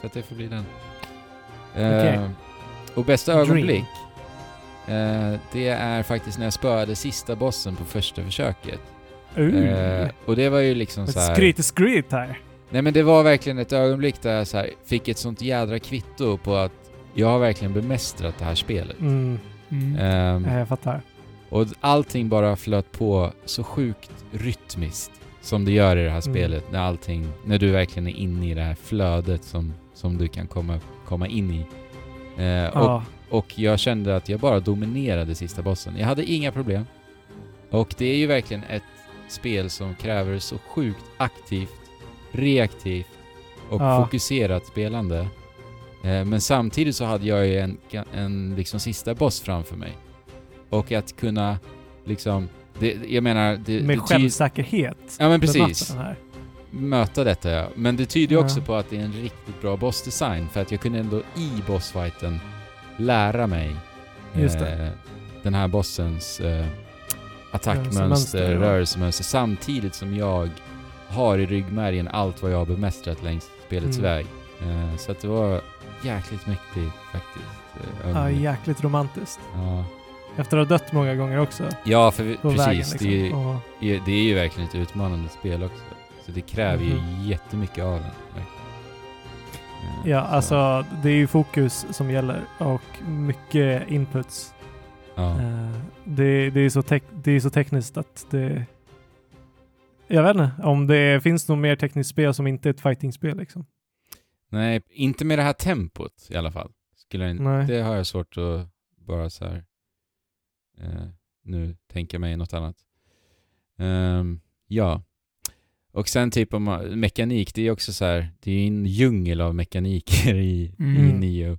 Så att det får bli den. Eh, Okej. och bästa Dream. ögonblick. Eh, det är faktiskt när jag spöade sista bossen på första försöket. Uh, Eh, och det var ju liksom så här... skryt skryt här. Nej men det var verkligen ett ögonblick där jag så här, fick ett sånt jädra kvitto på att jag har verkligen bemästrat det här spelet. Mm, Mm. Ja, jag fattar. och allting bara flöt på så sjukt rytmiskt som det gör i det här Mm. spelet. När allting, när du verkligen är inne i det här flödet som, som du kan komma, komma in i. Och, Ja. och jag kände att jag bara dominerade sista bossen. Jag hade inga problem. Och det är ju verkligen ett spel som kräver så sjukt aktivt, reaktivt och Ja. fokuserat spelande. Eh, men samtidigt så hade jag ju en, en liksom sista boss framför mig. Och att kunna liksom... Det, jag menar... Det, Med det självsäkerhet. Ja men precis. Möta detta ja. Men det tyder ju Ja. också på att det är en riktigt bra bossdesign för att jag kunde ändå i bossfighten lära mig eh, den här bossens eh, attackmönster, rörelsemönster samtidigt som jag har i ryggmärgen allt vad jag har bemästrat längs spelets Mm. väg. Eh, så att det var jäkligt mäktigt faktiskt. Eh, Ja, jäkligt romantiskt. ja. Efter att ha dött många gånger också. ja, för precis. vägen liksom. det, är, är- det är ju verkligen ett utmanande spel också. Så det kräver ju Mhm. jättemycket av en. Eh, ja, så- alltså det är ju fokus som gäller och mycket inputs. Ja. Eh, det, det, är så det är så tekniskt att det... Jag vet inte om det finns något mer tekniskt spel som inte är ett fightingspel liksom. Nej, inte med det här tempot i alla fall. Skulle jag, Nej. Det har jag svårt att bara så här eh, nu tänka mig något annat. Ehm, ja. Och sen typ om mekanik, det är också så här, det är en djungel av mekaniker i, i Mm. Nio.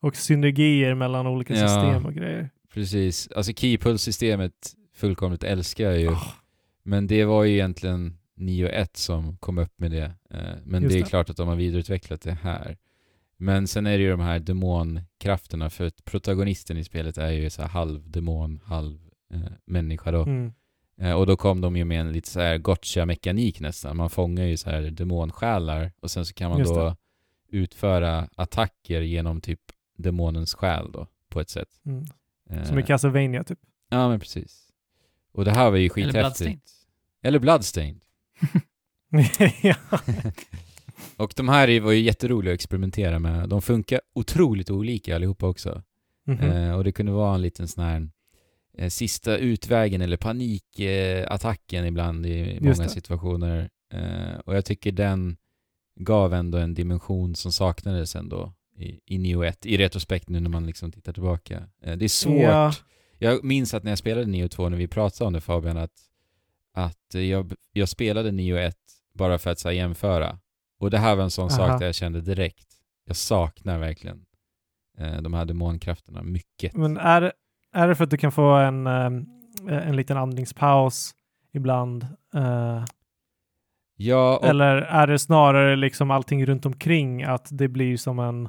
Och synergier mellan olika Ja. system och grejer. Precis. Alltså Keypull-systemet fullkomligt älskar jag ju. Ah. Men det var ju egentligen 9.1 som kom upp med det. Eh, Men Just det är det. klart att de har vidareutvecklat det här. Men sen är det ju de här demonkrafterna, för att protagonisten i spelet är ju så här halv demon, halv eh, människa då. Mm. Eh, och då kom de ju med en lite så här gotcha-mekanik nästan. Man fångar ju så här demonsjälar och sen så kan man Just då utföra attacker genom typ demonens själ då, på ett sätt. Mm. Eh, Som i Castlevania typ. Ja, men precis. Och det här var ju Eller skithäftigt. Bloodstained. Eller Bloodstained. ja. Och de här är- var ju jätteroliga att experimentera med. De funkar otroligt olika allihopa också. Mhm. Eh, och det kunde vara en liten sån här eh, sista utvägen eller panikattacken ibland i många situationer. Eh, och jag tycker den gav ändå en dimension som saknades ändå i, i Neo 1, i retrospekt nu när man liksom tittar tillbaka. Eh, det är svårt. Ja. Jag minns att när jag spelade Neo 2, när vi pratade om det Fabian, att, att jag, jag spelade Neo 1 bara för att så här, jämföra. Och det här var en sån Aha. sak där jag kände direkt, jag saknar verkligen eh, de här demonkrafterna mycket. Men är, är det för att du kan få en, ehm, en liten andningspaus ibland? eh, Ja, Eller är det snarare liksom allting runt omkring att det blir som en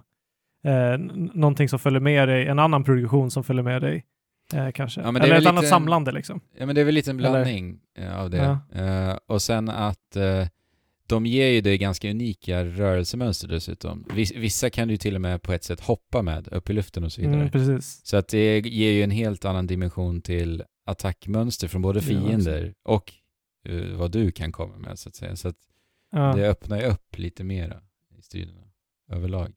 eh, någonting som följer med dig, en annan produktion som följer med dig eh, kanske? Ja, Eller ett annat samlande liksom? ja, men det är väl lite en Eller- blandning eh, av det. Eh, och sen att eh, de ger ju dig ganska unika rörelsemönster dessutom. Vis, vissa kan du till och med på ett sätt hoppa med upp i luften och så vidare. Mm. Så att det ger ju en helt annan dimension till attackmönster från både det fiender och eh, vad du kan komma med så att säga. Så att Ja. det öppnar ju upp lite mera i striderna överlag.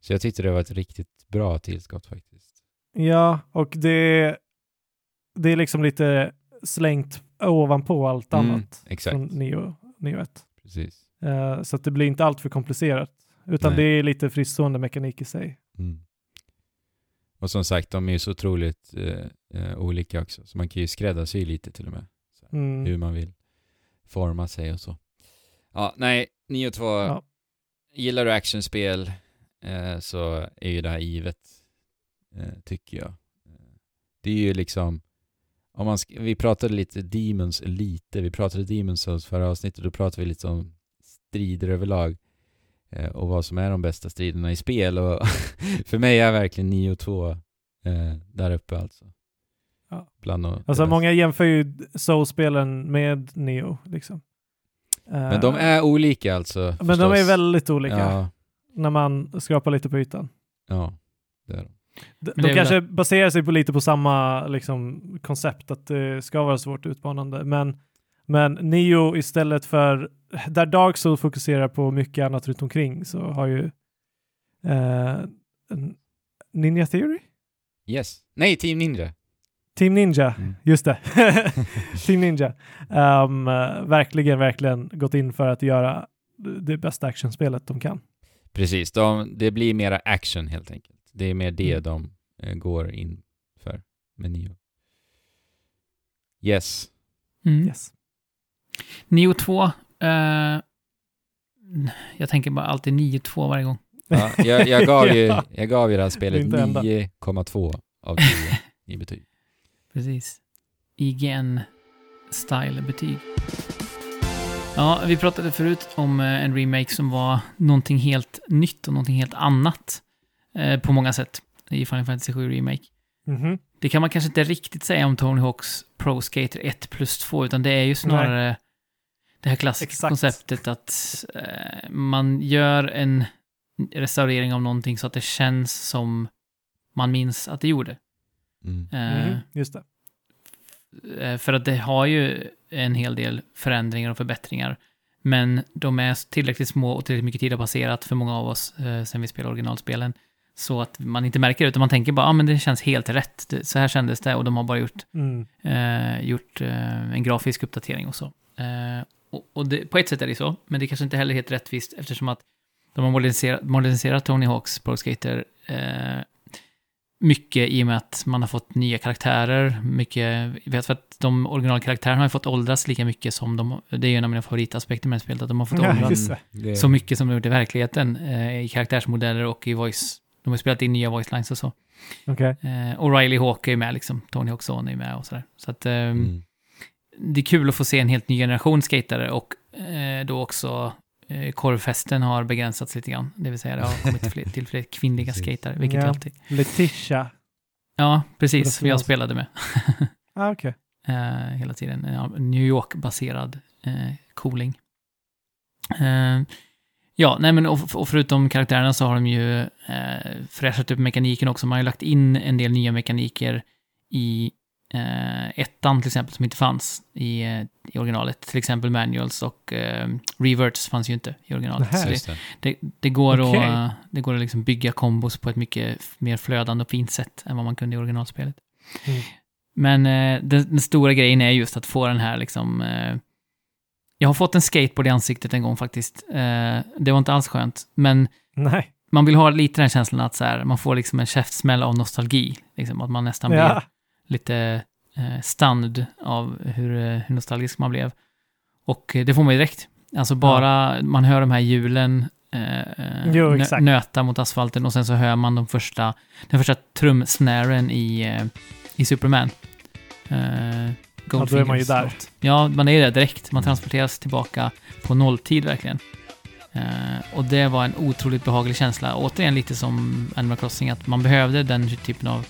Så jag tyckte det var ett riktigt bra tillskott faktiskt. Ja, och det, det är liksom lite slängt ovanpå allt Mm, annat exakt. från Neo, Neo 1. Precis. Eh, så att det blir inte allt för komplicerat, utan Nej. det är lite fristående mekanik i sig. Mm. Och som sagt, de är ju så otroligt eh, olika också. Så man kan ju skräddarsy lite till och med. Så Mm. Hur man vill forma sig och så. Ja, nej, 9 och 2. Ja. Gillar du actionspel eh, så är ju det här givet, eh, tycker jag. Eh, Det är ju liksom, om man vi pratade lite Demons, lite, vi pratade Demons Souls förra avsnittet, då pratade vi lite om strider överlag eh, och vad som är de bästa striderna i spel och för mig är verkligen 9 och 2 eh, där uppe alltså. Ja. Bland Alltså många jämför ju Soul-spelen med Neo liksom. Men de är olika alltså. Men de är förstås. väldigt olika Ja, när man skrapar lite på ytan. ja, det är de. De, de det kanske baserar sig på lite på samma liksom, koncept, att det ska vara svårt utmanande. Men, men Neo istället för, där Dark Souls fokuserar på mycket annat runt omkring så har ju eh, Ninja Theory? Yes. Nej, Team Ninja. Team Ninja, Mm. just det. Team Ninja. Um, verkligen, verkligen gått in för att göra det bästa actionspelet de kan. Precis, de, det blir mera action helt enkelt. Det är mer det Mm. de eh, går in för med Nio. Yes. Mm. Yes. Neo 2. eh, jag tänker bara alltid 9-2 varje gång. Ja, jag, jag, gav ju, Ja. jag gav ju det här spelet Det är inte enda. 9,2 av 10 i betyg. Precis. IGN-style-betyg. Ja, vi pratade förut om eh, en remake som var någonting helt nytt och någonting helt annat eh, på många sätt i Final Fantasy 7 Remake. Mhm. Det kan man kanske inte riktigt säga om Tony Hawks Pro Skater 1 plus 2, utan det är ju snarare det här klassiska Exakt. konceptet att eh, man gör en restaurering av någonting så att det känns som man minns att det gjorde. Mm. Eh, Mhm, Just det. Eh, För att det har ju en hel del förändringar och förbättringar. Men de är tillräckligt små och tillräckligt mycket tid har passerat för många av oss eh, sen vi spelade originalspelen. Så att man inte märker det, utan man tänker bara, ja ah, men det känns helt rätt. Det, så här kändes det och de har bara gjort, Mm. eh, gjort eh, en grafisk uppdatering och så. Eh, och och det, på ett sätt är det så, men det kanske inte heller är helt rättvist eftersom att de har moderniserat, moderniserat Tony Hawks Pro Skater eh, mycket i och med att man har fått nya karaktärer. Mycket, vet för att de originalkaraktärerna har ju fått åldras lika mycket som de, det är ju en av mina favoritaspekter med det spelet, att de har fått Ja, åldras. Det- så mycket som de gjort i verkligheten eh, i karaktärsmodeller och i voice. De har spelat in nya voice lines och så. Okej. Eh, och Riley Hawk är ju med liksom, Tony Hawk's son är med och sådär. Så att eh, Mm. det är kul att få se en helt ny generation skatare och eh, då också eh, korvfesten har begränsats lite grann. Det vill säga det har kommit till fler, till fler kvinnliga skatare, vilket Ja. alltid... Letitia. Ja, precis. får Jag spelade med Ah, okej. eh, hela tiden. New York-baserad eh, cooling. Eh, ja, nej men och, och förutom karaktärerna så har de ju eh, fräschat upp mekaniken också. Man har ju lagt in en del nya mekaniker i eh, ettan till exempel som inte fanns i, eh, i originalet. Till exempel manuals och eh, reverts fanns ju inte i originalet. Nähä. Så det, det. det, det går Okej. att, det går att liksom bygga kombos på ett mycket mer flödande och fint sätt än vad man kunde i originalspelet. Mm. Men eh, den, den stora grejen är just att få den här liksom... Jag har fått en skateboard i ansiktet en gång faktiskt. Eh, det var inte alls skönt. Men Nej. man vill ha lite den känslan att så här, man får liksom en käftsmäll av nostalgi. Liksom, att man nästan blir Ja. lite eh, stunned av hur, eh, hur nostalgisk man blev. Och det får man ju direkt. Alltså bara man hör de här hjulen eh, eh, Jo, nö- nöta mot asfalten och sen så hör man de första, den första trumsnären i, eh, i Superman. Eh, Ja, då är man ju Goldfingers där. låt. Ja, man är där direkt. Man transporteras tillbaka på nolltid verkligen. Eh, och det var en otroligt behaglig känsla. Återigen lite som Animal Crossing, att man behövde den typen av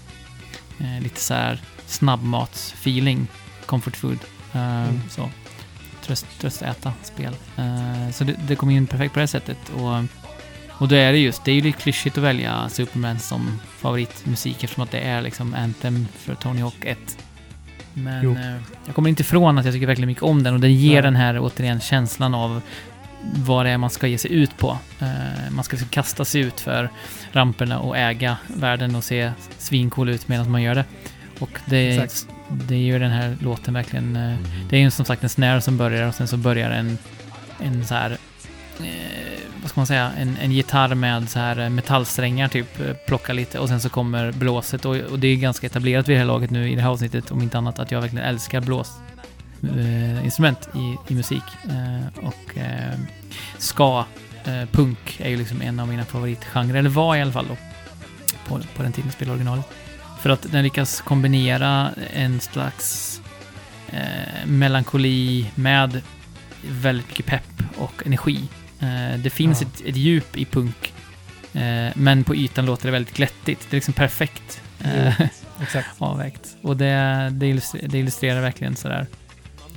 eh, lite så här snabbmatsfeeling, comfort food. Eh, Mm. Så. Tröst, tröstäta spel. Eh, så det, det kom in perfekt på det sättet. Och, och då är det just, det är ju lite klyschigt att välja Superman som favoritmusik eftersom att det är liksom Anthem för Tony Hawk 1. Men eh, jag kommer inte ifrån att jag tycker verkligen mycket om den och den ger Nej. den här återigen känslan av vad det är man ska ge sig ut på. Eh, man ska liksom kasta sig ut för ramperna och äga världen och se svincool ut medan man gör det. Och det, Exakt. det gör den här låten verkligen... Eh, Mm. det är ju som sagt en snare som börjar och sen så börjar en, en så här, eh, vad ska man säga, en, en gitarr med så här eh, metallsträngar typ, eh, plocka lite och sen så kommer blåset och, och det är ganska etablerat vid det här laget nu i det här avsnittet om inte annat att jag verkligen älskar blås eh, instrument i, i musik. Eh, och eh, ska, eh, punk är ju liksom en av mina favoritgenrer, eller var i alla fall då, på, på den tiden jag spelade originalet. För att den lyckas kombinera en slags eh, melankoli med väldigt mycket pepp och energi. Eh, det finns Ja. ett, ett djup i punk, eh, men på ytan låter det väldigt glättigt. Det är liksom perfekt eh, Exakt. avvägt. Och det, det, illustrerar, det illustrerar verkligen sådär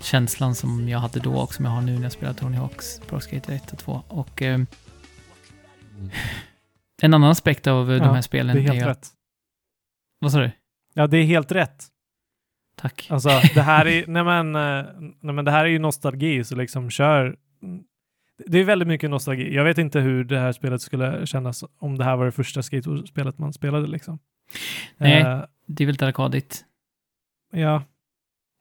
känslan som jag hade då och som jag har nu när jag spelar Tony Hawks Pro Skater 1 och 2. Och eh, Mm. en annan aspekt av eh, de Ja, här spelen Det är är, helt att rätt. Vad sa du? Ja, det är helt rätt. Tack. Alltså, det här är, nej men, nej men det här är ju nostalgi, så liksom kör. Det är väldigt mycket nostalgi. Jag vet inte hur det här spelet skulle kännas om det här var det första skateboardspelet man spelade liksom. Nej. Eh, Det är väldigt arkadigt. ja,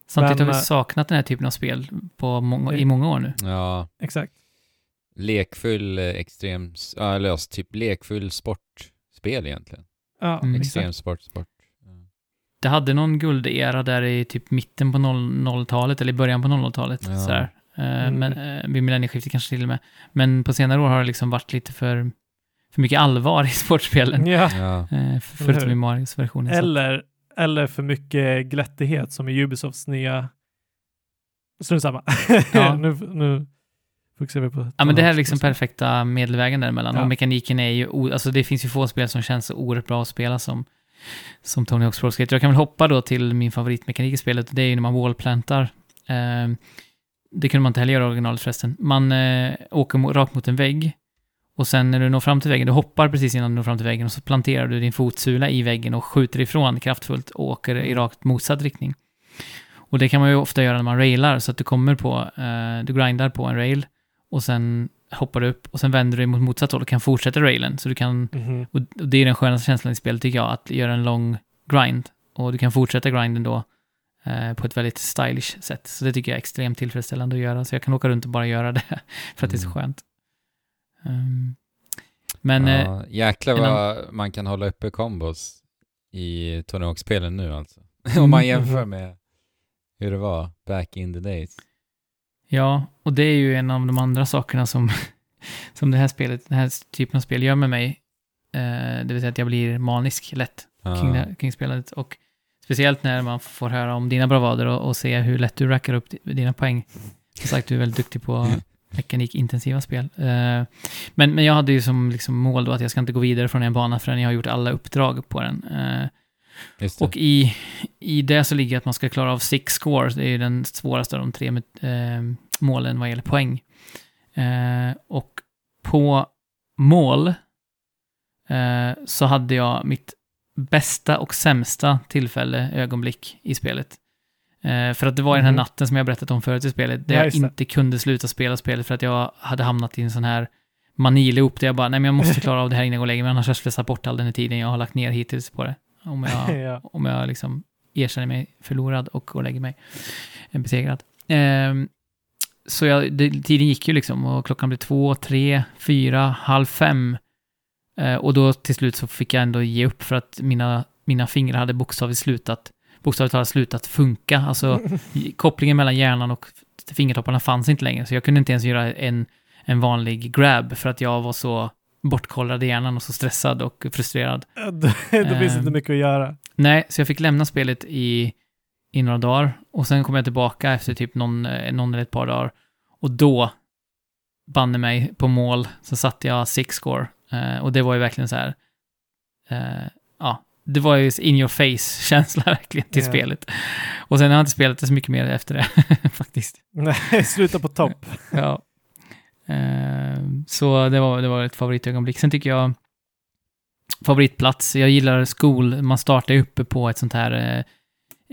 Samtidigt Men, har vi eh, saknat den här typen av spel på många, i många år nu. Ja, exakt. lekfull eh, extrem, eller alltså, typ lekfull sportspel egentligen. Ja, Mm. Extrem sport, sport. Ja. Det hade någon guldera där i typ mitten på 00-talet, eller i början på 00-talet. Ja. Sådär. Eh, Mm. Men, eh, vid millennieskiftet kanske till och med. Men på senare år har det liksom varit lite för, för mycket allvar i sportspelen. Ja. Ja. Eh, förutom i Marios version. Eller, eller för mycket glättighet som i Ubisofts nya... Strunt samma. Ja. nu, nu fokuserar vi på... Ja, men det här är liksom perfekta medelvägen däremellan. Ja. Och mekaniken är ju, alltså det finns ju få spel som känns så oerhört bra att spela som, som Tony Hawk's Pro Skater. Jag kan väl hoppa då till min favoritmekanik i spelet, det är ju när man wallplantar. Eh, det kunde man inte heller göra i originalet förresten. Man eh, åker rakt mot en vägg och sen när du når fram till väggen, du hoppar precis innan du når fram till väggen och så planterar du din fotsula i väggen och skjuter ifrån kraftfullt och åker i rakt motsatt riktning. Och det kan man ju ofta göra när man railar, så att du kommer på, eh, du grindar på en rail och sen hoppar du upp och sen vänder du dig mot motsatt håll och kan fortsätta railen. Så du kan, Mhm. och det är den skönaste känslan i spelet tycker jag, att göra en lång grind. Och du kan fortsätta grinden då på ett väldigt stylish sätt. Så det tycker jag är extremt tillfredsställande att göra. Så jag kan åka runt och bara göra det, för att det är så Mm. skönt. Ehm, men eh, ja, jäklar en vad man kan hålla uppe kombos i Tony Hawk-spelen nu alltså. Om man jämför med hur det var back in the days. Ja, och det är ju en av de andra sakerna som, som det här spelet, den här typen av spel gör med mig. Eh, det vill säga att jag blir manisk lätt kring, Ja. det, kring spelet. Och speciellt när man får höra om dina bravader och, och se hur lätt du rackar upp di- dina poäng. Som sagt, du är väldigt duktig på mekanikintensiva spel. Eh, men, men jag hade ju som liksom mål då att jag ska inte gå vidare från en bana förrän jag har gjort alla uppdrag på den. Eh, och i, i det så ligger att man ska klara av six scores. Det är ju den svåraste av de tre med, eh, målen vad gäller poäng. Eh, och på mål eh, så hade jag mitt bästa och sämsta tillfälle, ögonblick i spelet. Eh, för att det var den här Mhm. natten som jag berättat om förut i spelet, där Ja, jag inte kunde sluta spela spelet för att jag hade hamnat i en sån här maniloop där jag bara, nej men jag måste klara av det här innan jag går och lägger mig, annars har jag slösat bort all den här tiden jag har lagt ner hittills på det. Om jag, ja. om jag liksom erkänner mig förlorad och går och lägger mig en besegrad. Ehm, så jag, det, tiden gick ju liksom och klockan blev två, tre, fyra, halv fem. Eh, och då till slut så fick jag ändå ge upp för att mina, mina fingrar hade bokstavligt slutat, bokstavligt talat slutat funka. Alltså kopplingen mellan hjärnan och fingertopparna fanns inte längre, så jag kunde inte ens göra en, en vanlig grab för att jag var så bortkollrad i hjärnan och så stressad och frustrerad. då finns det inte Ehm. mycket att göra. Nej, så jag fick lämna spelet i, i några dagar och sen kom jag tillbaka efter typ någon, eh, någon eller ett par dagar. Och då, banne mig, på mål, så satte jag six score. Eh, och det var ju verkligen så här, eh, ja, det var ju in your face-känsla verkligen till Ja. spelet. Och sen har jag inte spelat det så mycket mer efter det, faktiskt. Nej, sluta på topp. Ja. Eh, så det var, det var ett favoritögonblick. Sen tycker jag favoritplats, jag gillar skol, man startar ju uppe på ett sånt här, eh,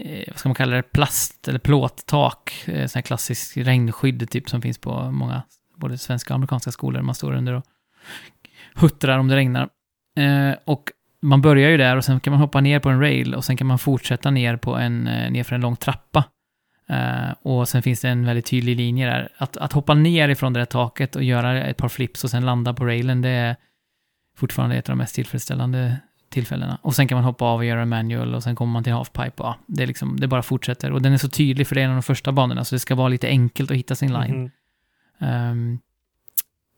eh, vad ska man kalla det, plast eller plåttak, eh, sån här klassisk regnskydd typ som finns på många, både svenska och amerikanska skolor, man står under och huttrar om det regnar. Eh, och man börjar ju där och sen kan man hoppa ner på en rail och sen kan man fortsätta ner på en, eh, ner för en lång trappa. Eh, och sen finns det en väldigt tydlig linje där. Att, att hoppa ner ifrån det där taket och göra ett par flips och sen landa på railen, det är fortfarande ett av de mest tillfredsställande tillfällena. Och sen kan man hoppa av och göra en manual och sen kommer man till halfpipe. Ja, det, är liksom, det bara fortsätter. Och den är så tydlig för det är en av de första banorna, så det ska vara lite enkelt att hitta sin line. Mhm. Ehm,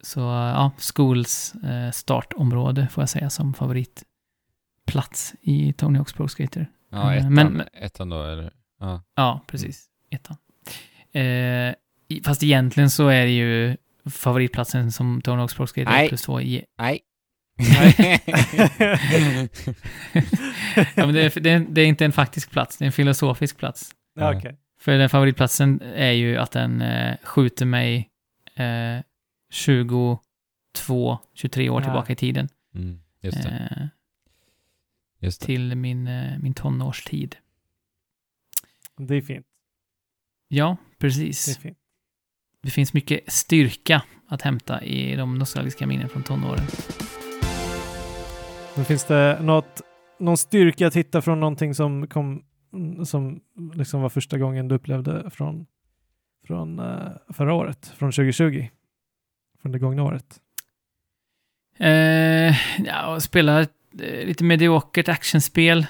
så ja, Schools eh, startområde får jag säga som favoritplats i Tony Hawk's Pro Skater. Ja, Eh, ettan, men- ettan då, eller? Ja. Ja, precis. Ettan. Eh, fast egentligen så är det ju favoritplatsen som Tony Hawk's Pro Skater Nej. plus två i... Nej. ja, men det, är, det, är, det är inte en faktisk plats, det är en filosofisk plats. Ja, Okej. För den favoritplatsen är ju att den eh, skjuter mig eh, 22, 23 år Ja. tillbaka i tiden. mm, just det. Eh, Just det. till min, eh, min tonårstid. Det är fint. Ja, Det är precis. fint. Det finns mycket styrka att hämta i de nostalgiska minnen från tonåren. Men finns det något, någon styrka att hitta från någonting som kom, som liksom var första gången du upplevde från, från eh, förra året, från 2020? Från det gångna året? Eh, ja, spela eh, lite mediokert actionspel.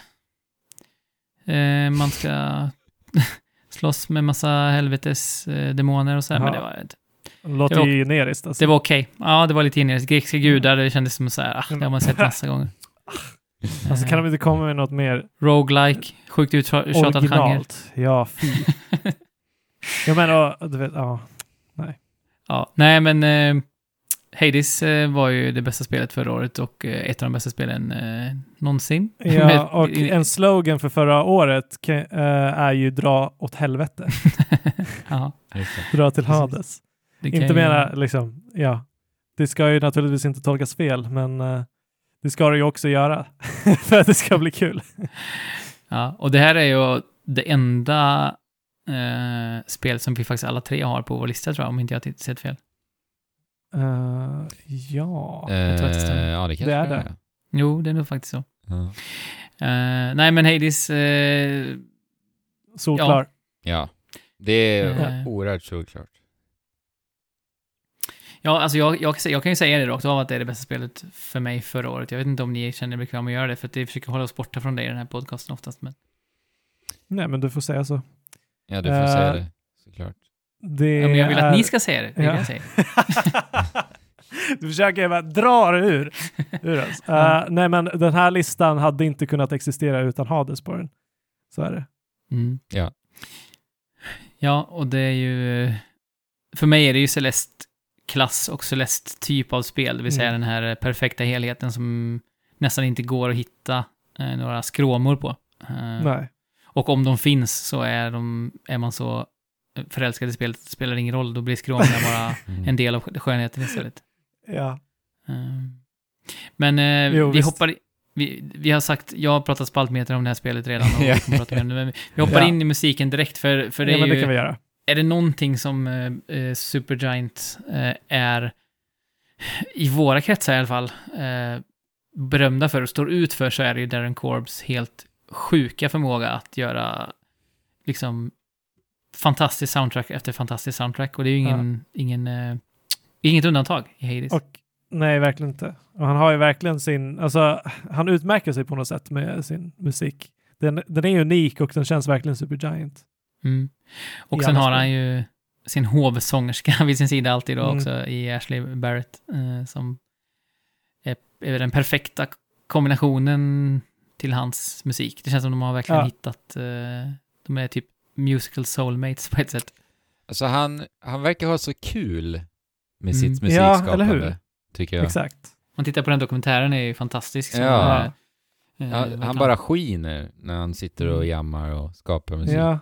Eh, man ska slåss med massa helvetes eh, demoner och så här, men det var, ett- Det låter Det var- ju generiskt. Alltså. det var okej. Ja, det var lite generiskt. Grekiska gudar, det kändes som så här, ah, det har man sett massa gånger. alltså kan de inte komma med något mer Roguelike, sjukt uttjatad genre. originalt? Ja, fy. Jag menar, du vet, ja. Ja, nej men eh, Hades eh, var ju det bästa spelet förra året och eh, ett av de bästa spelen eh, någonsin. Ja, Med- och en slogan för förra året ka- eh, är ju dra åt helvete. ja. Dra till. Hades. det kan Inte ju- mera liksom, ja. Det ska ju naturligtvis inte tolkas fel, men eh, det ska det ju också göra för att det ska bli kul. Ja, och det här är ju det enda eh, spel som vi faktiskt alla tre har på vår lista tror jag, om inte jag har sett fel. Eh, ja. jag tror att det stämmer. Ja, det Det är det är. Jo, det är nog faktiskt så. Ja. Eh, nej, men Hades, eh, Solklar. ja, det är Eh. oerhört såklart. ja, alltså jag, jag, jag kan ju säga det rakt av att det är det bästa spelet för mig förra året. Jag vet inte om ni känner er bekväma att göra det, för att vi försöker hålla oss borta från det i den här podcasten oftast. Men Nej, men du får säga så. Ja, du får Eh, säga det, såklart. Det ja, men jag vill är... att ni ska säga det. Ja. jag du försöker bara dra det ur, ur oss. Ja. Eh, nej, men den här listan hade inte kunnat existera utan Hades på den. Så är det. Mm. Ja. Ja, och det är ju... För mig är det ju Celeste-klass och Celeste-typ av spel, det vill säga Mm. den här perfekta helheten som nästan inte går att hitta eh, några skråmor på. Eh, Nej. Och om de finns så är, de, är man så förälskad i spelet, det spelar ingen roll, då blir skråmorna bara Mm. en del av skönheten istället. Ja. Eh, Men eh, Jo, vi visst. hoppar... Vi, vi har sagt, jag har pratat spaltmeter om det här spelet redan och vi kommer prata mer om det, men vi hoppar Ja. in i musiken direkt för, för det ja, är men det ju... kan vi göra. är det någonting som eh, eh, Supergiant eh, är, i våra kretsar i alla fall, eh, berömda för och står ut för så är det ju Darren Corbs helt sjuka förmåga att göra liksom fantastisk soundtrack efter fantastisk soundtrack och det är ju ingen, ingen eh, inget undantag i Hades. Och nej, verkligen inte. Och han har ju verkligen sin, alltså han utmärker sig på något sätt med sin musik. Den, den är unik och den känns verkligen supergiant. Mm. Och I sen har han ju sin hovsångerska vid sin sida alltid då Mm. också i Ashley Barrett eh, som är, är den perfekta kombinationen till hans musik. Det känns som de har verkligen Ja. hittat, eh, de är typ musical soulmates på ett sätt. Alltså han, han verkar ha så kul med Mm. sitt Ja, musikskapande. eller hur? Tycker jag. Exakt. Man tittar på den dokumentären är ju fantastisk. Ja. eh, eh, Han, bara skiner när han sitter och Mm. jammar och skapar musik. Ja.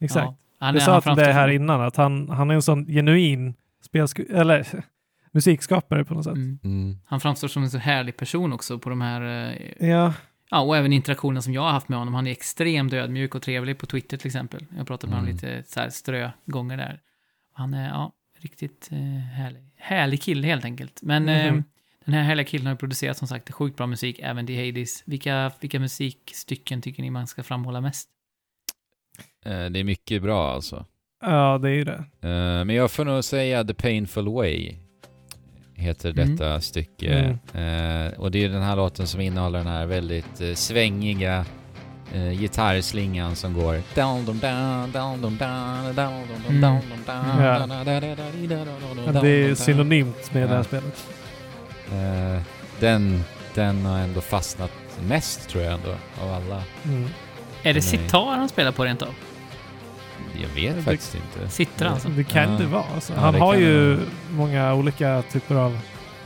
Exakt. Ja. Han, Jag sa han dig framstår här innan att han, han är en sån genuin spelsk- eller musikskapare på något sätt. Mm. Mm. Han framstår som en så härlig person också på de här eh, Ja, Ja, och även interaktionen som jag har haft med honom. Han är extremt ödmjuk och trevlig på Twitter till exempel. Jag har pratat med Mm. honom lite så här strögånger där. Han är, ja, riktigt eh, härlig. Härlig kille helt enkelt. Men eh, den här härliga killen har ju producerat som sagt sjukt bra musik, även till Hades. Vilka, vilka musikstycken tycker ni man ska framhålla mest? Eh, Det är mycket bra alltså. ja det är ju det. Eh, Men jag får nog säga The Painful Way heter detta mm. stycke. Mm. Eh, och det är den här låten som innehåller den här väldigt eh, svängiga eh, gitarrslingan som går... Det är synonymt med ja. det här spelet. Eh, den, den har ändå fastnat mest tror jag ändå, av alla. Mm. Är det sitar han spelar på rent av? Jag vet Det- faktiskt inte. Sitter alltså? Det kan Ja. det vara. Alltså. Ja, Han det har ju det många olika typer av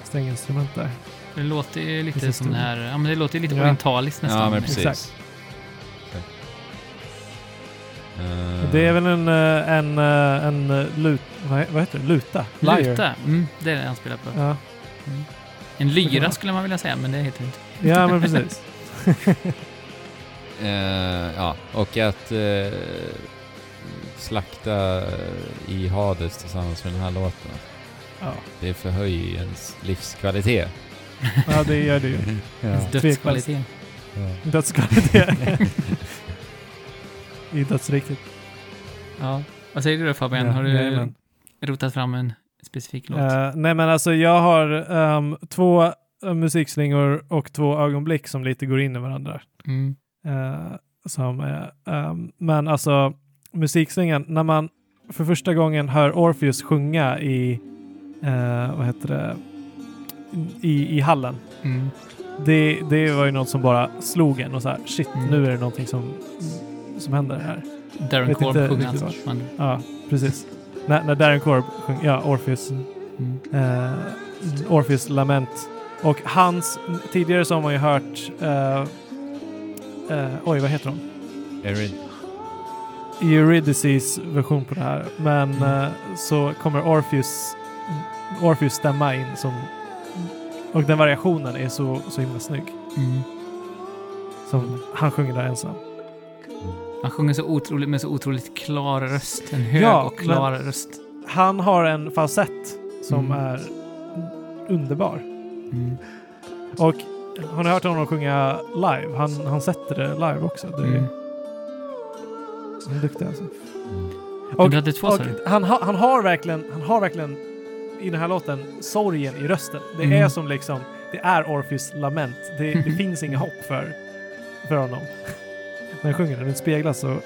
stränginstrument där. Det låter ju lite Precis, som det- här, ja men det låter lite Ja. orientaliskt nästan. Ja, men precis. Exakt. Eh, Det är väl en, eh, en, eh, en eh, lut, vad vad heter det? Luta? Lyre. Luta, mm, det är det han spelar på. Ja. En lyra skulle man vilja säga, men det heter det inte. Ja, men precis. Eh, ja, och att eh, slakta i Hades tillsammans med den här låten. Ja, Det förhöjer ju ens livskvalitet. ja det gör det ju. Ja. Dödskvalitet. Dödskvalitet. I dödsriket. Ja. Vad säger du då Fabian? Ja, har du jajamän. rotat fram en specifik låt? Eh, nej men alltså jag har ehm, två eh, musikslingor och två ögonblick som lite går in i varandra. Mm. Eh, som är, ehm, men alltså musikslingan, när man för första gången hör Orpheus sjunga i, eh, vad heter det, i, i hallen. Mm. Det, det var ju något som bara slog en och så här, shit, Mm. nu är det någonting som, som händer här. Darren Vet Korb sjunger riktigt alltså. Ja, precis. När, när Darren Korb sjöng, ja, Orpheus, mm. eh, Orpheus lament. Och hans, tidigare så har man ju hört, eh, eh, oj vad heter hon? Erin, Eurydices version på det här. Men Mm. eh, så kommer Orpheus, Orpheus stämma in som, och den variationen är så, så himla snygg. Mm. Som han sjunger där ensam. Han sjunger så otroligt, med så otroligt klar röst. En hög Ja, och klar röst. Han har en falsett som Mm. är underbar. Mm. Och har ni hört honom sjunga live? Han, han sätter det live också. Det är, Mm. Han är duktig alltså. Och, du hade två Och han, ha, han, har verkligen, han har verkligen i den här låten sorgen i rösten. Det Mm. är som liksom, det är Orpheus lament. Det, det finns inga hopp för, för honom. När han sjunger den. Den speglas så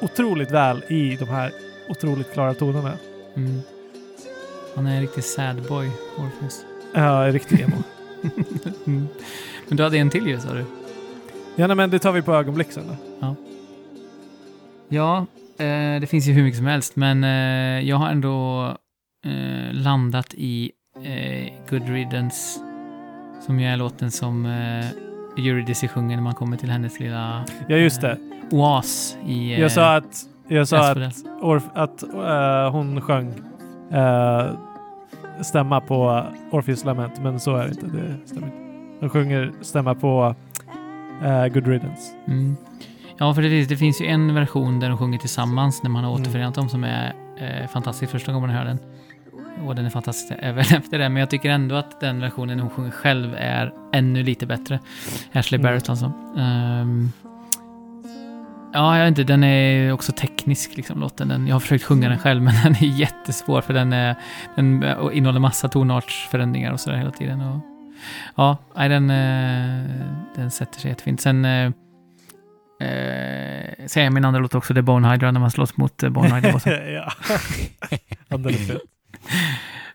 otroligt väl i de här otroligt klara tonerna. Mm. Han är en riktig sad boy, Orpheus. Ja, riktig emo. mm. Men du hade en till ju, sa du? ja, nej, men det tar vi på ögonblick sen då. Ja, eh, det finns ju hur mycket som helst, men eh, jag har ändå eh, landat i Good Riddance, som ju är låten som Eurydice sjunger när man kommer till hennes lilla Ja, just det. oas i... Jag sa att, jag sa att, att eh, hon sjöng eh, stämma på Orpheus lament, men så är det inte. Det stämmer inte. Hon sjunger stämma på eh, Good Riddance. Mm. Ja, för det det finns ju en version där de sjunger tillsammans när man har Mm. återförenat dem som är eh, fantastisk första gången man hör den. Och den är fantastisk även efter det, men jag tycker ändå att den versionen hon sjunger själv är ännu lite bättre. Ashley Mm. Barrett alltså. Ehm, ja, jag vet inte, den är också teknisk liksom låten. Den, jag har försökt sjunga den själv, men den är jättesvår för den, är, den innehåller massa tonartsförändringar och sådär hela tiden. Och, ja, den, eh, den sätter sig jättefint. Sen eh, säger jag min andra låt också, det är Bone Hydra när man slåss mot eh, Bone Hydra-bossen. ja. Alldeles rätt.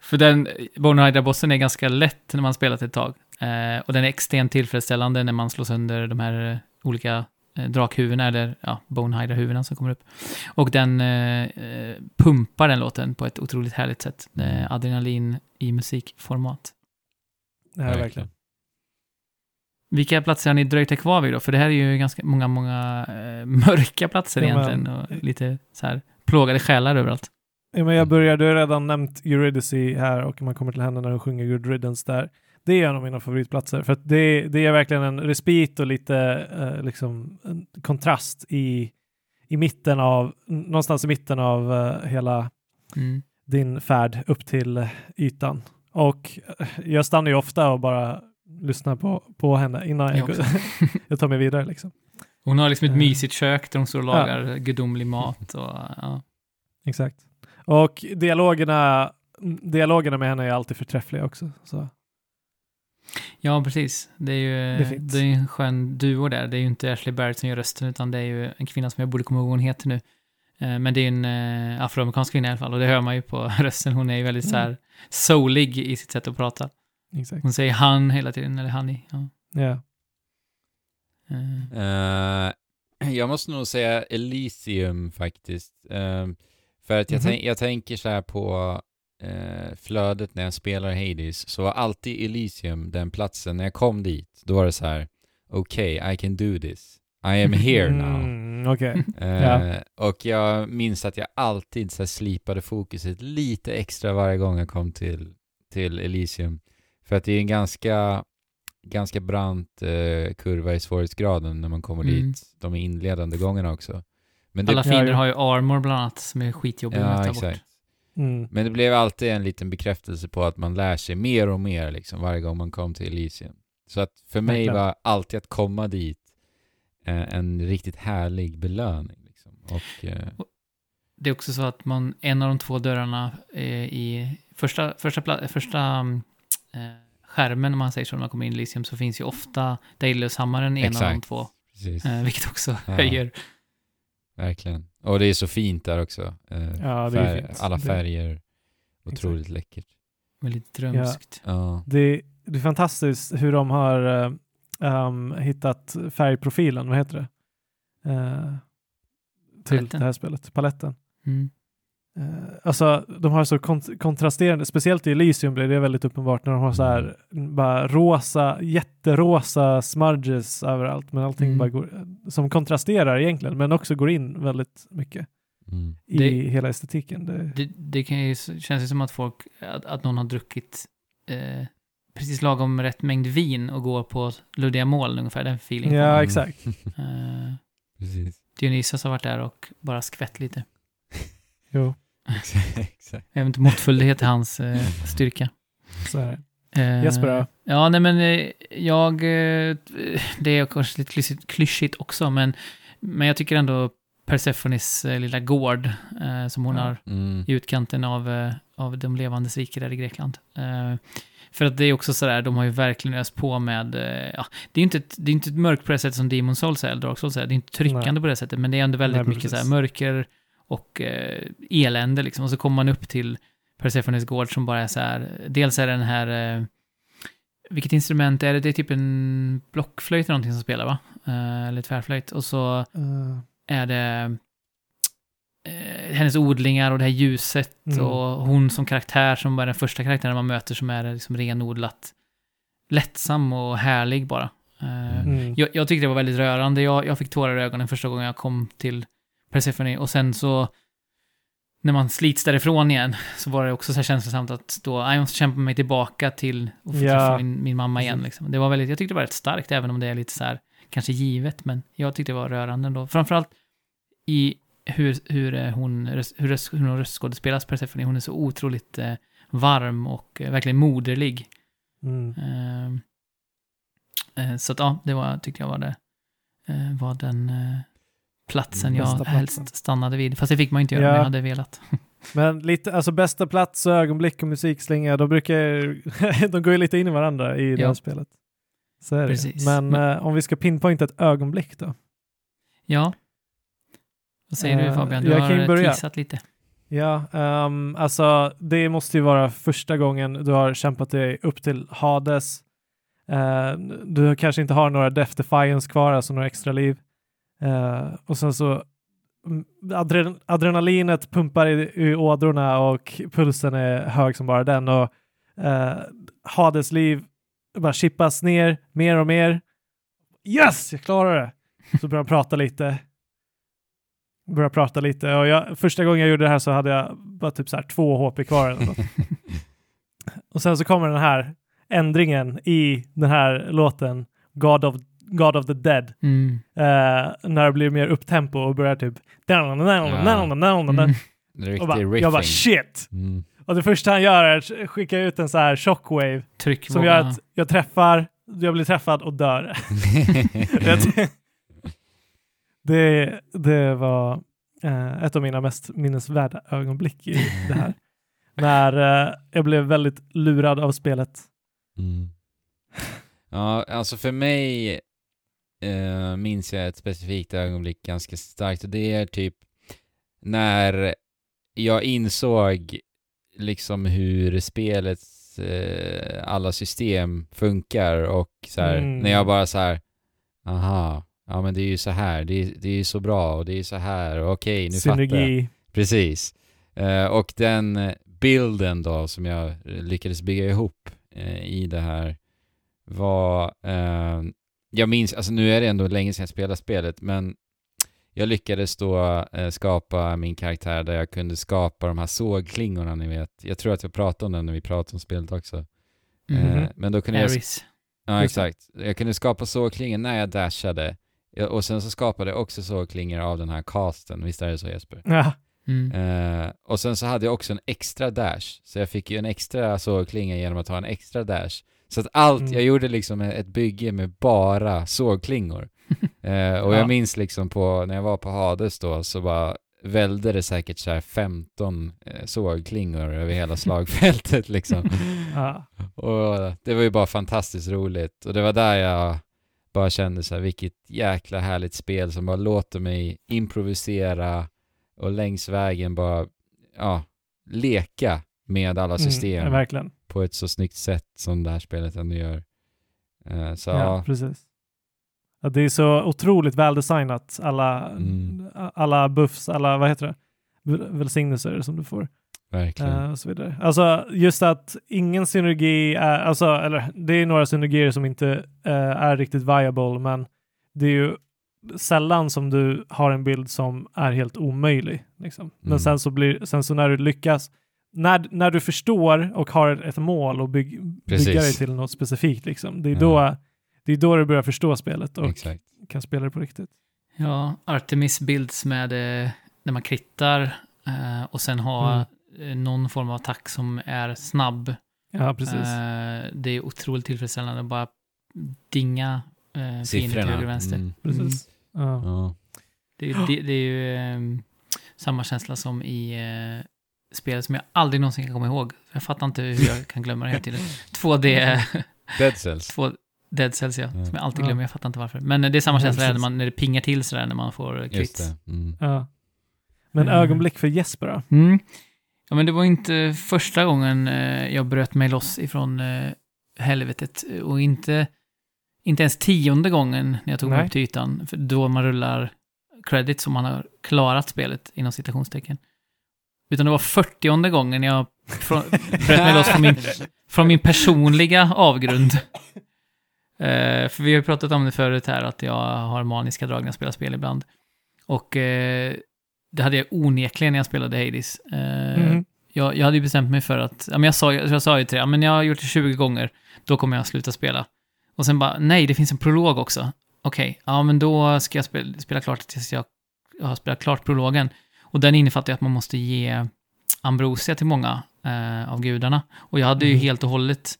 För den, Bone Hydra-bossen är ganska lätt när man spelat ett tag. Eh, och den är extremt tillfredsställande när man slår sönder de här eh, olika eh, drakhuvudena, eller ja, Bone Hydra-huvudena som kommer upp. Och den eh, eh, pumpar den låten på ett otroligt härligt sätt. Eh, adrenalin i musikformat. Ja, verkligen. Vilka platser har ni dröjt er kvar vid då? För det här är ju ganska många, många eh, mörka platser Ja, men- egentligen. Och lite så här plågade själar överallt. Ja, men jag börjar, du har redan nämnt Eurydice här och man kommer till henne när hon sjunger Good Riddance där. Det är en av mina favoritplatser för att det, det är verkligen en respit och lite eh, liksom kontrast i, i mitten av, någonstans i mitten av eh, hela Mm. din färd upp till ytan. Och eh, jag stannar ju ofta och bara lyssnar på, på henne innan Jag jag, jag tar mig vidare liksom. Hon har liksom ett Eh. mysigt kök där hon står och lagar gudomlig mat. Och, ja. Exakt. Och dialogerna, dialogerna med henne är alltid förträffliga också. Så. ja, precis. Det är ju fint. det är en skön duo där. Det är ju inte Ashley Barrett som gör rösten, utan det är ju en kvinna som jag borde komma ihåg vad hon heter nu. Eh, Men det är ju en eh, afroamerikansk kvinna i alla fall, och det hör man ju på rösten. Hon är ju väldigt så här soulig i sitt sätt att prata. Exakt. Hon säger han hela tiden, eller honey. Ja. Ja. Eh, Eh, jag måste nog säga Elysium faktiskt. Eh, för att jag, Mhm. tänk, jag tänker så här på eh, flödet när jag spelar Hades, så var alltid Elysium den platsen. När jag kom dit, då var det så här, okay, I can do this. I am here now. Mm, Okej. Eh, Ja. Och jag minns att jag alltid så här slipade fokuset lite extra varje gång jag kom till, till Elysium. För att det är en ganska ganska brant eh, kurva i svårighetsgraden när man kommer Mm. dit de inledande gångerna också. Men det, Alla fiender har ju armor bland annat som är skitjobbiga att ja, ta exakt. bort. Mm. Men det blev alltid en liten bekräftelse på att man lär sig mer och mer liksom varje gång man kom till Elysium. Så att för mig Verkligen. var alltid att komma dit eh, en riktigt härlig belöning. Liksom. Och, eh, Det är också så att man, en av de två dörrarna eh, i första, första, första mm, skärmen, om man säger så, när man kommer in i Elysium, så finns ju ofta Daedalus-hammaren i en av de Exakt. två. precis, Eh, vilket också Ja. höjer. verkligen. Och det är så fint där också. Eh, Ja, det är fint. Alla Det- färger, otroligt läckert. Väldigt drömskt. Ja. Det, det är fantastiskt hur de har eh, um, hittat färgprofilen, vad heter det? Eh, till Paletten. det här spelet, paletten. Mm. Eh, alltså, de har så kont- kontrasterande, speciellt i Elysium blir det väldigt uppenbart när de har så här bara rosa, jätterosa smudges överallt, men allting Mm. bara går, som kontrasterar egentligen, men också går in väldigt mycket Mm. i Det- hela estetiken. Det, Det, det kan ju, känns ju som att folk, att, att någon har druckit eh, precis lagom rätt mängd vin och går på luddiga mål, ungefär den feelingen. ja, Mm. exakt. Eh, Precis. Dionysos har varit där och bara skvätt lite. Jo, Exakt. Även måttfullhet är hans eh, styrka. så är det. Eh, Jesper då? Ja, nej men eh, jag... eh, Det är kanske lite klyschigt, klyschigt också, men, men jag tycker ändå Persephones eh, lilla gård eh, som hon Ja. har Mm. i utkanten av, av de levandes rike där i Grekland. Eh, för att det är också sådär, de har ju verkligen öst på med, eh, ja, det är ju inte ett, det är inte ett mörkt på det sättet som Demon Souls är, eller Dark Souls är, det är inte tryckande Nej. på det sättet, men det är ändå väldigt Nej, mycket såhär mörker och eh, elände liksom. Och så kommer man upp till Persephones gård som bara är så här, dels är det den här, eh, vilket instrument är det? Det är typ en blockflöjt eller någonting som spelar va? Eh, eller tvärflöjt. Och så Eh, är det eh, hennes odlingar och det här ljuset Mm. och hon som karaktär som var den första karaktären man möter som är liksom renodlat lättsam och härlig bara. Eh, mm. jag, jag tyckte det var väldigt rörande. Jag, jag fick tårar i ögonen första gången jag kom till Persephone och sen så när man slits därifrån igen så var det också så här känslosamt att då, "Nej, jag måste kämpa mig tillbaka till och få Ja. träffa min, min mamma igen. Liksom. Det var väldigt, jag tyckte det var rätt starkt, även om det är lite så här, kanske givet, men jag tyckte det var rörande ändå. Framförallt i hur, hur, eh, hon, hur, hur hon röstskådespelas Persephone. Hon är så otroligt eh, varm och eh, verkligen moderlig. Mm. Eh, eh, så att ja, det var, tyckte jag var det, eh, var den eh, platsen jag platsen. helst stannade vid. Fast det fick man inte göra Ja. om jag hade velat. Men lite, alltså bästa plats ögonblick och musikslinga, de brukar de går ju lite in i varandra i det Ja. här spelet. Så är det. Precis. Men, Men- eh, om vi ska pinpointa ett ögonblick då? Ja. Vad säger du Eh, Fabian? Du jag har ju eh, börja. teasat lite. Ja, ehm, alltså det måste ju vara första gången du har kämpat dig upp till Hades. Eh, du kanske inte har några Death Defiance kvar, alltså några extra liv. Eh, och sen så mm, adren adrenalinet pumpar i, i ådrorna och pulsen är hög som bara den och eh, Hades liv bara chippas ner mer och mer. Yes, jag klarar det! Så börjar han prata lite. Börjar prata lite och jag, första gången jag gjorde det här så hade jag bara typ så här två HP kvar eller något. Och sen så kommer den här ändringen i den här låten God of, God of the Dead. Mm. Eh, när det blir mer upptempo och börjar typ Mm. Och bara, jag bara shit! Mm. Och det första han gör är att skicka ut en så här shockwave Tryck som gör att jag träffar, jag blir träffad och dör. Det- det, det var eh, ett av mina mest minnesvärda ögonblick i det här. när eh, jag blev väldigt lurad av spelet. Mm. Ja, alltså för mig eh, minns jag ett specifikt ögonblick ganska starkt och det är typ när jag insåg liksom hur spelets eh, alla system funkar och så här, Mm. när jag bara så här, aha, ja men det är ju så här, det är, det är ju så bra och det är så här, och okej nu fattar jag. Synergi. Precis. Eh, och den bilden då som jag lyckades bygga ihop eh, i det här var, eh, jag minns, alltså nu är det ändå länge sedan jag spelade spelet, men jag lyckades då eh, skapa min karaktär där jag kunde skapa de här sågklingorna ni vet. Jag tror att jag pratade om det när vi pratade om spelet också. Mm. Eh, men då kunde jag Aris. Ja, Just det. exakt. Jag kunde skapa sågklingor när jag dashade. Ja, Och sen så skapade jag också sågklingor av den här casten. Visst är det så Jesper? Ja, Mm. Eh, och sen så hade jag också en extra dash. Så jag fick ju en extra sågklinga genom att ha en extra dash. Så att allt, Mm. jag gjorde liksom ett bygge med bara sågklingor. Eh, och Ja. jag minns liksom på, när jag var på Hades då, så bara välde det säkert så här 15 eh, sågklingor över hela slagfältet liksom. ja. Och det var ju bara fantastiskt roligt. Och det var där jag bara kände så här, vilket jäkla härligt spel som bara låter mig improvisera och längs vägen bara, ja, leka med alla system Mm, verkligen. på ett så snyggt sätt som det här spelet ändå gör. Eh, så Ja, precis. Det är så otroligt väldesignat, alla, Mm. alla buffs, alla, vad heter det, Väl- välsignelser som du får. verkligen. eh, och så vidare. Alltså just att ingen synergi är, alltså, eller det är några synergier som inte eh, är riktigt viable, men det är ju sällan som du har en bild som är helt omöjlig. Liksom. Men Mm. sen så blir, sen så när du lyckas, när, när du förstår och har ett mål och Precis. bygga dig till något specifikt, liksom, det, är Ja. då, det är då du börjar förstå spelet och Exakt. kan spela det på riktigt. Ja, Artemis builds med eh, när man krittar eh, och sen ha eh, någon form av attack som är snabb. Ja, precis. Eh, det är otroligt tillfredsställande att bara dinga eh, fiender till Siffrorna. höger och vänster. Mm. precis. Ja. Ja. Det, är ju- det, det är ju eh, samma känsla som i eh, spelet som jag aldrig någonsin kan komma ihåg. Jag fattar inte hur jag kan glömma det hela tiden. 2D, Dead Cells. två Dead Cells ja, Ja. som jag alltid glömmer, jag fattar inte varför. Men eh, det är samma känsla när, man, när det pingar till sådär när man får krits. det. Mm. Ja. Men Mm. ögonblick för Jesper då? Mm. Ja, men det var inte första gången eh, jag bröt mig loss ifrån eh, helvetet och inte, inte ens tionde gången när jag tog mig Nej. upp till ytan. För då man rullar credit som man har klarat spelet inom citationstecken. Utan det var fyrtionde gången jag från, bröt mig loss från min, från min personliga avgrund. Eh, för vi har ju pratat om det förut här, att jag har maniska drag när jag spelar spel ibland. Och eh, det hade jag onekligen när jag spelade Hades. Eh, Mhm. jag, jag hade ju bestämt mig för att, ja, men jag, sa, jag sa ju till det, ja, men jag har gjort det 20 gånger, då kommer jag sluta spela. Och sen bara, nej, det finns en prolog också. Okej, ja men då ska jag spela, spela klart tills jag har spelat klart prologen. Och den innefattar ju att man måste ge ambrosia till många eh, av gudarna. Och jag hade ju Mm. helt och hållet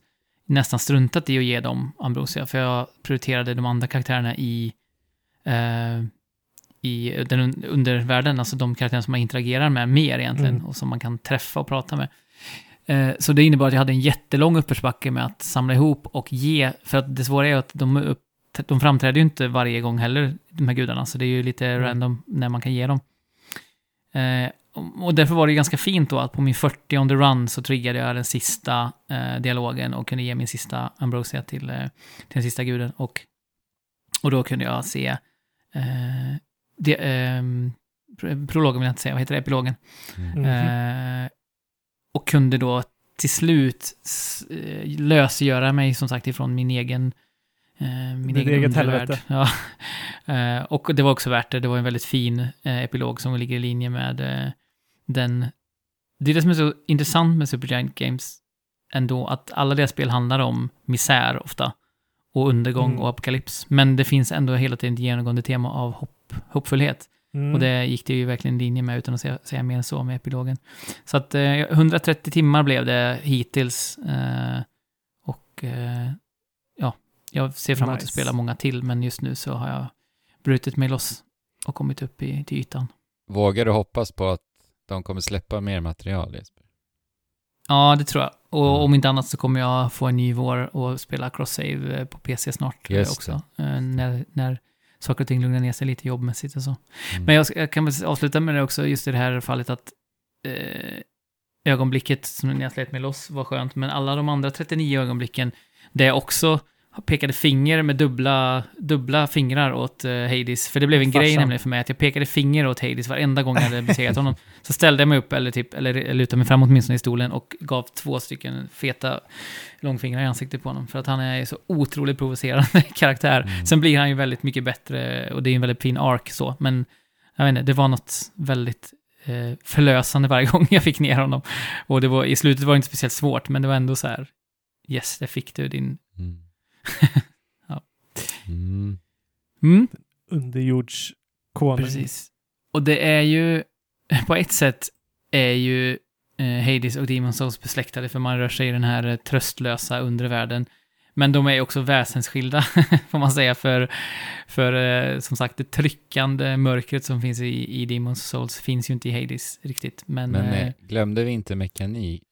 nästan struntat i att ge dem ambrosia, för jag prioriterade de andra karaktärerna i, eh, i den un- undervärlden, alltså de karaktärer som man interagerar med mer egentligen, Mm. och som man kan träffa och prata med. Eh, så det innebar att jag hade en jättelång uppförsbacke med att samla ihop och ge, för att det svåra är att de, upp, de framträder ju inte varje gång heller, de här gudarna, så det är ju lite Mm. random när man kan ge dem. Eh, och därför var det ganska fint då att på min 40 on the run så triggade jag den sista eh, dialogen och kunde ge min sista ambrosia till, eh, till den sista guden. Och, och då kunde jag se eh, det, ehm, pro- prologen vill jag inte säga, vad heter det, epilogen. Mm. Mhm. Eh, och kunde då till slut s- lösgöra mig som sagt ifrån min egen eh, min Ditt egen eget helvete. Ja. Eh, och det var också värt det. Det var en väldigt fin eh, epilog som ligger i linje med eh, den... Det är det som är så intressant med Supergiant Games ändå, att alla deras spel handlar om misär ofta. Och undergång Mm. och apokalyps. Men det finns ändå hela tiden ett genomgående tema av hopp, hoppfullhet. Mm. Och det gick det ju verkligen i linje med utan att säga, säga mer än så med epilogen. Så att eh, 130 timmar blev det hittills. Eh, och eh, jag ser fram emot att Nice. spela många till, men just nu så har jag brutit mig loss och kommit upp i, till ytan. Vågar du hoppas på att de kommer släppa mer material Jesper? Ja, det tror jag. Och Mm. om inte annat så kommer jag få en ny vår och spela cross-save eh, på PC snart eh, Just också. Eh, när, när saker och ting lugnar ner sig lite jobbmässigt och så. Mm. Men jag, jag kan väl avsluta med det också, just i det här fallet att eh, ögonblicket som när jag slet mig loss var skönt, men alla de andra 39 ögonblicken där jag också pekade finger med dubbla, dubbla fingrar åt eh, Hades, för det blev en grej Farsan. nämligen för mig, att jag pekade finger åt Hades varenda gång jag hade besegrat honom. Så ställde jag mig upp, eller, typ, eller lutade mig framåt åtminstone i stolen och gav två stycken feta långfingrar i ansiktet på honom, för att han är så otroligt provocerande karaktär. Mm. Sen blir han ju väldigt mycket bättre och det är en väldigt fin ark så, men jag vet inte, det var något väldigt eh, förlösande varje gång jag fick ner honom. Och det var, i slutet var det inte speciellt svårt, men det var ändå så här, yes, där fick du din, Mm. Mm. Mm, Underjordskonung. precis. Och det är ju, på ett sätt är ju eh, Hades och Demon Souls besläktade, för man rör sig i den här eh, tröstlösa undre världen. Men de är också väsensskilda, får man säga, för, för eh, som sagt, det tryckande mörkret som finns i, i Demon Souls finns ju inte i Hades riktigt. Men, Men eh, eh, glömde vi inte mekanik?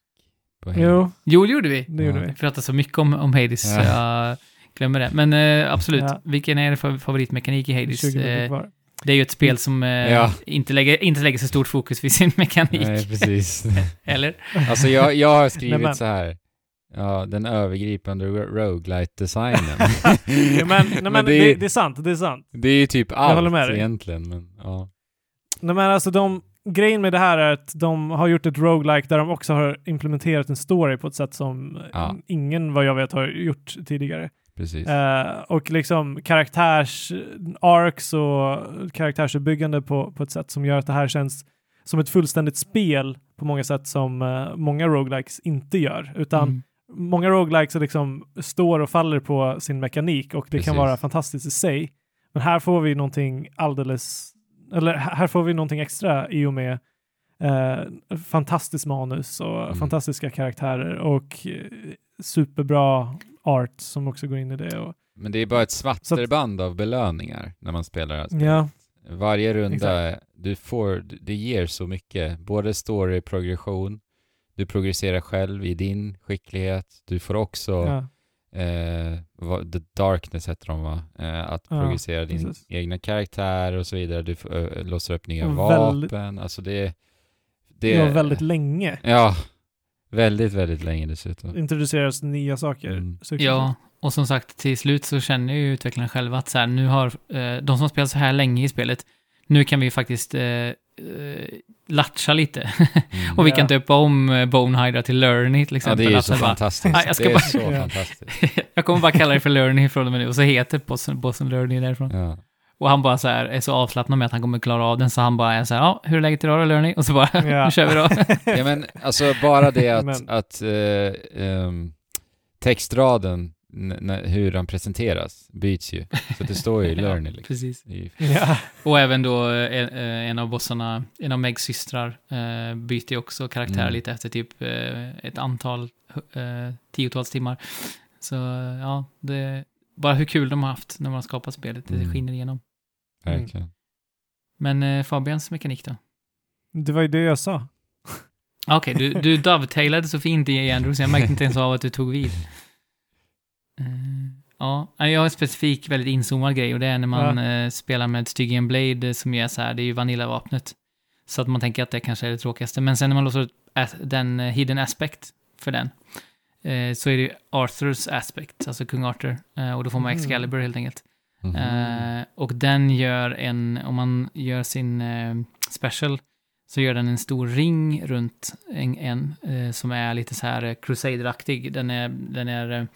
På Hades? Jo, jo, det gjorde vi. det gjorde Ja. vi. Vi pratar så mycket om, om Hades, så Ja. jag glömmer det. Men eh, absolut, Ja. vilken är fa- favoritmekanik i Hades? 20 minuter Eh, det är ju ett spel som eh, Ja. inte, lägger, inte lägger så stort fokus vid sin mekanik. Nej, precis. Eller? Alltså jag, jag har skrivit Nej, så här. Ja, den övergripande ro- roguelite-designen. Ja, men, nej, men det, det, är, det är sant, det är sant. det är ju typ allt egentligen, men ja. Nej, men alltså de, grejen med det här är att de har gjort ett roguelike där de också har implementerat en story på ett sätt som Ja. ingen vad jag vet har gjort tidigare. Precis. Eh, och liksom karaktärs arcs och karaktärsuppbyggande på, på ett sätt som gör att det här känns som ett fullständigt spel på många sätt som eh, många roguelikes inte gör. Utan Mm. många roguelikes är liksom står och faller på sin mekanik och det Precis. kan vara fantastiskt i sig. Men här får vi någonting alldeles, eller här får vi någonting extra i och med eh, fantastiskt manus och Mm. fantastiska karaktärer och eh, superbra art som också går in i det. Och, Men det är bara ett smatterband av belöningar när man spelar det ja, Varje runda, Exakt. du får, det ger så mycket. Både story-progression, du progresserar själv i din skicklighet, du får också ja, eh, The Darkness heter de va? Eh, att Ja, progressera din precis. egna karaktär och så vidare. Du ö, låser upp nya Och vapen. väldigt- Alltså det, det var väldigt länge Ja, väldigt, väldigt länge dessutom. introduceras nya saker. Mm. Ja, och som sagt, till slut så känner ju utvecklarna själva att så här, nu har eh, de som spelat så här länge i spelet, nu kan vi faktiskt eh, latcha lite. Mm. och vi Ja. kan döpa om eh, Bonehydra till Learny till Ja, exempel. det är ju Att så så bara, fantastiskt. Nej, jag ska det är bara- så Ja. fantastiskt. jag kommer bara kalla det för Learny från och med nu, och så heter bossen, bossen Learny därifrån. Ja. Och han bara så här är så avslappnad med att han kommer klara av den, så han bara är så här, ja, hur är läget idag då, Learny? Och så bara, Ja. nu kör vi då. ja, men alltså bara det att, att eh, ehm, textraden, hur den presenteras, byts ju. Så det står ju Learny liksom. Precis. Är ju- Ja. Och även då eh, en av bossarna, en av Megs systrar, eh, byter ju också karaktär Mm. lite efter typ eh, ett antal eh, tiotals timmar. Så eh, ja, det, bara hur kul de har haft när man har skapat spelet, det Mm. skiner igenom. Verkligen. Men eh, Fabians mekanik då? Det var ju det jag sa. Okej, du, du dovetailade så fint i Andrew, så jag märkte inte ens av att du tog vid. Eh, ja, jag har en specifik, väldigt inzoomad grej och det är när man eh, spelar med Stygian Blade som är så här, det är ju Vanilla-vapnet. Så att man tänker att det kanske är det tråkigaste. Men sen när man låser upp as- den eh, hidden aspect för den, så är det Arthurs aspect, alltså kung Arthur. Och då får man Mm. Excalibur helt enkelt. Eh, och den gör en, om man gör sin special, så gör den en stor ring runt en, en som är lite så här Crusader-aktig. Den är, den är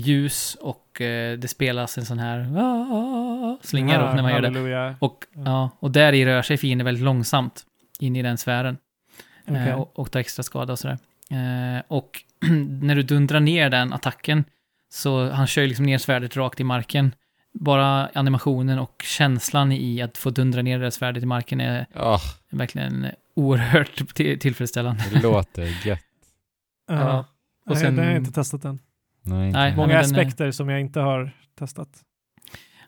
ljus och eh, det spelas en sån här ah, slinga då när man gör det. Och, ja, och där i rör sig fienden väldigt långsamt in i den sfären. Okej. Eh, och, och tar extra skada och sådär. Eh, och när du dundrar ner den attacken, så han kör liksom ner svärdet rakt i marken. Bara animationen och känslan i att få dundra ner det där svärdet i marken är Ja, verkligen oerhört till- tillfredsställande. det låter gött. Ja. Och Och sen, sen- det har jag inte testat än. Nej, Nej. Många den är- aspekter som jag inte har testat.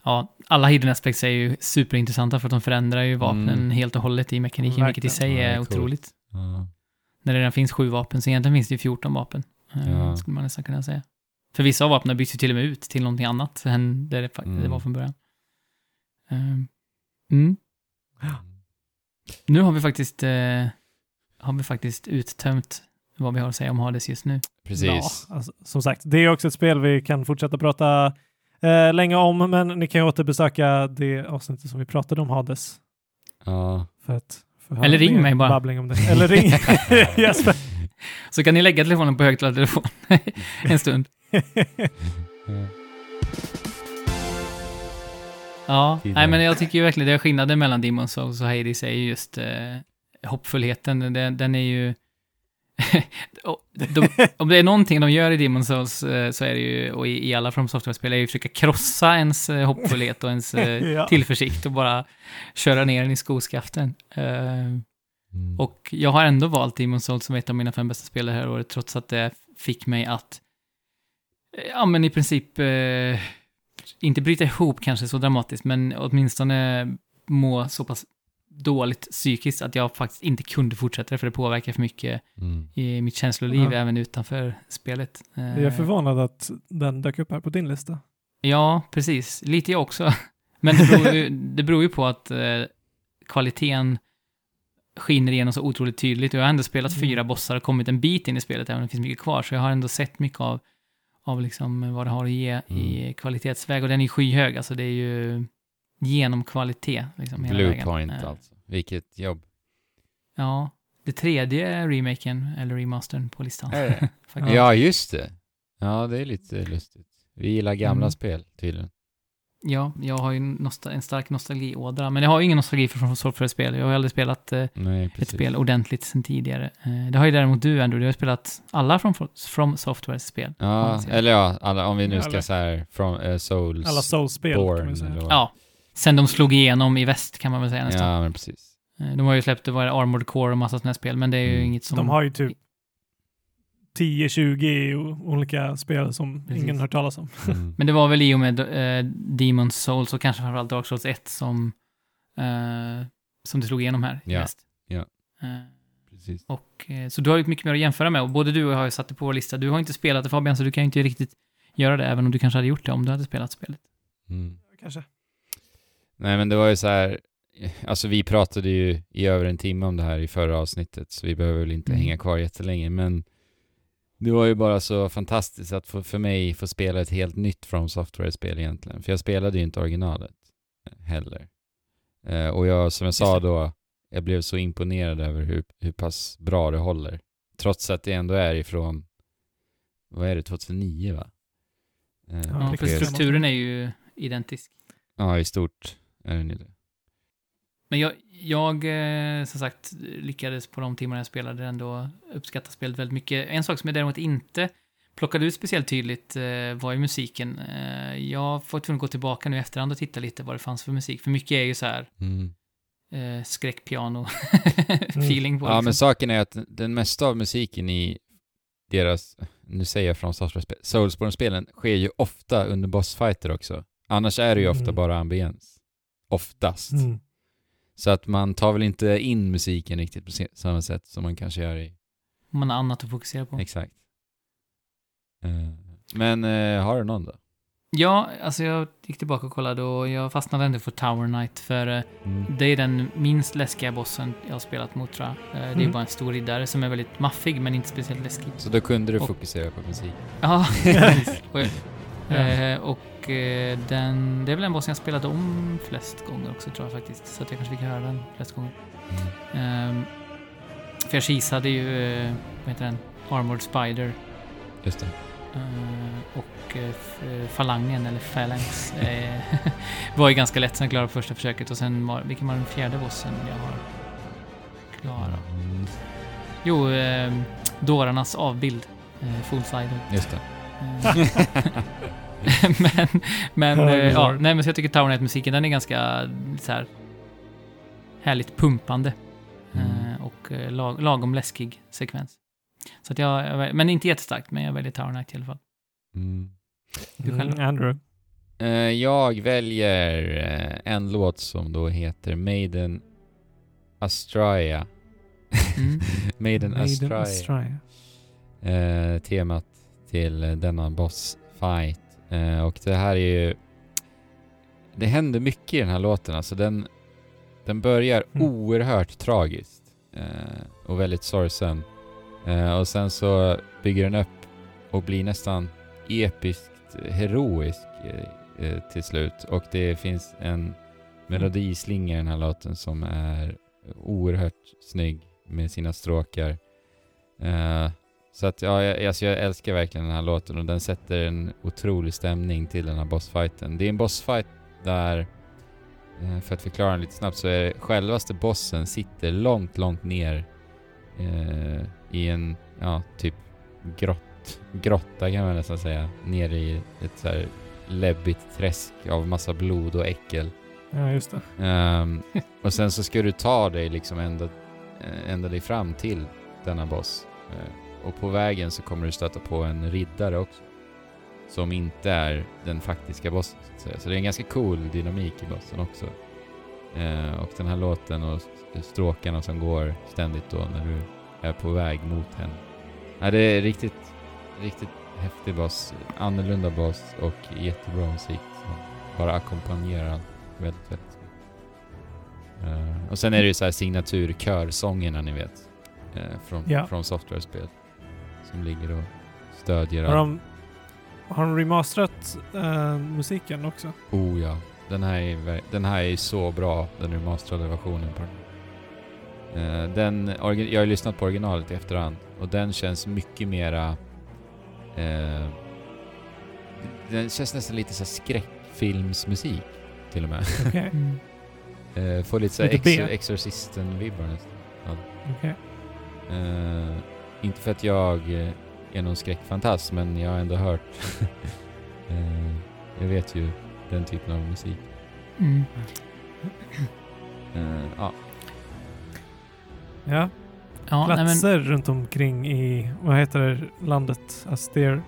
Ja, alla hidden aspects är ju superintressanta för att de förändrar ju vapnen Mm. helt och hållet i mekaniken, vilket i Verkligen. sig Ja, är är coolt. otroligt. Ja. När det redan finns sju vapen, så egentligen finns det ju 14 vapen. eh, Ja. Skulle man nästan kunna säga. För vissa av vapnen byts ju till och med ut till någonting annat än det det, Mm. det var från början. Ehm, mm. Nu har vi faktiskt eh, har vi faktiskt uttömt vad vi har att säga om Hades just nu. Precis. Ja, alltså, som sagt, det är också ett spel vi kan fortsätta prata eh, länge om, men ni kan ju återbesöka det avsnittet som vi pratade om Hades. Ja. För att för Eller ring mig bara. Om det. Eller ring Jesper. Så kan ni lägga telefonen på högtalartelefon en stund. Ja. Ja, Tidigare. nej men jag tycker ju verkligen det är skillnaden mellan Demon's Souls och Hades är ju just eh, hoppfullheten. Den, den är ju... De, om det är någonting de gör i Demon's Souls eh, så är det ju, och i, i alla From Software-spel, är ju att försöka krossa ens eh, hoppfullhet och ens eh, Ja. tillförsikt och bara köra ner den i skoskaften. Mm. och jag har ändå valt Demon's Souls som ett av mina fem bästa spel det här året, trots att det fick mig att, ja men i princip, eh, inte bryta ihop kanske så dramatiskt, men åtminstone må så pass dåligt psykiskt att jag faktiskt inte kunde fortsätta det, för det påverkar för mycket Mm. i mitt känsloliv Ja. även utanför spelet. Eh, Jag är förvånad att den dök upp här på din lista. Ja, precis. Lite jag också. Men det beror ju, det beror ju på att eh, kvaliteten skiner igenom så otroligt tydligt. Och jag har ändå spelat Mm. fyra bossar och kommit en bit in i spelet, även om det finns mycket kvar. Så jag har ändå sett mycket av, av liksom vad det har att ge i Mm. kvalitetsväg. Och den är skyhög, alltså det är ju genom kvalitet. Liksom, hela Blue vägen. Point Eh, alltså. Vilket jobb. Ja, det tredje remaken, eller remastern på listan. Ja, just det. Ja, det är lite lustigt. Vi gillar gamla Mm. spel tydligen. Ja, jag har ju en stark nostalgiådra, men jag har ju ingen nostalgi för From Software-spel. Jag har aldrig spelat eh, Nej, ett spel ordentligt sedan tidigare. Eh, det har ju däremot du, Andrew. Du har spelat alla From, From Software-spel. Ja, säga. eller ja, alla, om vi nu ska eller- så här, från uh, Souls, Alla Souls-spel säga. Ja, sen de slog igenom i väst kan man väl säga nästan. ja, men precis. Eh, De har ju släppt det var Armored Core och massa sådana spel, men det är ju Mm. inget som... De har ju typ 10-20 o- olika spel som Precis. ingen hört talas om. Mm. Men det var väl i och med eh, Demon's Souls och kanske framförallt Dark Souls 1 som, eh, som det slog igenom här i Ja, väst. ja. Eh, precis. och, så du har ju mycket mer att jämföra med och både du och jag har ju satt det på vår lista. Du har inte spelat det Fabian, så du kan ju inte riktigt göra det, även om du kanske hade gjort det om du hade spelat spelet. Mm. Kanske. Nej, men det var ju så här, alltså vi pratade ju i över en timme om det här i förra avsnittet, så vi behöver väl inte Mm. hänga kvar jättelänge, men det var ju bara så fantastiskt att få, för mig få spela ett helt nytt From Software-spel egentligen, för jag spelade ju inte originalet heller. Eh, och jag, som jag sa då, jag blev så imponerad över hur, hur pass bra det håller. Trots att det ändå är ifrån, vad är det, 2009 va? Eh, Ja, för strukturen är ju identisk. ja, i stort är ju det. Men jag, jag eh, som sagt, lyckades på de timmar jag spelade ändå uppskatta spelet väldigt mycket. En sak som jag däremot inte plockade ut speciellt tydligt eh, var ju musiken. Eh, jag får tvungen att gå tillbaka nu i efterhand och titta lite vad det fanns för musik. För mycket är ju så här Mm. skräckpiano-feeling på Ja, liksom. men saken är att den mesta av musiken i deras, nu säger jag från Soulsborne- Soulsborne-spelen, sker ju ofta under bossfighter också. Annars är det ju ofta Mm. bara ambiens. Oftast. Mm. Så att man tar väl inte in musiken riktigt på samma sätt som man kanske gör i... Man har annat att fokusera på. Exakt. Eh, Men eh, har du någon då? Ja, alltså jag gick tillbaka och kollade och jag fastnade ändå för Tower Knight för eh, Mm. det är den minst läskiga bossen jag har spelat mot tror jag. Det är Mm. bara en stor riddare som är väldigt maffig men inte speciellt läskig. Så då kunde du Och- fokusera på musik? Ja, Eh, och eh, den, det är väl en boss jag spelade om flest gånger också tror jag faktiskt. Så att jag kanske fick höra den flest gånger. Mm. Ehm, för jag kisade ju, eh, vad heter den, Armored Spider. Just det. Eh, och eh, eh, falangen, eller phalanx, eh, var ju ganska lätt sen jag klarade på första försöket. Och sen, var, vilken var den fjärde bossen jag har klarat? Mm. Jo, eh, dårarnas avbild, eh. Just det. Men, men, eh, ja, lore. nej men så jag tycker Tower Knight-musiken, den är ganska så här härligt pumpande. Mm. Eh, och eh, lag, lagom läskig sekvens. Så att jag, men inte jättestarkt, men jag väljer Tower Knight i alla fall. Mm. Du själv? Mm, Andrew. Jag väljer en låt som då heter Maiden Astraea. Mm. Maiden, Maiden Astraea. Astraea. Eh, temat till denna bossfight. Eh, och det här är ju... Det händer mycket i den här låten. Alltså den, den börjar Mm. oerhört tragiskt eh, och väldigt sorgsen. Eh, och sen så bygger den upp och blir nästan episkt heroisk eh, eh, till slut. Och det finns en melodislinga i den här låten som är oerhört snygg med sina stråkar. Eh, så att ja, jag, alltså jag älskar verkligen den här låten och den sätter en otrolig stämning till den här bossfighten. Det är en bossfight där, eh, för att förklara den lite snabbt, så är självaste bossen sitter långt, långt ner eh, i en, ja, typ grott, grotta kan man nästan säga, nere i ett så här läbbigt träsk av massa blod och äckel. Ja, just det. Ehm, och sen så ska du ta dig liksom ända, eh, ända dig fram till denna boss. Och på vägen så kommer du stöta på en riddare också. Som inte är den faktiska bossen så att säga. Så det är en ganska cool dynamik i bossen också. Eh, och den här låten och st- stråkarna som går ständigt då när du är på väg mot henne. Ja, det är riktigt, riktigt häftig boss. Annorlunda boss och jättebra musik som bara ackompanjerar väldigt, väldigt. Eh, och sen är det ju så här signaturkörsångerna ni vet. eh, från, Ja. från software-spel. Som ligger och stödjer Har de, har de remasterat eh, musiken också? Oh ja. Den här är, den här är så bra, den remasterade versionen på den. Eh, den jag har lyssnat på originalet i efterhand och den känns mycket mera... Eh, den känns nästan lite så skräckfilmsmusik till och med. Okej. Mm. Eh, får lite så här Lite B. exor- Exorcisten-vibbar nästan. okej. Eh, inte för att jag eh, är någon skräckfantast, men jag har ändå hört... eh, jag vet ju den typen av musik. Mm. Eh, ja, Ja, Ja, nej, men, platser runt omkring i, vad heter det, landet? Aster...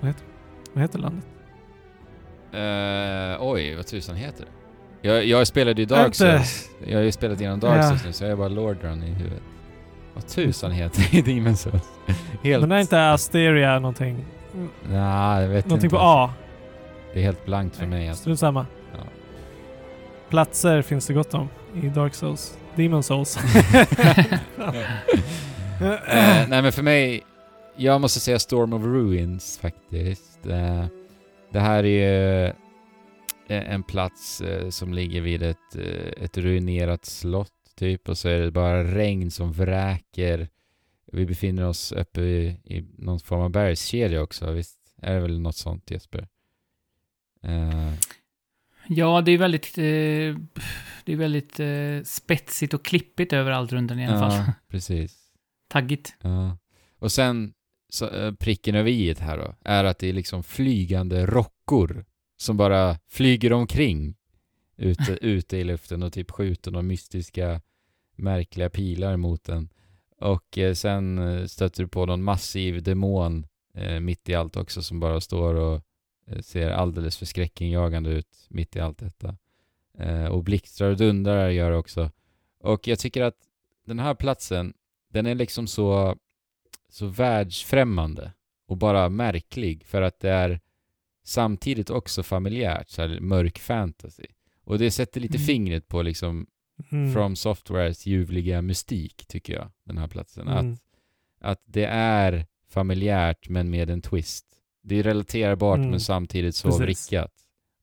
Vad heter, vad heter landet? Eh, oj, vad tusan heter det? Jag, jag spelade ju Dark Souls. Jag har ju spelat igenom Dark Ja. Souls nu, så jag har bara Lord Run i huvudet. Vad tusan heter det i Demon's Souls? Helt... Men är inte Asteria någonting? Nej, jag vet Någonting inte. på A? Det är helt blankt för mig. Alltså. Strunt samma. Ja. Platser finns det gott om i Dark Souls. Demon Souls. Eh, nej men för mig, jag måste säga Storm of Ruins faktiskt. Eh, det här är ju eh, en plats eh, som ligger vid ett, ett ruinerat slott typ och så är det bara regn som vräker. Vi befinner oss uppe i, i någon form av bergskedja också, visst är det väl något sånt Jesper? Eh, ja, det är väldigt, eh, det är väldigt eh, spetsigt och klippigt överallt runt den i alla fall. ja, precis. Taggigt. Ja. Och sen så, eh, pricken över i här då, är att det är liksom flygande rockor som bara flyger omkring ute, ute i luften och typ skjuter några mystiska märkliga pilar mot den. Och eh, sen eh, stöter du på någon massiv demon eh, mitt i allt också som bara står och ser alldeles för skräckinjagande ut mitt i allt detta. Och blixtrar och dundrar gör det också. Och jag tycker att den här platsen den är liksom så, så världsfrämmande och bara märklig för att det är samtidigt också familjärt, så här mörk fantasy. Och det sätter lite Mm. fingret på liksom Mm. From Softwares ljuvliga mystik, tycker jag, den här platsen. Mm. Att, att det är familjärt men med en twist. Det är relaterbart Mm. men samtidigt så Precis. vrickat.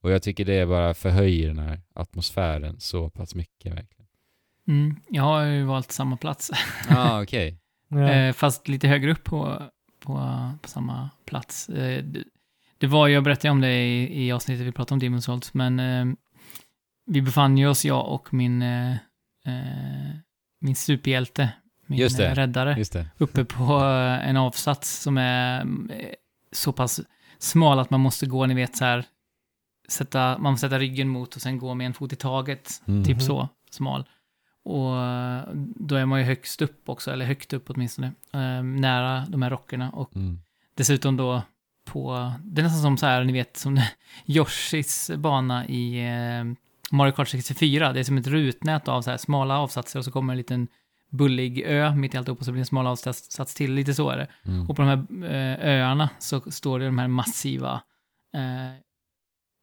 Och jag tycker det bara förhöjer den här atmosfären så pass mycket verkligen. Mm. Jag har ju valt samma plats. ah, okej. Ja. Eh, fast lite högre upp på, på, på samma plats. Eh, det, det var, jag berättade om det i, i avsnittet vi pratade om Demon's Souls, men eh, vi befann ju oss, jag och min, eh, eh, min superhjälte, min Just det. eh, räddare, Just det. uppe på eh, en avsats som är eh, så pass smal att man måste gå, ni vet så här, sätta, man måste sätta ryggen mot och sen gå med en fot i taget, Mm. typ Mhm. så smal. Och då är man ju högst upp också, eller högt upp åtminstone, eh, nära de här rockerna. Och Mm. dessutom då på, det är nästan som så här, ni vet, som Yoshis bana i eh, Mario Kart 64. Det är som ett rutnät av så här smala avsatser och så kommer en liten bullig ö mitt i alltihop och så blir det en smal avsats till, lite så är det. Mm. Och på de här eh, öarna så står det de här massiva, eh,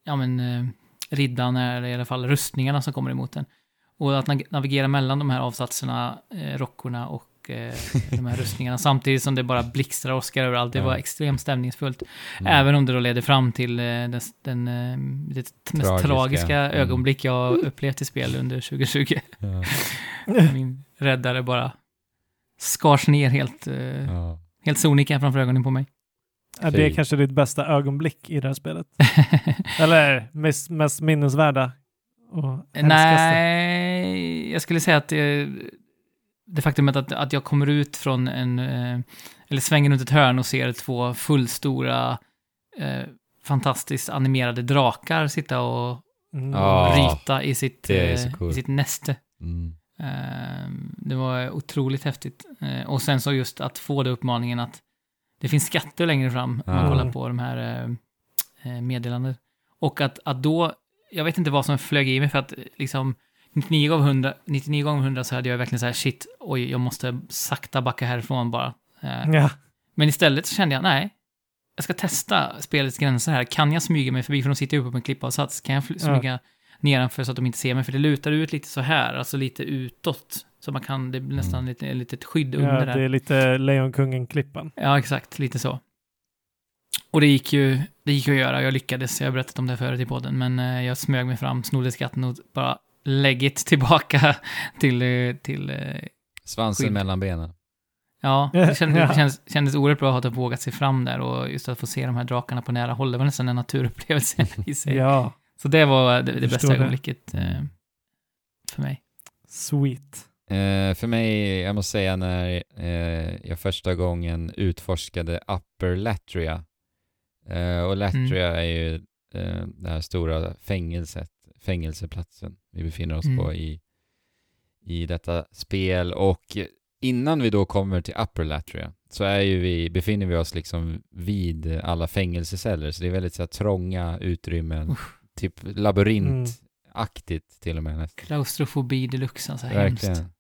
ja men, eh, riddarna eller i alla fall rustningarna som kommer emot den. Och att nav- navigera mellan de här avsatserna, eh, rockorna och eh, de här rustningarna samtidigt som det bara blixtrar och åskar överallt. Det Ja. var extremt stämningsfullt. Mm. Även om det då leder fram till eh, den, den eh, det mest Tragiska. tragiska Mm. ögonblick jag upplevt i spel under 2020. Ja. Min räddare bara skars ner helt, eh, Ja. helt sonika framför ögonen på mig. är det Fy. kanske ditt bästa ögonblick i det här spelet? Eller mest, mest minnesvärda? Nej, jag skulle säga att det, det faktumet att, att jag kommer ut från en, eh, eller svänger runt ett hörn och ser två fullstora, eh, fantastiskt animerade drakar sitta och Mm. Ja. ryta i sitt, eh, i coolt. sitt näste. Mm. Eh, det var otroligt häftigt. Eh, och sen så just att få det uppmaningen att det finns skatter längre fram om man kollar på de här meddelandet. Och att, att då, jag vet inte vad som flög i mig för att eh, liksom 99 gånger 100, 99 gånger 100 så hade jag verkligen så här shit, oj, jag måste sakta backa härifrån bara. Eh, Ja. men istället så kände jag, nej, jag ska testa spelets gränser här. Kan jag smyga mig förbi, för de sitter ju uppe på en klippavsats, kan jag fly- Ja. smyga nedanför så att de inte ser mig? För det lutar ut lite så här, alltså lite utåt. Så man kan, det blir nästan Mm. lite, ett litet skydd ja, under det där. är lite Lejonkungen-klippan. Ja, exakt, lite så. Och det gick ju, det gick att göra, jag lyckades, jag har berättat om det förut i podden, men eh, jag smög mig fram, snodde skatten och bara läggit tillbaka till, eh, till eh, Svansen Skydd. mellan benen. Ja, det kändes, det kändes, kändes oerhört bra att ha vågat sig fram där och just att få se de här drakarna på nära håll. Det var nästan en naturupplevelse i sig. Ja, Så det var det, det bästa ögonblicket eh, för mig. sweet. Eh, för mig, jag måste säga när eh, jag första gången utforskade Upper Latria. Eh, och Latria är ju eh, det här stora fängelset, fängelseplatsen vi befinner oss Mm. på i, i detta spel. Och innan vi då kommer till Upper Latria så är ju vi, befinner vi oss liksom vid alla fängelseceller. Så det är väldigt så här, trånga utrymmen, typ labyrintaktigt till och med nästan. Klaustrofobi deluxe, alltså Verkligen. hemskt.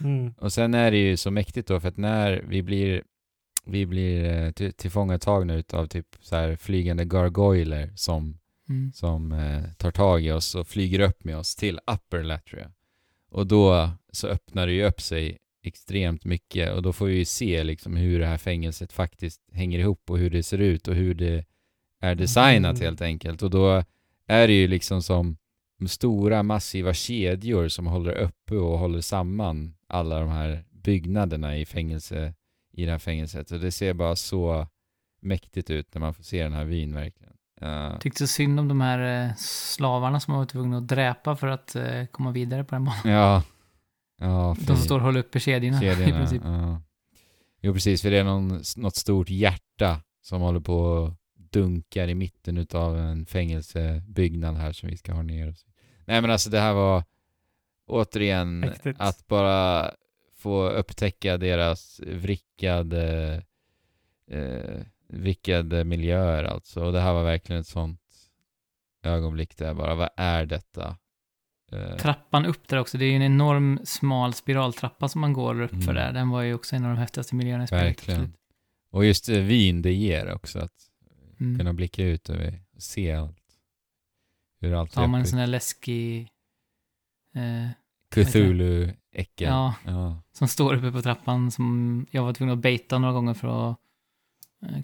Mm. Och sen är det ju så mäktigt då för att när vi blir vi blir eh, till, tillfångatagna utav typ så här flygande gargoyler som, Mm. som eh, tar tag i oss och flyger upp med oss till Upper Latria. Och då så öppnar det ju upp sig extremt mycket och då får vi ju se liksom hur det här fängelset faktiskt hänger ihop och hur det ser ut och hur det är designat Mm. helt enkelt. Och då är det ju liksom som stora massiva kedjor som håller uppe och håller samman alla de här byggnaderna i fängelse i det här fängelset. Och det ser bara så mäktigt ut när man får se den här vyn verkligen. Ja. Tyckte så synd om de här eh, slavarna som man var tvungna att dräpa för att eh, komma vidare på den banan. ja. Ja, De som står och håller uppe kedjorna, i kedjorna. princip. Ja. Jo, precis, för det är någon, något stort hjärta som håller på och dunkar i mitten utav en fängelsebyggnad här som vi ska ha ner. Nej, men alltså det här var återigen Mäktigt. att bara få upptäcka deras vrickade, eh, vrickade miljöer alltså. Och det här var verkligen ett sånt ögonblick där jag bara, vad är detta? Eh, Trappan upp där också, det är ju en enorm smal spiraltrappa som man går upp för Mm. där. Den var ju också en av de häftigaste miljöerna i spelet. Verkligen. Och just eh, vyn det ger också, att Mm. kunna blicka ut och se allt. Hur allt är man en sån här läskig... Eh, Cthulhu-äckel. ja, Ja. som står uppe på trappan som jag var tvungen att baita några gånger för att eh,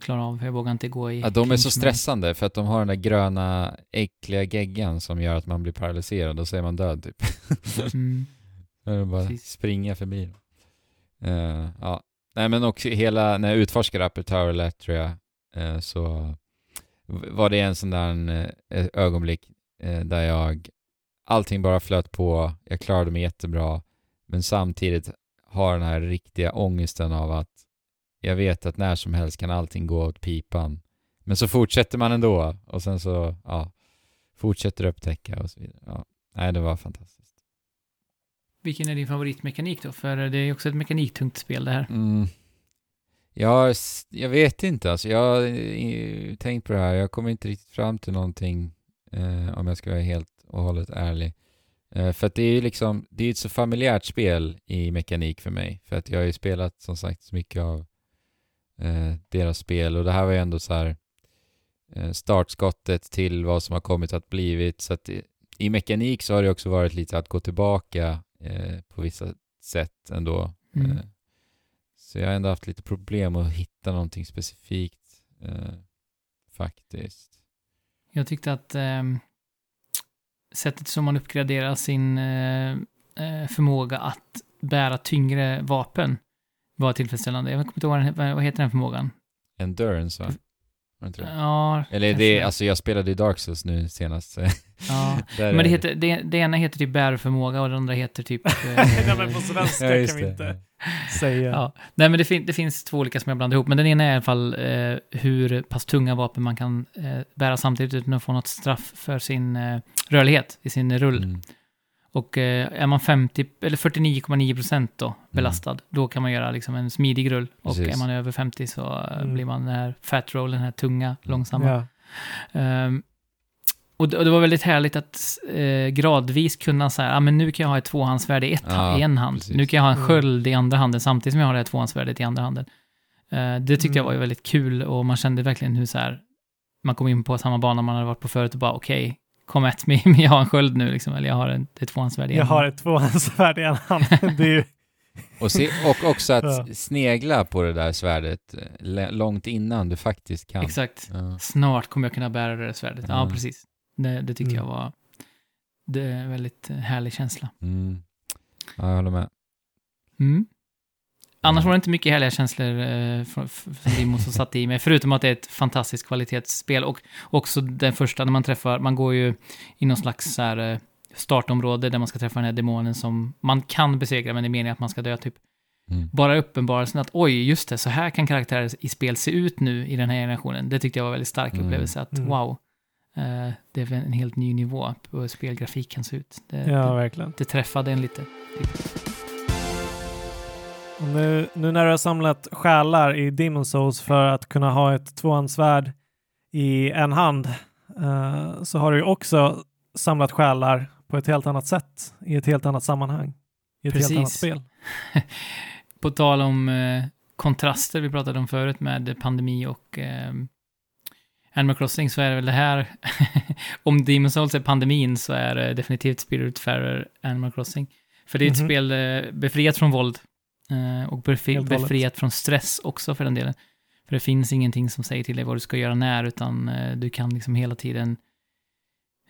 klara av. Jag vågar inte gå i... Ja, de är så stressande för att de har den där gröna äckliga geggan som gör att man blir paralyserad och så är man död typ. Mm. Det bara Precis. springa förbi. Eh, ja. Nej men också hela, när jag utforskade Upper Tower Latria uh, så var det en sån där eh, ögonblick eh, där jag allting bara flöt på, jag klarade mig jättebra men samtidigt har den här riktiga ångesten av att jag vet att när som helst kan allting gå åt pipan. Men så fortsätter man ändå och sen så, ja, fortsätter upptäcka och så vidare. Ja. Nej, det var fantastiskt. Vilken är din favoritmekanik då? För det är också ett mekaniktungt spel det här. Mm. Jag, s- jag vet inte alltså. Jag har eh, tänkt på det här. Jag kommer inte riktigt fram till någonting eh, om jag ska vara helt och hållet ärlig. Eh, för att det är ju liksom, det är ett så familjärt spel i mekanik för mig. För att jag har ju spelat som sagt så mycket av eh, deras spel och det här var ju ändå så här eh, startskottet till vad som har kommit att blivit. Så att i, i mekanik så har det också varit lite att gå tillbaka eh, på vissa sätt ändå. Mm. Så jag har ändå haft lite problem att hitta någonting specifikt faktiskt. Jag tyckte att ehm, sättet som man uppgraderar sin förmåga att bära tyngre vapen var tillfredsställande. Jag kommer inte ihåg vad, den- vad heter den förmågan? Endurance va? Ja, Eller det, alltså jag spelade ju Dark Souls nu senast. ja. Men det, heter, det, det ena heter typ bärförmåga och det andra heter typ... eh, Nej, men på svenska Ja, kan vi inte säga. Ja, nej men det, fin det finns två olika som jag blandar ihop, men den ena är i alla fall eh, hur pass tunga vapen man kan eh, bära samtidigt utan att få något straff för sin eh, rörlighet i sin rull. Mm. Och eh, är man 50, eller 49,9 procent då belastad, då kan man göra liksom en smidig rull. Och Precis. är man över 50 så eh, Mm. blir man den här fat roll, den här tunga, långsamma. Ja. Ehm, och, det, och det var väldigt härligt att eh, gradvis kunna säga, ah, men nu kan jag ha ett tvåhandsvärde i, ett, Ja, i en hand. precis. Nu kan jag ha en Mm. sköld i andra handen samtidigt som jag har det här tvåhandsvärdet i andra handen. Eh, det tyckte jag Mm. var ju väldigt kul och man kände verkligen hur så här, man kom in på samma bana man hade varit på förut och bara okej, kom at mig, men jag har en sköld nu liksom, eller jag har en, ett tvåhandsvärde i Jag har ett tvåhandsvärd i en hand. Det är ju, Och, se, och också att Ja. snegla på det där svärdet eh, långt innan du faktiskt kan. Exakt. Ja. Snart kommer jag kunna bära det där svärdet. Ja, Mm. precis. Det, det tyckte Mm. jag var det är en väldigt eh, härlig känsla. Mm. ja, jag håller med. Mm. Annars var det inte mycket härliga känslor eh, från, från som satt i mig, förutom att det är ett fantastiskt kvalitetsspel. Och också den första, när man träffar, man går ju i någon slags så här, eh, startområde där man ska träffa den här demonen som man kan besegra, men det är meningen att man ska dö typ. Mm. Bara uppenbarelsen att oj, just det, så här kan karaktärer i spel se ut nu i den här generationen. Det tyckte jag var en väldigt stark Mm. upplevelse, att Mm. wow, eh, det är en helt ny nivå på hur spelgrafik kan se ut. Det, ja, det, verkligen. det träffade en lite. Och nu, nu när du har samlat själar i Demon Souls för att kunna ha ett tvåhandsvärd i en hand eh, så har du också samlat själar på ett helt annat sätt i ett helt annat sammanhang. I ett Precis. helt annat spel. På tal om eh, kontraster vi pratade om förut med pandemi och eh, Animal Crossing så är det väl det här, om Demon's Souls är pandemin så är det definitivt Spiritfarer Animal Crossing. För det är ett Mhm. spel eh, befriat från våld och Helt och hållet. befriat från stress också för den delen. För det finns ingenting som säger till dig vad du ska göra när, utan eh, du kan liksom hela tiden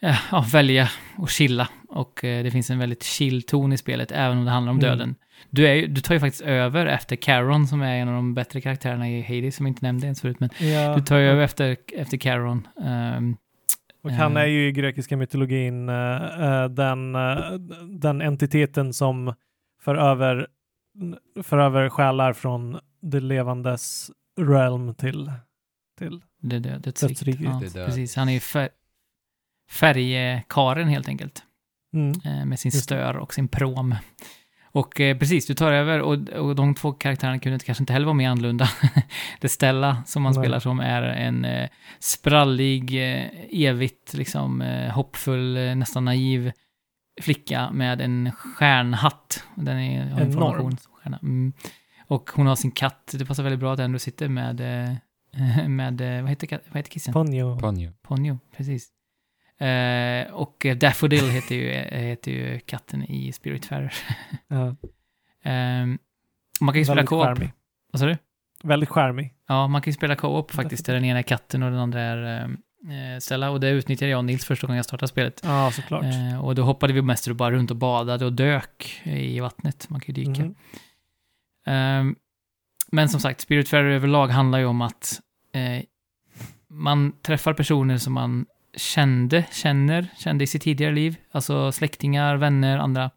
eh, ja, välja och chilla. Och eh, det finns en väldigt chill ton i spelet, även om det handlar om Mm. döden. Du, är, du tar ju faktiskt över efter Caron, som är en av de bättre karaktärerna i Hades, som jag inte nämnde ens förut, men Ja, du tar ju över efter, efter Caron. Ehm, och han eh, är ju i grekiska mytologin eh, eh, den, eh, den entiteten som för över, för över själar från det levandes realm till, till det död, dödsriket. Ja, Det precis. Han är ju fär, färgkaren helt enkelt. mm. eh, med sin stör och sin prom. Och eh, precis, du tar över och, och de två karaktärerna kunde inte- kanske inte heller vara mer annorlunda. det Stella som man Nej. spelar som är en eh, sprallig, eh, evigt liksom eh, hoppfull, eh, nästan naiv flicka med en stjärnhatt. Den är, har en Enorm. formation som stjärna. Mm. Och hon har sin katt. Det passar väldigt bra att den ändå sitter med, eh, med eh, vad heter, vad heter kissen? Ponyo. Ponyo. Ponyo, precis. Eh, och eh, Daffodil heter ju, heter ju katten i Spiritfarer. Ja. eh, man kan ju spela co-op. Vad sa du? Väldigt charmig. Ja, man kan ju spela co-op faktiskt, där den ena är katten och den andra är eh, Stella. Och det utnyttjade jag och Nils första gången jag startade spelet. Ja, såklart. Eh, och då hoppade vi mest bara runt och badade och dök i vattnet. Man kan ju dyka. Mhm. Ehm, men som sagt, Spiritfarer överlag handlar ju om att eh, man träffar personer som man kände, känner, kände i sitt tidigare liv. Alltså släktingar, vänner, andra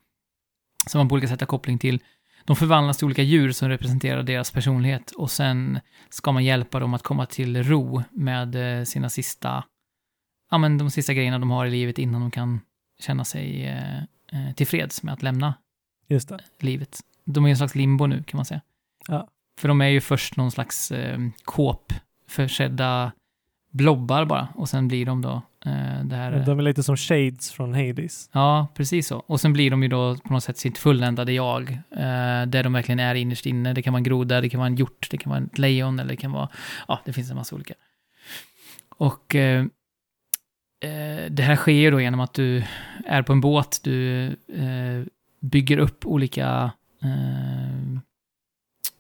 som man på olika sätt har koppling till. De förvandlas till olika djur som representerar deras personlighet och sen ska man hjälpa dem att komma till ro med eh, sina sista, ja men de sista grejerna de har i livet innan de kan känna sig eh, eh, tillfreds med att lämna livet. De är i en slags limbo nu kan man säga. Ja. För de är ju först någon slags eh, kåp försedda blobbar bara och sen blir de då det här... De är lite som shades från Hades. Ja, precis så. Och sen blir de ju då på något sätt sitt fulländade jag, eh, där de verkligen är innerst inne. Det kan vara en groda, det kan vara en hjort, det kan vara ett lejon eller det kan vara, ja, det finns en massa olika. Och eh, eh, det här sker ju då genom att du är på en båt, du eh, bygger upp olika, eh,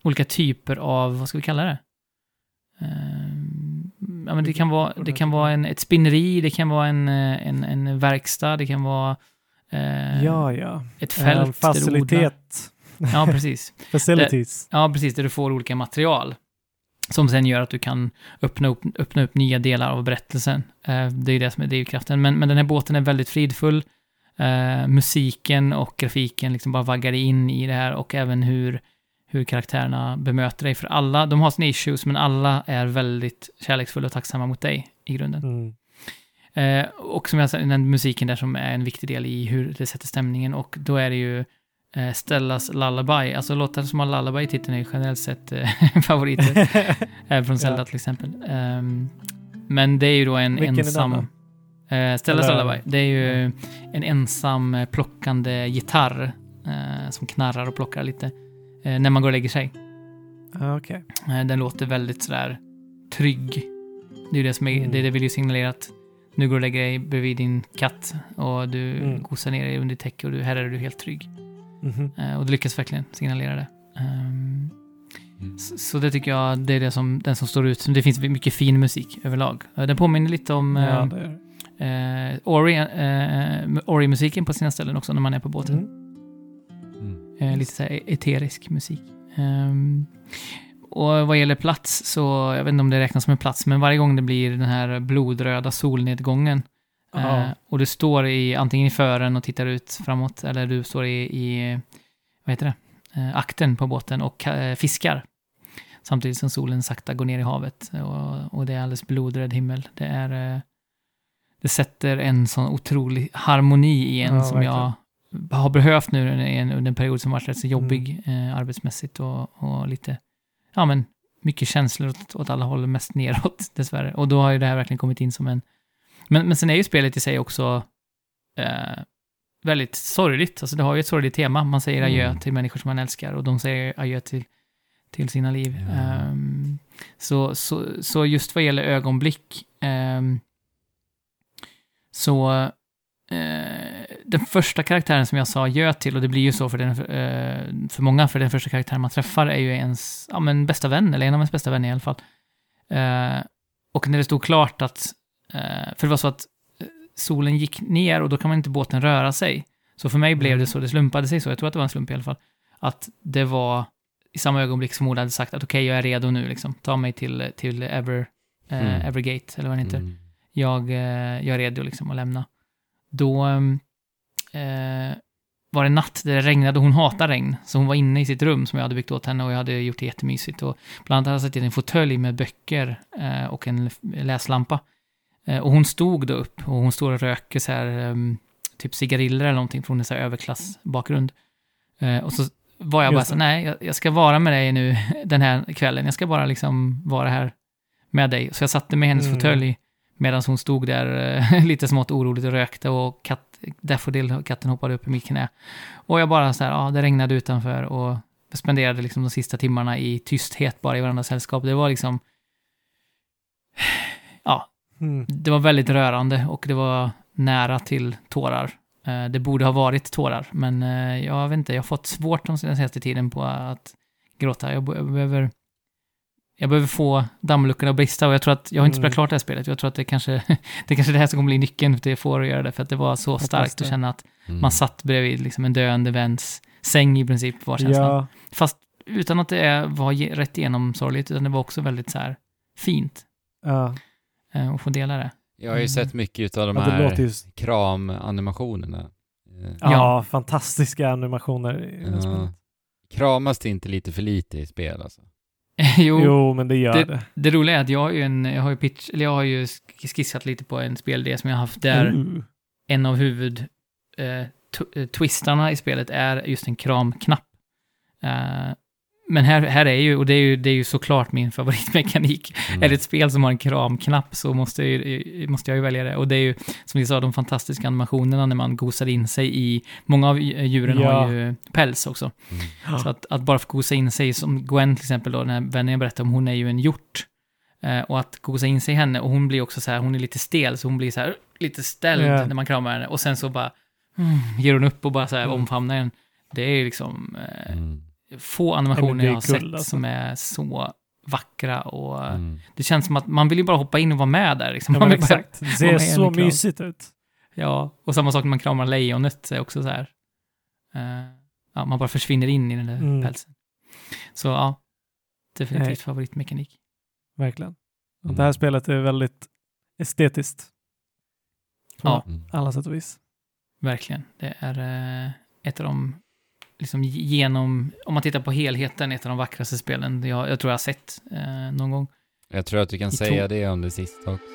olika typer av, vad ska vi kalla det? Eh, ja, men det kan vara, det kan vara en, ett spinneri, det kan vara en, eh, en, en verkstad, det kan vara eh, ja, ja. ett En fält där odlar. facilitet. Ja, precis. Facilities. Ja, precis, där du får olika material. Som sen gör att du kan öppna upp, öppna upp nya delar av berättelsen. Eh, det är det som är drivkraften. Men, men den här båten är väldigt fridfull. Eh, musiken och grafiken liksom bara vaggar in i det här och även hur, hur karaktärerna bemöter dig. För alla, de har sina issues, men alla är väldigt kärleksfulla och tacksamma mot dig i grunden. Mm. Eh, och som jag sa, den musiken där som är en viktig del i hur det sätter stämningen och då är det ju eh, Stellas Lullaby, alltså låtar som har Lullaby i titeln är ju generellt sett eh, favoriter. eh, från Zelda Ja. till exempel. Ehm, men det är ju då en Vilken ensam... Eh, Stellas Eller- Lullaby, det är ju en ensam eh, plockande gitarr eh, som knarrar och plockar lite när man går och lägger sig. Ah, Okej. Eh, Den låter väldigt sådär trygg. Det är det som är, Mm. det, det vill ju signalera att nu går du och lägger dig bredvid din katt och du Mm. gosar ner dig under täcke och du, här är du helt trygg. Eh, och det lyckas verkligen signalera det. Mm. så, så det tycker jag, det är det som, den som står ut. Det finns mycket fin musik överlag. Eh, Den påminner lite om Ja, eh, är det. eh, Ori, eh, Ori-musiken på sina ställen också när man är på båten. Mm. Mm. Eh, lite så här eterisk musik. Ehm, och vad gäller plats så, jag vet inte om det räknas som en plats, men varje gång det blir den här blodröda solnedgången eh, och du står i, antingen i fören och tittar ut framåt, eller du står i, i vad heter det, eh, akten på båten och eh, fiskar. Samtidigt som solen sakta går ner i havet och, och det är alldeles blodröd himmel. Det är, eh, det sätter en sån otrolig harmoni i en Ja, som jag har behövt nu under en, period som varit rätt så jobbig eh, arbetsmässigt och, och lite, ja men, mycket känslor åt, åt alla håll, mest neråt dessvärre. Och då har ju det här verkligen kommit in som en... Men, men sen är ju spelet i sig också eh, väldigt sorgligt. Alltså det har ju ett sorgligt tema. Man säger adjö Mm. till människor som man älskar och de säger adjö till, till sina liv. Ja. Ehm, så, så, så just vad gäller ögonblick ehm, så den första karaktären som jag sa adjö till, och det blir ju så för, den, eh, för många, för den första karaktären man träffar är ju ens ja, men bästa vän, eller en av ens bästa vänner i alla fall. Eh, och när det stod klart att, eh, för det var så att eh, solen gick ner och då kan man inte båten röra sig. Så för mig blev Mm. det så, det slumpade sig så, jag tror att det var en slump i alla fall, att det var i samma ögonblick som Ola hade sagt att okej, jag är redo nu, liksom. ta mig till, till Ever, eh, Mm. Evergate, eller vad den heter Mm. jag, eh, jag är redo liksom att lämna. Då eh, var det natt där det regnade och hon hatar regn. Så hon var inne i sitt rum som jag hade byggt åt henne och jag hade gjort det jättemysigt. Och bland annat hade jag satt in en fåtölj med böcker eh, och en läslampa. Eh, och hon stod då upp och hon står och röker så här, ehm, typ cigariller eller någonting, för hon är så här överklassbakgrund. Eh, och så var jag bara så nej, jag, jag ska vara med dig nu den här kvällen. Jag ska bara liksom vara här med dig. Så jag satte mig i hennes Mm. fåtölj medan hon stod där eh, lite smått oroligt och rökte och katt, Daffodil, katten hoppade upp i mitt knä. Och jag bara så här, ja, det regnade utanför och spenderade liksom de sista timmarna i tysthet bara i varandras sällskap. Det var liksom, ja, Mm. det var väldigt rörande och det var nära till tårar. Eh, Det borde ha varit tårar, men eh, jag vet inte, jag har fått svårt den senaste tiden på att gråta. Jag be- jag behöver, jag behöver få dammluckorna att brista och jag tror att, jag har inte Mm. spelat klart det här spelet, jag tror att det kanske, det kanske är det här som kommer bli nyckeln till får att göra det, för att det var så starkt att känna att Mm. man satt bredvid liksom en döende väns säng i princip, var känslan. Ja, Fast utan att det var rätt igenom sorgligt, utan det var också väldigt så här fint ja. eh, att få dela det. Jag har ju Mm. sett mycket av de ja här låter ju... kramanimationerna. Eh, Ja, Ja. fantastiska animationer Ja. Kramas det inte lite för lite i spel alltså? jo, Jo, men det gör det. Det roliga är att jag har ju en, jag har ju pitch, eller jag har ju sk- skissat lite på en spelidé som jag har haft där Uh. en av huvud eh, eh, twistarna i spelet är just en kramknapp. Eh, men här, här är ju, och det är ju, det är ju såklart min favoritmekanik. Mm. Är det ett spel som har en kramknapp så måste, jag ju, måste jag ju välja det. Och det är ju, som vi sa, de fantastiska animationerna när man gosar in sig i, många av djuren Ja. har ju päls också. Mm. Så att, att bara få gosa in sig, som Gwen till exempel då, den här vännen jag berättade om, hon är ju en hjort. Eh, och att gosa in sig i henne, och hon blir också så här, hon är lite stel, så hon blir så här lite ställd Ja. när man kramar henne. Och sen så bara mm, ger hon upp och bara så här Mm. omfamnar en. Det är ju liksom eh, Mm. Få animationer jag har sett alltså. som är så vackra och Mm. det känns som att man vill ju bara hoppa in och vara med där. Liksom. Ja, vill bara, exakt. Det ser så mysigt ut. ja, och samma sak när man kramar lejonet, är också så här. eh, ja, man bara försvinner in i den där Mm. pälsen. Så ja, definitivt Nej. favoritmekanik. Verkligen. Och Mm. Det här spelet är väldigt estetiskt. På Ja. Mm. alla sätt och vis. Verkligen. Det är eh, ett av de, liksom genom, om man tittar på helheten, ett av de vackraste spelen jag, jag tror jag har sett eh, någon gång. Jag tror att du kan I säga det om det sista också.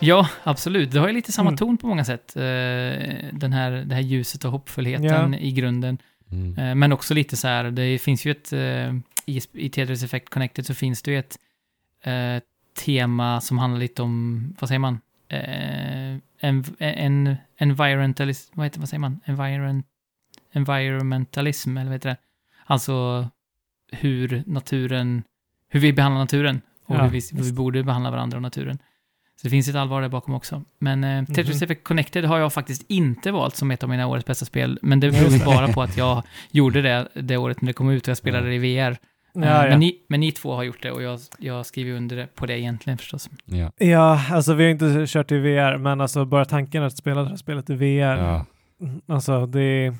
Ja, absolut. Det har ju lite samma Mm. ton på många sätt. Eh, den här, det här ljuset och hoppfullheten Ja. i grunden. Mm. Eh, men också lite så här, det finns ju ett, eh, i, i Tetris Effect Connected så finns det ju ett eh, tema som handlar lite om, vad säger man? Eh, en, en, environmentalism, vad heter vad säger man? Environ, environmentalism, eller vad heter det? Alltså hur naturen, hur vi behandlar naturen och Ja, hur, vi, hur vi borde behandla varandra och naturen. Så det finns ett allvar där bakom också. Men eh, Tetris Mhm. Effect Connected har jag faktiskt inte valt som ett av mina årets bästa spel, men det beror bara på att jag gjorde det det året när det kom ut och jag spelade det i VR. Eh, Ja, ja. Men, ni, men ni två har gjort det och jag, jag skriver under på det egentligen förstås. Ja. ja, alltså vi har inte kört i VR, men alltså bara tanken att spela det här spelet i VR. ja. Mm, Alltså det.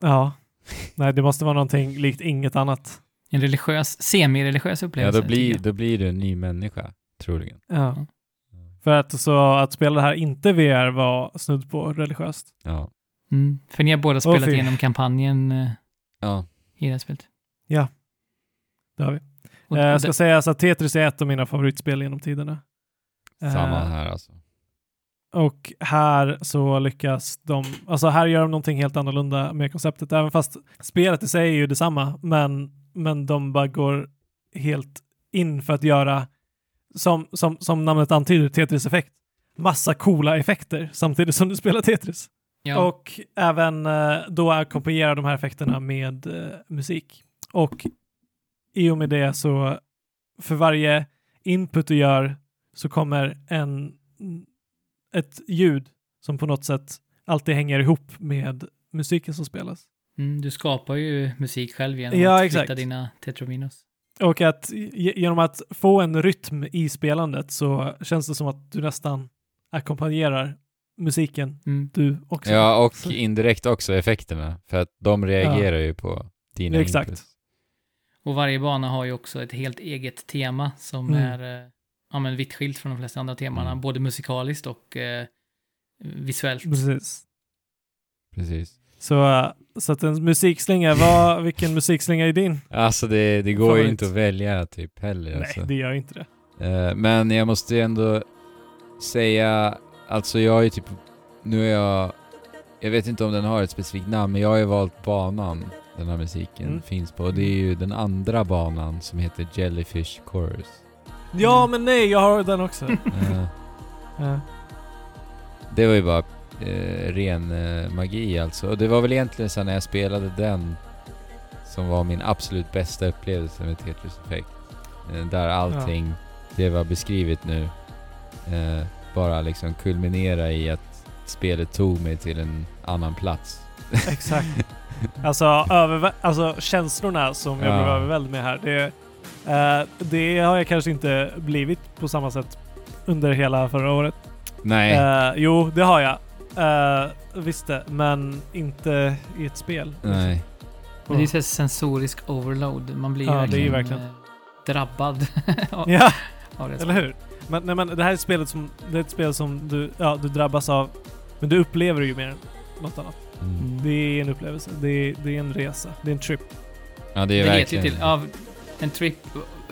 Ja. Nej, det måste vara någonting likt inget annat. En religiös, semi-religiös Ja, upplevelse. då blir, då blir du en ny människa, troligen. Ja. För att, så, att spela det här inte VR var snudd på religiöst. Ja. Mm. För ni har båda spelat igenom kampanjen eh, Ja. i det här spelet. Det har vi. Och, Eh, och jag ska det, säga alltså att Tetris är ett av mina favoritspel genom tiderna. Eh, Samma här alltså. Och här så lyckas de, alltså här gör de någonting helt annorlunda med konceptet, även fast spelet i sig är ju detsamma, men, men de bara går helt in för att göra, som, som, som namnet antyder, Tetris-effekt. Massa coola effekter samtidigt som du spelar Tetris. Ja, Och även eh, då ackompanjerar de här effekterna med eh, musik. Och i och med det så för varje input du gör så kommer en, ett ljud som på något sätt alltid hänger ihop med musiken som spelas. mm, du skapar ju musik själv genom Ja, att exakt. flytta dina tetrominos. Och att ge- genom att få en rytm i spelandet så känns det som att du nästan ackompanjerar musiken Mm. du också. Ja, och Så- indirekt också effekterna. För att de reagerar ju på dina Exakt. inputs. Och varje bana har ju också ett helt eget tema som Mm. är eh, ja, men vitt skilt från de flesta andra temana, Mm. både musikaliskt och eh, visuellt. Precis. Precis. Så, äh, så att en musikslinga, vad, vilken musikslinga är din? Alltså det, det går ju Favorit. inte att välja typ heller. Alltså. Nej, det gör inte det. Eh, men jag måste ju ändå säga, alltså jag är typ, nu är jag, jag vet inte om den har ett specifikt namn, men jag har ju valt banan den här musiken Mm. finns på. Och det är ju den andra banan som heter Jellyfish Chorus. Ja, men nej, jag har den också. Ja. det var ju bara eh, ren eh, magi alltså. Och det var väl egentligen så när jag spelade den som var min absolut bästa upplevelse med Tetris Effect. Eh, där allting, det var beskrivet nu, eh, bara liksom kulminera i att spelet tog mig till en annan plats. Exakt. Alltså, övervä- alltså känslorna som jag Ja. blev överväldigad med här, det, eh, det har jag kanske inte blivit på samma sätt under hela förra året. Nej. Eh, jo, det har jag. Uh, visst det, men inte i ett spel. Nej. Men det är ju sensorisk overload. Man blir ju Ja, det är ju verkligen, verkligen. eh, drabbad av, Ja, av det. eller hur? Men, nej, men det här är ett spelet som, det är ett spel som du, ja, du drabbas av, men du upplever det ju mer än något annat. Mm. Det är en upplevelse, det är, det är en resa, det är en trip. Ja, det är Det heter ju verkligen... till, ja, en trip,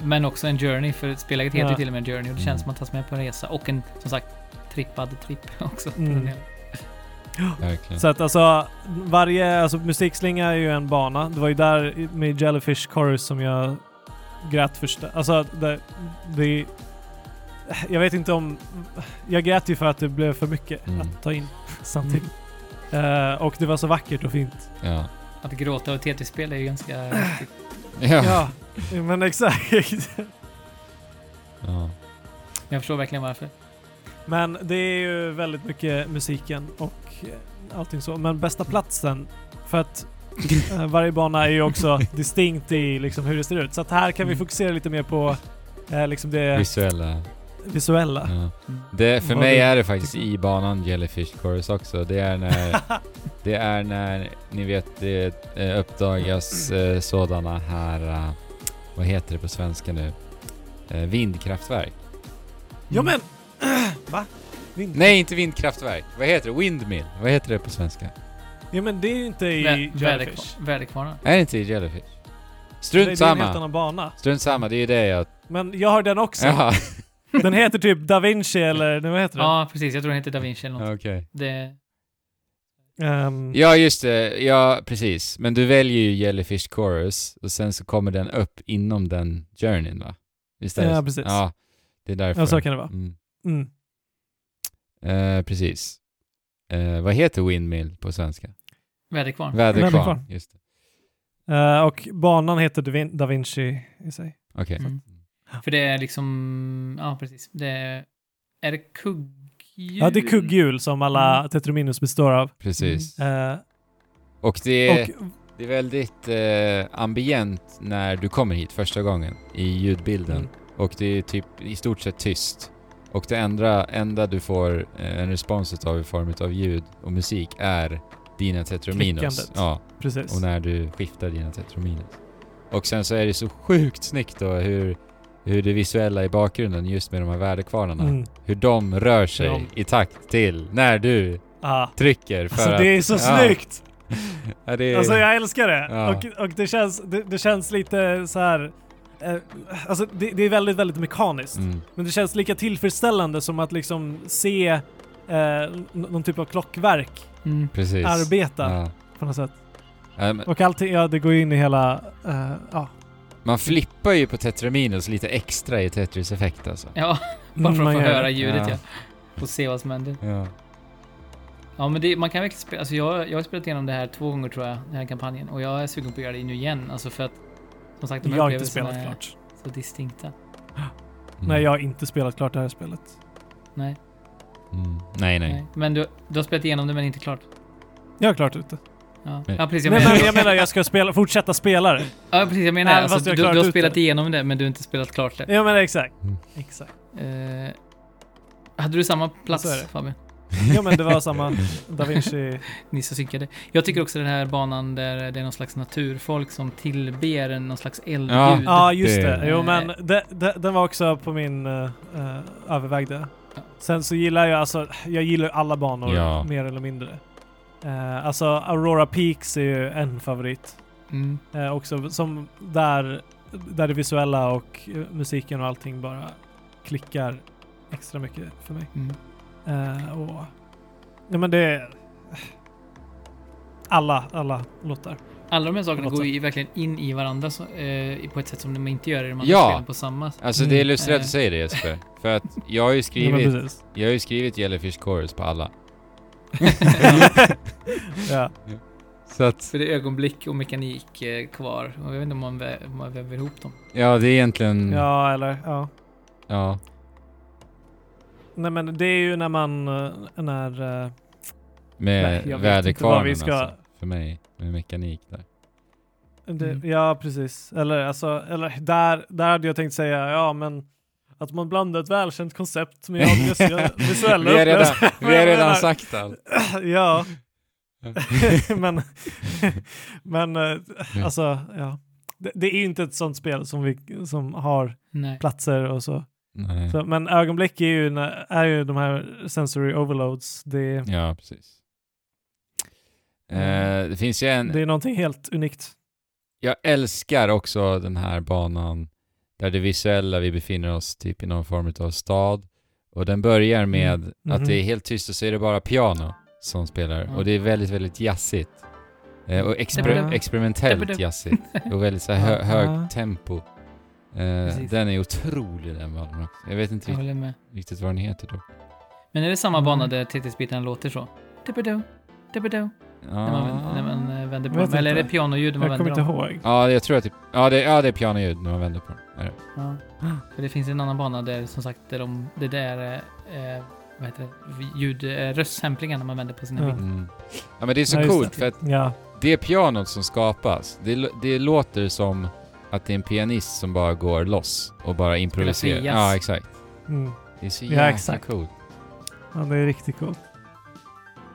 men också en journey, för spelet heter Ja. ju till och med en journey och det Mm. känns som att man tas med på en resa. Och en, som sagt, trippad tripp också. Mm. verkligen. Så att alltså, varje, alltså musikslinga är ju en bana. Det var ju där med Jellyfish Chorus som jag grät första. Alltså, det, det, jag vet inte om... Jag grät ju för att det blev för mycket Mm. att ta in samtidigt. Eh, och det var så vackert och fint. Ja. Att gråta och TT-spel är ju ganska. Ja. Ja, men exakt. ja. Jag förstår verkligen varför. Men det är ju väldigt mycket musiken och eh, allting så. Men bästa platsen, för att eh, varje bana är ju också distinkt i liksom hur det ser ut. Så att här kan vi Mm. fokusera lite mer på eh, liksom det Visuella. Visuella. Ja. Mm. Det, för Vad mig du är det faktiskt i banan Jellyfish Chorus också. Det är när, Det är när, ni vet, det eh, uppdagas eh, sådana här, eh, vad heter det på svenska nu? Eh, vindkraftverk. Ja men! Va? Vind- Nej, inte vindkraftverk. Vad heter det? Windmill. Vad heter det på svenska? Ja men det är ju inte i Vä- Jellyfish. väderkvar- Väderkvarnar. Är det inte i Jellyfish? Det, Strunt det är en helt samma. annan bana. Strunt samma, det är ju det jag... Men jag har den också. Jaha, Den heter typ Da Vinci eller vad heter den? Ja, precis. Jag tror den heter Da Vinci eller något. okej. Det... Ehm, Ja, just det. Ja, precis. Men du väljer ju Jellyfish Chorus och sen så kommer den upp inom den journeyn, va? Visst är det Ja, precis. Ja, det är därför. Ja, så kan det vara. Mm. mm. Eh, precis. Eh, vad heter Windmill på svenska? Väderkvarn. Väderkvarn. Väderkvarn. Just det. Eh, och banan heter Da, Vin- da Vinci i sig. Okej. Mm. För det är liksom... Ja, precis. Det är... Är det kugghjul? Ja, det är kugghjul som alla Mm. Tetrominus består av. Precis. Eh, Och det är, och det är väldigt eh, ambient när du kommer hit första gången i ljudbilden. Mm. Och det är typ i stort sett tyst. Och det enda, enda du får eh, en respons av i form av ljud och musik är dina tetrominos. Klickandet. Ja, precis. och när du skiftar dina tetrominos. Och sen så är det så sjukt snyggt då hur, hur det visuella i bakgrunden just med de här väderkvarnarna, Mm. hur de rör sig Ja. i takt till när du Ah. trycker för Alltså att... det är så ja. snyggt! Ja, det är... Alltså jag älskar det! Ja. Och, och det, känns, det, det känns lite så här. Eh, alltså det, det är väldigt, väldigt mekaniskt. Mm. Men det känns lika tillfredsställande som att liksom se eh, någon typ av klockverk Mm. Arbeta Ja. på något sätt. Men Och allting, ja det går ju in i hela, eh, ja. Man flippar ju på Tetraminos lite extra i Tetris-effekt alltså. Ja, bara för Man att få höra det. ljudet Ja. ja. Och se vad som händer. Ja. Ja, men det, man kan verkligen spela... Alltså jag, jag har spelat igenom det här två gånger tror jag, den här kampanjen. Och jag är sugen på att göra det nu igen. Alltså för att, som sagt, de här Jag har inte spelat är klart. så distinkta. Mm. Nej, jag har inte spelat klart det här spelet. Nej, Mm. Nej, nej. nej. Men du, du har spelat igenom det, men inte klart. Jag har klart ute. Ja, Nej. ja precis. Jag menar, men jag menar jag ska spela, fortsätta spela det. ja, precis, jag menar alltså, du, har du har spelat det. igenom det, men du har inte spelat klart det. Ja men exakt. Mm. Exakt. Eh, hade du samma plats. Fabian? Ja men det var samma Da Vinci. Ni så synkade. Jag tycker också den här banan där det är någon slags naturfolk som tillber en- någon slags eldgud. Ja. Ja just Det- det. Jo men det, det, den var också på min uh, övervägde. Sen så gillar jag alltså, jag gillar alla banor Ja. mer eller mindre. Eh, alltså Aurora Peaks är ju en favorit. Mm. Eh, också som där, där det visuella och eh, musiken och allting bara klickar extra mycket för mig. Mm. Eh, och, ja men det är alla, alla låtar. Alla de här sakerna går ju verkligen in i varandra så, eh, på ett sätt som de inte gör i de andra Ja. spelen på samma Alltså Mm. det är lustigt att du säger det Jesper. För att jag har ju skrivit, jag har ju skrivit Jellyfish Chorus på alla. ja. Så att, För det är ögonblick och mekanik eh, kvar. Och jag vet inte om man, vä- om man väver ihop dem. ja det är egentligen, ja. ja, eller ja. ja. Nej men det är ju när man, eh, när... eh, Med jag vet inte vad väderkvarnen vi ska- alltså. För mig, med mekanik där. det, Mm. Ja, precis. Eller alltså, eller där, där hade jag tänkt säga, ja men att man blandar ett välkänt koncept med visuella vi har redan, upplevelser. vi har redan sagt allt. ja, men, men eh, alltså, ja. Det, det är ju inte ett sånt spel som, vi, som har Nej. platser och så. Nej. så men ögonblick är ju, är ju de här sensory overloads. Det, Ja, precis. Eh, det finns ju en, det är någonting helt unikt. jag älskar också den här banan där det visuella, vi befinner oss typ i någon form av stad. Och den börjar med Mm. att Mhm. det är helt tyst och så är det bara piano som spelar. Ja. Och det är väldigt, väldigt jazzigt. Eh, och exper- experimentellt jazzigt. Och väldigt så hö- högt tempo. Eh, den är otrolig den banan också. Jag vet inte Jag riktigt, håller med. riktigt vad den heter då. Men är det samma Mm. bana där Tetris-bitarna låter så? Dibbidoo, dibbidoo, När man, när man eh, vänder på Vet dem. Eller är det pianoljud när man Jag kommer vänder inte dem? ihåg. Ja, jag tror att det, ja, det, ja, det är pianoljud när man vänder på den. Är det? Ja. För det finns en annan bana där som sagt, där de, det där eh, vad heter det, ljud, eh, röstsamplingar när man vänder på sina. Mm. Ja, men det är så Ja, coolt det. för att Ja, det pianot som skapas, det, det låter som att det är en pianist som bara går loss och bara improviserar. Ja, exakt. mm. Det är så Ja, jäkla exakt. coolt. ja, det är riktigt coolt.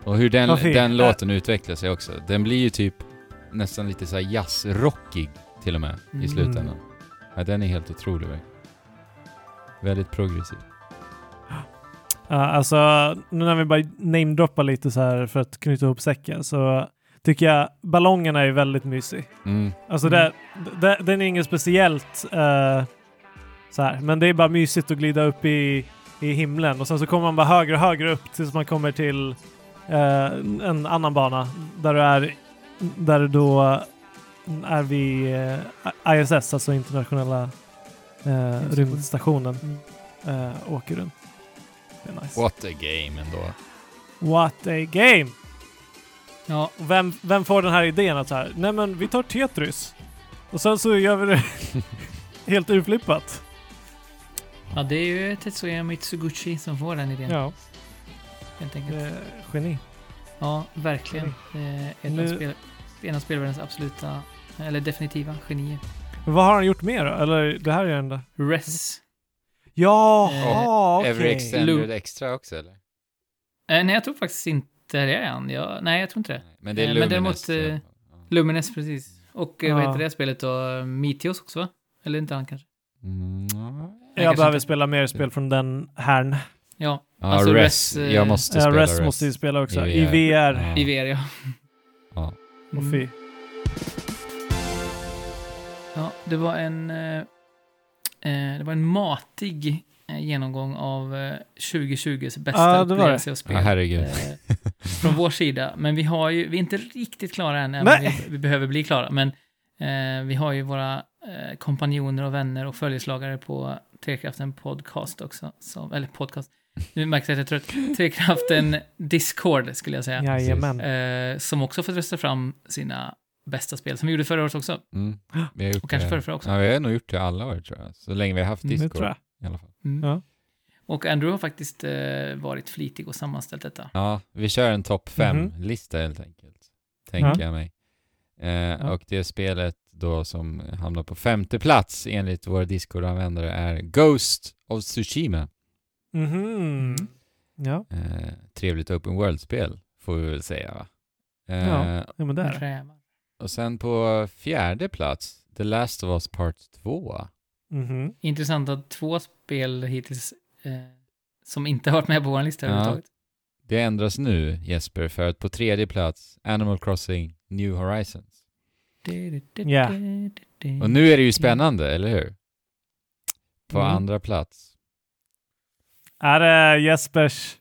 Och hur den, den Äh. låten utvecklar sig också. Den blir ju typ nästan lite så här jazzrockig till och med i Mm. slutändan. Ja, den är helt otrolig. Väldigt progressiv. Ja, alltså, nu när vi bara namedroppar lite så här för att knyta ihop säcken så tycker jag ballongerna är väldigt mysig. Mm. Alltså Mm. det, den är inget speciellt eh, så här, men det är bara mysigt att glida upp i, i himlen och sen så kommer man bara högre och högre upp tills man kommer till eh, en annan bana där du är där du då är vi eh, ISS, alltså internationella eh, rymdstationen, eh, åker runt. Det är nice. What a game ändå. What a game! Ja, vem, vem får den här idén att så här, nej men vi tar Tetris och sen så gör vi det helt urflippat. ja, det är ju Tetsuya Mitsuguchi som får den idén. Ja, Helt enkelt. eh, geni. Ja, verkligen. Eh, ett Nu- av spel, en av spelvärldens absoluta, eller definitiva genier. Men vad har han gjort mer då? Eller det här är enda? Res. Jaha, Eh, okej. Every Extended Extra också eller? Eh, nej, jag tror faktiskt inte det är han. Jag, nej, jag tror inte det. Men det är Eh, men däremot, eh. Lumines, precis. Och eh, vad Ja. heter det spelet då? Meteos också, va? Eller inte han kanske? Mm, Jag kanske behöver inte. spela mer spel från den härn. Ja, Ja, Alltså, Res. Res, eh, jag måste Ja, spela Res Res. måste ju spela också. I VR. I VR, ja. Ja. Och Mm. fy. Ja, det var en... Eh, eh, det var en matig eh, genomgång av eh, 2020s bästa Ja, det var upplevelse och spel. Ja, herregud. Eh, från vår sida. Men vi har ju, vi är inte riktigt klara än, även vi, vi behöver bli klara. Men eh, vi har ju våra eh, kompanjoner och vänner och följeslagare på Trekraften Podcast också. Som, eller podcast. Nu märks att jag är trött. Trekraften Discord skulle jag säga. Jajamän. Eh, som också fått rösta fram sina bästa spel, som vi gjorde förra året också. Mm. Vi har gjort Och kanske det. förrförra också. Ja, vi har nog gjort det alla år tror jag. Så länge vi har haft Mm, Discord tror jag. i alla fall. Mm. Ja. Och Andrew har faktiskt eh, varit flitig och sammanställt detta. Ja, vi kör en topp fem-lista helt enkelt. Tänker Mhm. Ja. jag mig. Eh, Och det spelet då som hamnar på femte plats enligt våra Discord-användare är Ghost of Tsushima. Mhm. Ja. Eh, trevligt open world-spel, får vi väl säga va? Eh, Ja. ja, men det är det. Och sen på fjärde plats, The Last of Us Part 2. Mhm. Intressant att två spel hittills eh, som inte har varit med på vår lista Ja. överhuvudtaget. Det ändras nu, Jesper, för att på tredje plats, Animal Crossing New Horizons. Ja. Och nu är det ju spännande, eller hur? På Mm. andra plats. Är det Jespers...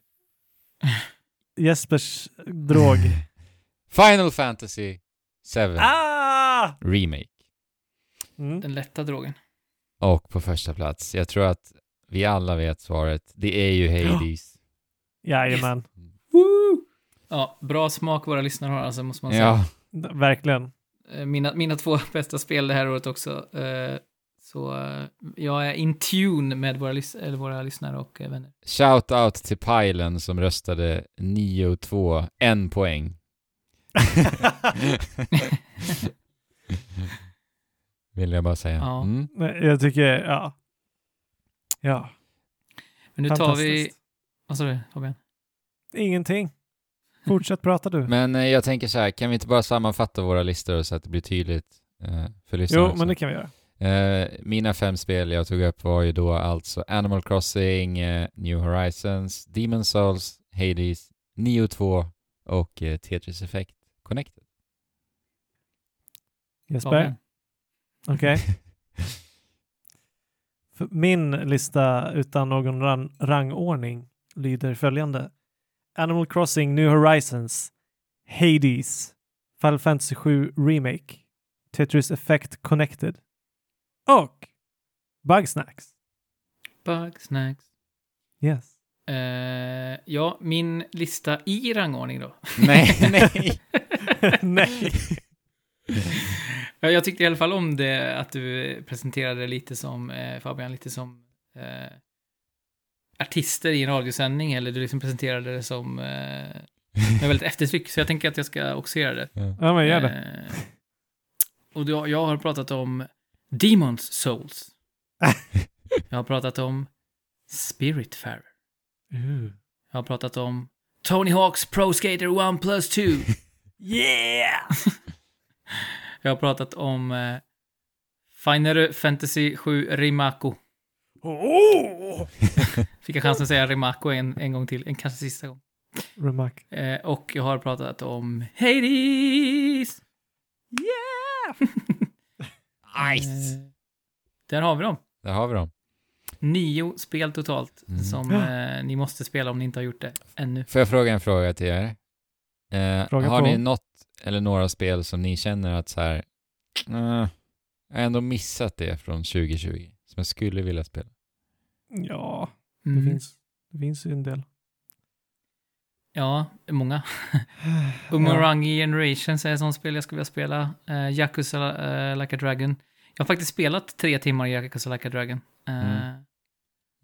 Jespers drog? Final Fantasy 7 ah! Remake. Mm. Den lätta drogen. Och på första plats, jag tror att vi alla vet svaret, det är ju Hades. Jajamän. Ja, bra smak våra lyssnare har alltså, måste man säga. Ja, Verkligen. Eh, Mina, mina två bästa spel det här året också. Eh, så eh, jag är in tune med våra, lys- eller våra lyssnare och vänner. shout out till Pilen som röstade 9-2, en poäng. Vill jag bara säga. Ja. Mm. Nej, Jag tycker, ja. Ja. Men nu tar vi... Vad sa du, Fabian? Ingenting. Fortsätt prata du. Men eh, jag tänker så här, kan vi inte bara sammanfatta våra listor så att det blir tydligt eh, för lyssnarna Jo, också? men det kan vi göra. Eh, mina fem spel jag tog upp var ju då alltså Animal Crossing, eh, New Horizons, Demon Souls, Hades, Neo 2 och eh, Tetris Effect Connected. Jesper, okej. För Min lista utan någon ran- rangordning lyder följande. Animal Crossing New Horizons, Hades, Final Fantasy 7 Remake, Tetris Effect Connected och Bugsnacks. Bugsnacks. Yes. Eh, ja, min lista i rangordning då. nej, nej. Nej. Ja, Jag tyckte i alla fall om det att du presenterade lite som, eh, Fabian, lite som eh, artister i en radiosändning, eller du liksom presenterade det som eh, med väldigt eftertryck, så jag tänker att jag ska också göra det. Ja. Ja, men gör det. Eh, och då, jag har pratat om Demons Souls. Jag har pratat om Spiritfarer. Uh. Jag har pratat om Tony Hawks Pro Skater 1 plus 2. Yeah! jag har pratat om eh, Final Fantasy 7 Rimako. Oh! Fick jag chansen att säga Rimako en, en gång till, en kanske sista gång. Remark. Eh, och jag har pratat om Hades! Yeah! Nice! Eh, där har vi dem. Där har vi dem. Nio spel totalt Mm. som eh, ni måste spela om ni inte har gjort det ännu. Får jag fråga en fråga till er? Eh, Fråga har på. ni något eller några spel som ni känner att så här, eh, jag har ändå missat det från 2020, som jag skulle vilja spela? Ja, det, Mm. finns, det finns ju en del. Ja, många. Umurangi Generations är ett sånt spel jag skulle vilja spela. Uh, Yakuza eh, Like a Dragon. Jag har faktiskt spelat tre timmar i Yakuza Like a Dragon. Eh,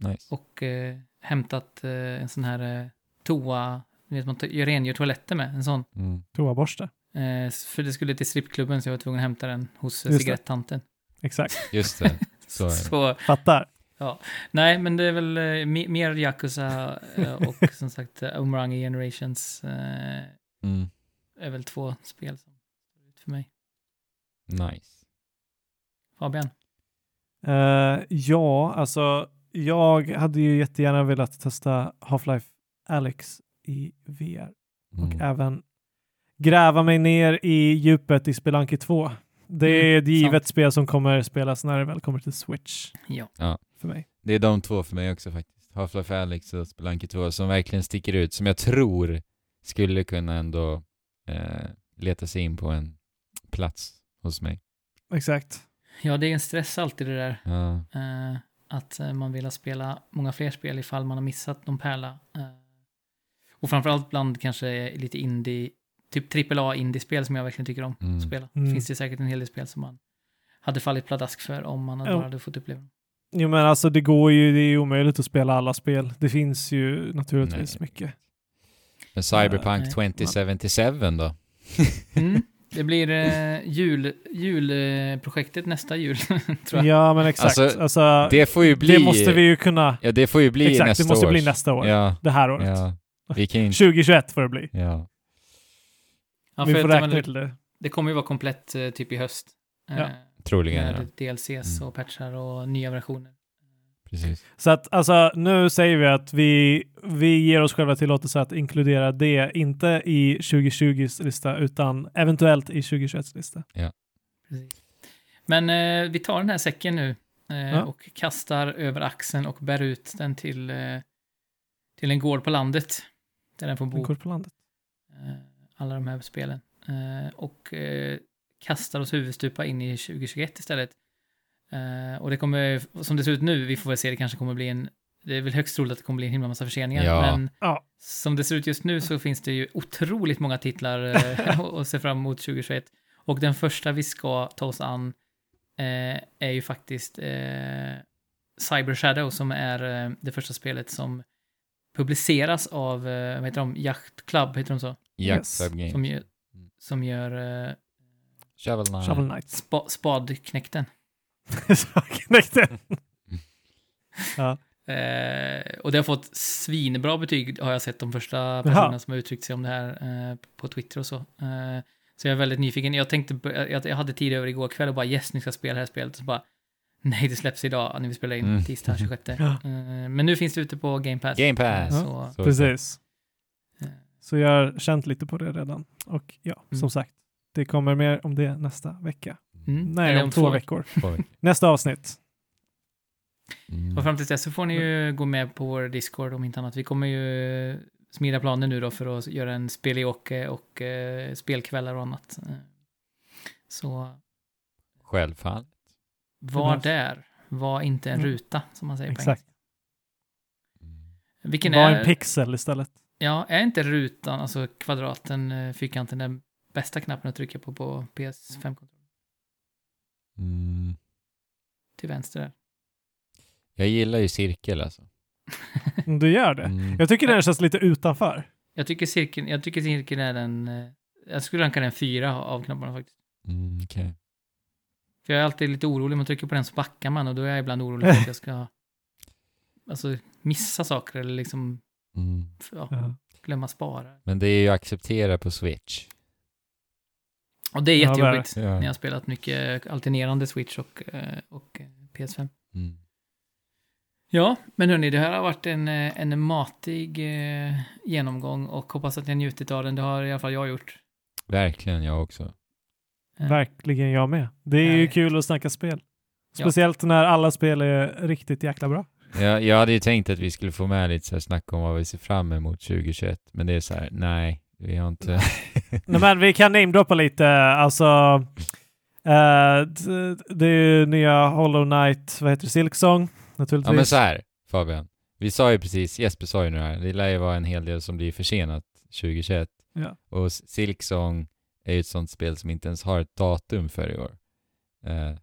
Mm. Nice. Och eh, hämtat eh, en sån här uh, toa, ni vet man gör rengör toaletter med, en sån. Mm. Toaborste. Eh, för det skulle till strippklubben så jag var tvungen att hämta den hos eh, Just det. cigarettanten. Exakt. Just det, så det. Så, Fattar. nej, men det är väl eh, me- mer Yakuza eh, och som sagt uh, Umurangi Generations eh, Mm. är väl två spel som står ut för mig. Nice. Fabian? Eh, ja, alltså jag hade ju jättegärna velat testa Half-Life Alyx i VR och Mm. även gräva mig ner i djupet i Spelunky 2. Det är Mm, ett givet sant. spel som kommer spelas när det väl kommer till Switch Ja. för mig. Det är de två för mig också faktiskt. Half-Life Alyx och Spelunky 2 som verkligen sticker ut, som jag tror skulle kunna ändå eh, leta sig in på en plats hos mig. Exakt. Ja, det är en stress alltid det där. Ja. Eh, att eh, man vill spela många fler spel ifall man har missat någon pärla. Eh, och framförallt bland kanske lite indie, typ AAA indie-spel som jag verkligen tycker om Mm. att spela. Mm. Finns det säkert en hel del spel som man hade fallit pladask för om man hade Ja. bara hade fått uppleva dem. Jo men alltså det går ju, det är ju omöjligt att spela alla spel. Det finns ju naturligtvis Nej. mycket. Men Cyberpunk nej. 2077 då? Mm. Det blir eh, jul, julprojektet nästa jul, tror jag. Ja men exakt. Alltså, Alltså, det, Det får ju bli... måste vi ju kunna. Ja, det får ju bli exakt, nästa det måste års. bli nästa år. Ja, Det här året. ja. Vi kan inte... 2021 får det bli. Ja. Ja, vi för får räkna till det. det kommer ju vara komplett eh, typ i höst. Eh, Ja. Troligen, med ja. DLCs Mm. och patchar och nya versioner. Precis. Så att alltså nu säger vi att vi, vi ger oss själva tillåtelse att inkludera det, inte i 2020s lista utan eventuellt i 2021s lista. Precis. Men eh, vi tar den här säcken nu eh, Ja. och kastar över axeln och bär ut den till, eh, till en gård på landet. Där den får En bo, kort på landet. eh, alla de här spelen. Eh, och eh, kastar oss huvudstupa in i 2021 istället. Och det kommer, som det ser ut nu, vi får väl se, det kanske kommer bli en, det är väl högst troligt att det kommer bli en himla massa förseningar. Ja. Men Ja. som det ser ut just nu så finns det ju otroligt många titlar att se fram emot 2021. Och den första vi ska ta oss an eh, är ju faktiskt eh, Cyber Shadow som är eh, det första spelet som publiceras av, eh, vad heter de, Yacht Club, heter de så? Yes. Jack Games. Som gör, som gör eh, Shovel Knight. Shovel Knight. spa, Spadknäkten. Så knäckte. ja. Eh, och det har fått svinbra betyg har jag sett de första personerna som har uttryckt sig om det här eh, på Twitter och så. Eh, så jag är väldigt nyfiken. Jag tänkte, jag, jag hade tid över igår kväll och bara yes, ni ska spela det här spelet. Och så bara nej, det släpps idag när vi spelar in Mm. tisdag 26. Ja. Eh, men nu finns det ute på Game Pass. Game Pass. Eh, så, Så- Precis. eh, Så jag har känt lite på det redan. Och ja, Mm. som sagt, det kommer mer om det nästa vecka. mm. Nej, Eller om, två veckor. Oj. Nästa avsnitt. Mm. Och fram tills dess så får ni ju gå med på vår Discord om inte annat. Vi kommer ju smida planer nu då för att göra en spelioke och eh, spelkvällar och annat. Eh, så Självfallet. Var där, var inte en Mm. ruta som man säger på Exakt. Mm. Vilken Var är, en pixel istället. ja, är inte rutan, alltså kvadraten, eh, fyrkanten, den bästa knappen att trycka på på PS5-kontrollen? Mm. Till vänster där. Jag gillar ju cirkel alltså. Mm, Du gör det. Mm. Jag tycker den känns lite utanför. Jag tycker cirkeln, jag tycker cirkeln är den, eh, jag skulle ranka den fyra av knapparna faktiskt. Mm, okej. För jag är alltid lite orolig, om man trycker på den så backar man och då är jag ibland orolig för att jag ska alltså, missa saker eller liksom, Mm. ja. Ja. glömma spara. Men det är ju accepterat på Switch. Och det är jättejobbigt Ja. när jag har spelat mycket alternerande Switch och, eh, och eh, PS5. Mm. Ja, men hörni, det här har varit en, eh, en matig eh, genomgång och hoppas att ni har njutit av den. Det har i alla fall jag gjort. Verkligen, jag också. Verkligen jag med. Det är ju kul att snacka spel. Ja. Speciellt när alla spel är riktigt jäkla bra. Jag, jag hade ju tänkt att vi skulle få med lite så här snack om vad vi ser fram emot 2021, men det är så här, nej, vi har inte... Nej, men vi kan namedroppa lite. Alltså, d- det är ju nya Hollow Knight, vad heter det, Silksong naturligtvis. Ja men så här, Fabian. Vi sa ju precis, Jesper sa ju nu här, det lär ju vara en hel del som blir försenat 2021. Ja. Och Silksong är ju ett sånt spel som inte ens har ett datum för i år. Eh,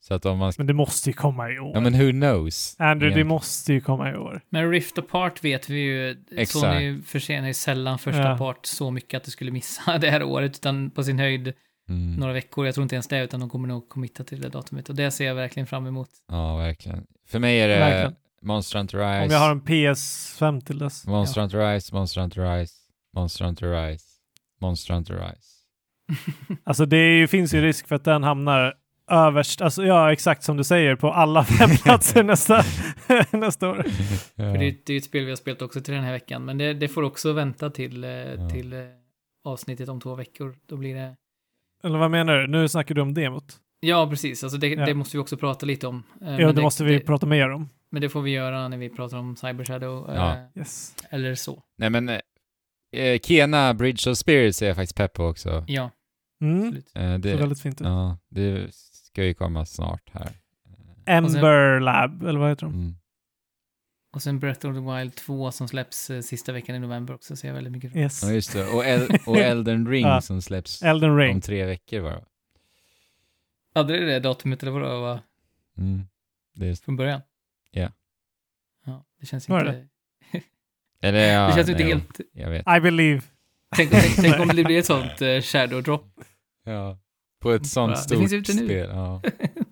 så att om man... Men det måste ju komma i år. Ja men who knows? Andrew, det måste ju komma i år. Men Rift Apart vet vi ju, Exakt. Sony försenar ju sällan första Ja. part så mycket att det skulle missa det här året, utan på sin höjd Mm. några veckor. Jag tror inte ens det, utan de kommer nog committa till det datumet. Och det ser jag verkligen fram emot. Ja, verkligen. För mig är det Verkligen. Monster Hunter Rise, Om jag har en PS5 till dess. Monster Hunter Rise, Monster Hunter Rise, Monster Hunter Rise, Monster Hunter Rise. Alltså det ju, finns ju risk för att den hamnar överst, alltså ja exakt som du säger, på alla fem platser nästa, nästa år. För det, är- det är ju ett spel vi har spelat också till den här veckan, men det, det får också vänta till, eh, till eh, avsnittet om två veckor. Då blir det... Eller vad menar du? Nu snackar du om demot. Ja, precis. Alltså det, Ja. det måste vi också prata lite om. Eh, Ja, men det måste vi det, prata mer om. Men det får vi göra när vi pratar om Cyber Shadow, eh, Ja. Yes. eller så. Nej men, eh, Kena Bridge of Spirits är jag faktiskt pepp på också. Ja, Mm. absolut. Eh, Det det, ser väldigt fint ut. ja, det ska ju komma snart här. Ember Lab, eller vad heter de? Mm. Och sen Breath of the Wild 2 som släpps eh, sista veckan i november också, ser jag väldigt mycket fram emot. Yes. Ja just det, och, El- och Elden Ring Ja. som släpps Elden Ring. om tre veckor bara. Hade det det datumet eller vadå, va? Mm. Det är, från början? Ja. Ja, det känns Var inte... eller ja, det känns inte nej, helt... Jag vet. I believe. Tänk, tänk, tänk om det blir ett sånt uh, shadow drop. Ja. På ett sånt Ja, det stort finns ute nu. spel. Ja.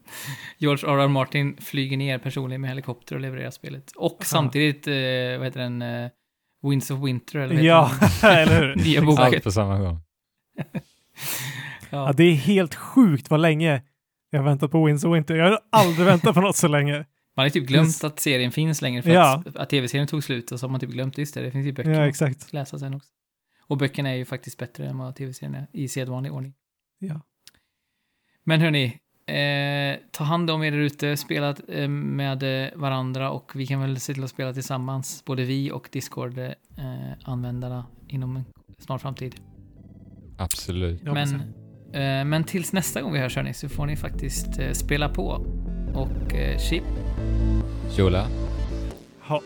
George R.R. Martin flyger ner personligen med helikopter och levererar spelet. Och Aha. samtidigt, eh, vad heter den, uh, Winds of Winter, eller Ja, eller hur? Nya Allt boken. på samma gång. Ja, Ja. det är helt sjukt vad länge jag väntat på Winds of Winter. Jag har aldrig väntat på något så länge. Man har ju typ glömt att serien finns längre för Ja. att, att tv-serien tog slut och så har man typ glömt, just det, det finns ju böcker Ja, att exakt. läsa sen också. Och böckerna är ju faktiskt bättre än vad tv-serien är i sedvanlig ordning. Ja. Men hörni, eh, ta hand om er där ute, spela eh, med eh, varandra och vi kan väl se till att spela tillsammans, både vi och Discord-användarna inom en snar framtid. Absolut. Men, eh, men tills nästa gång vi hörs hörni, så får ni faktiskt eh, spela på. Och eh, chip Jola. Ha.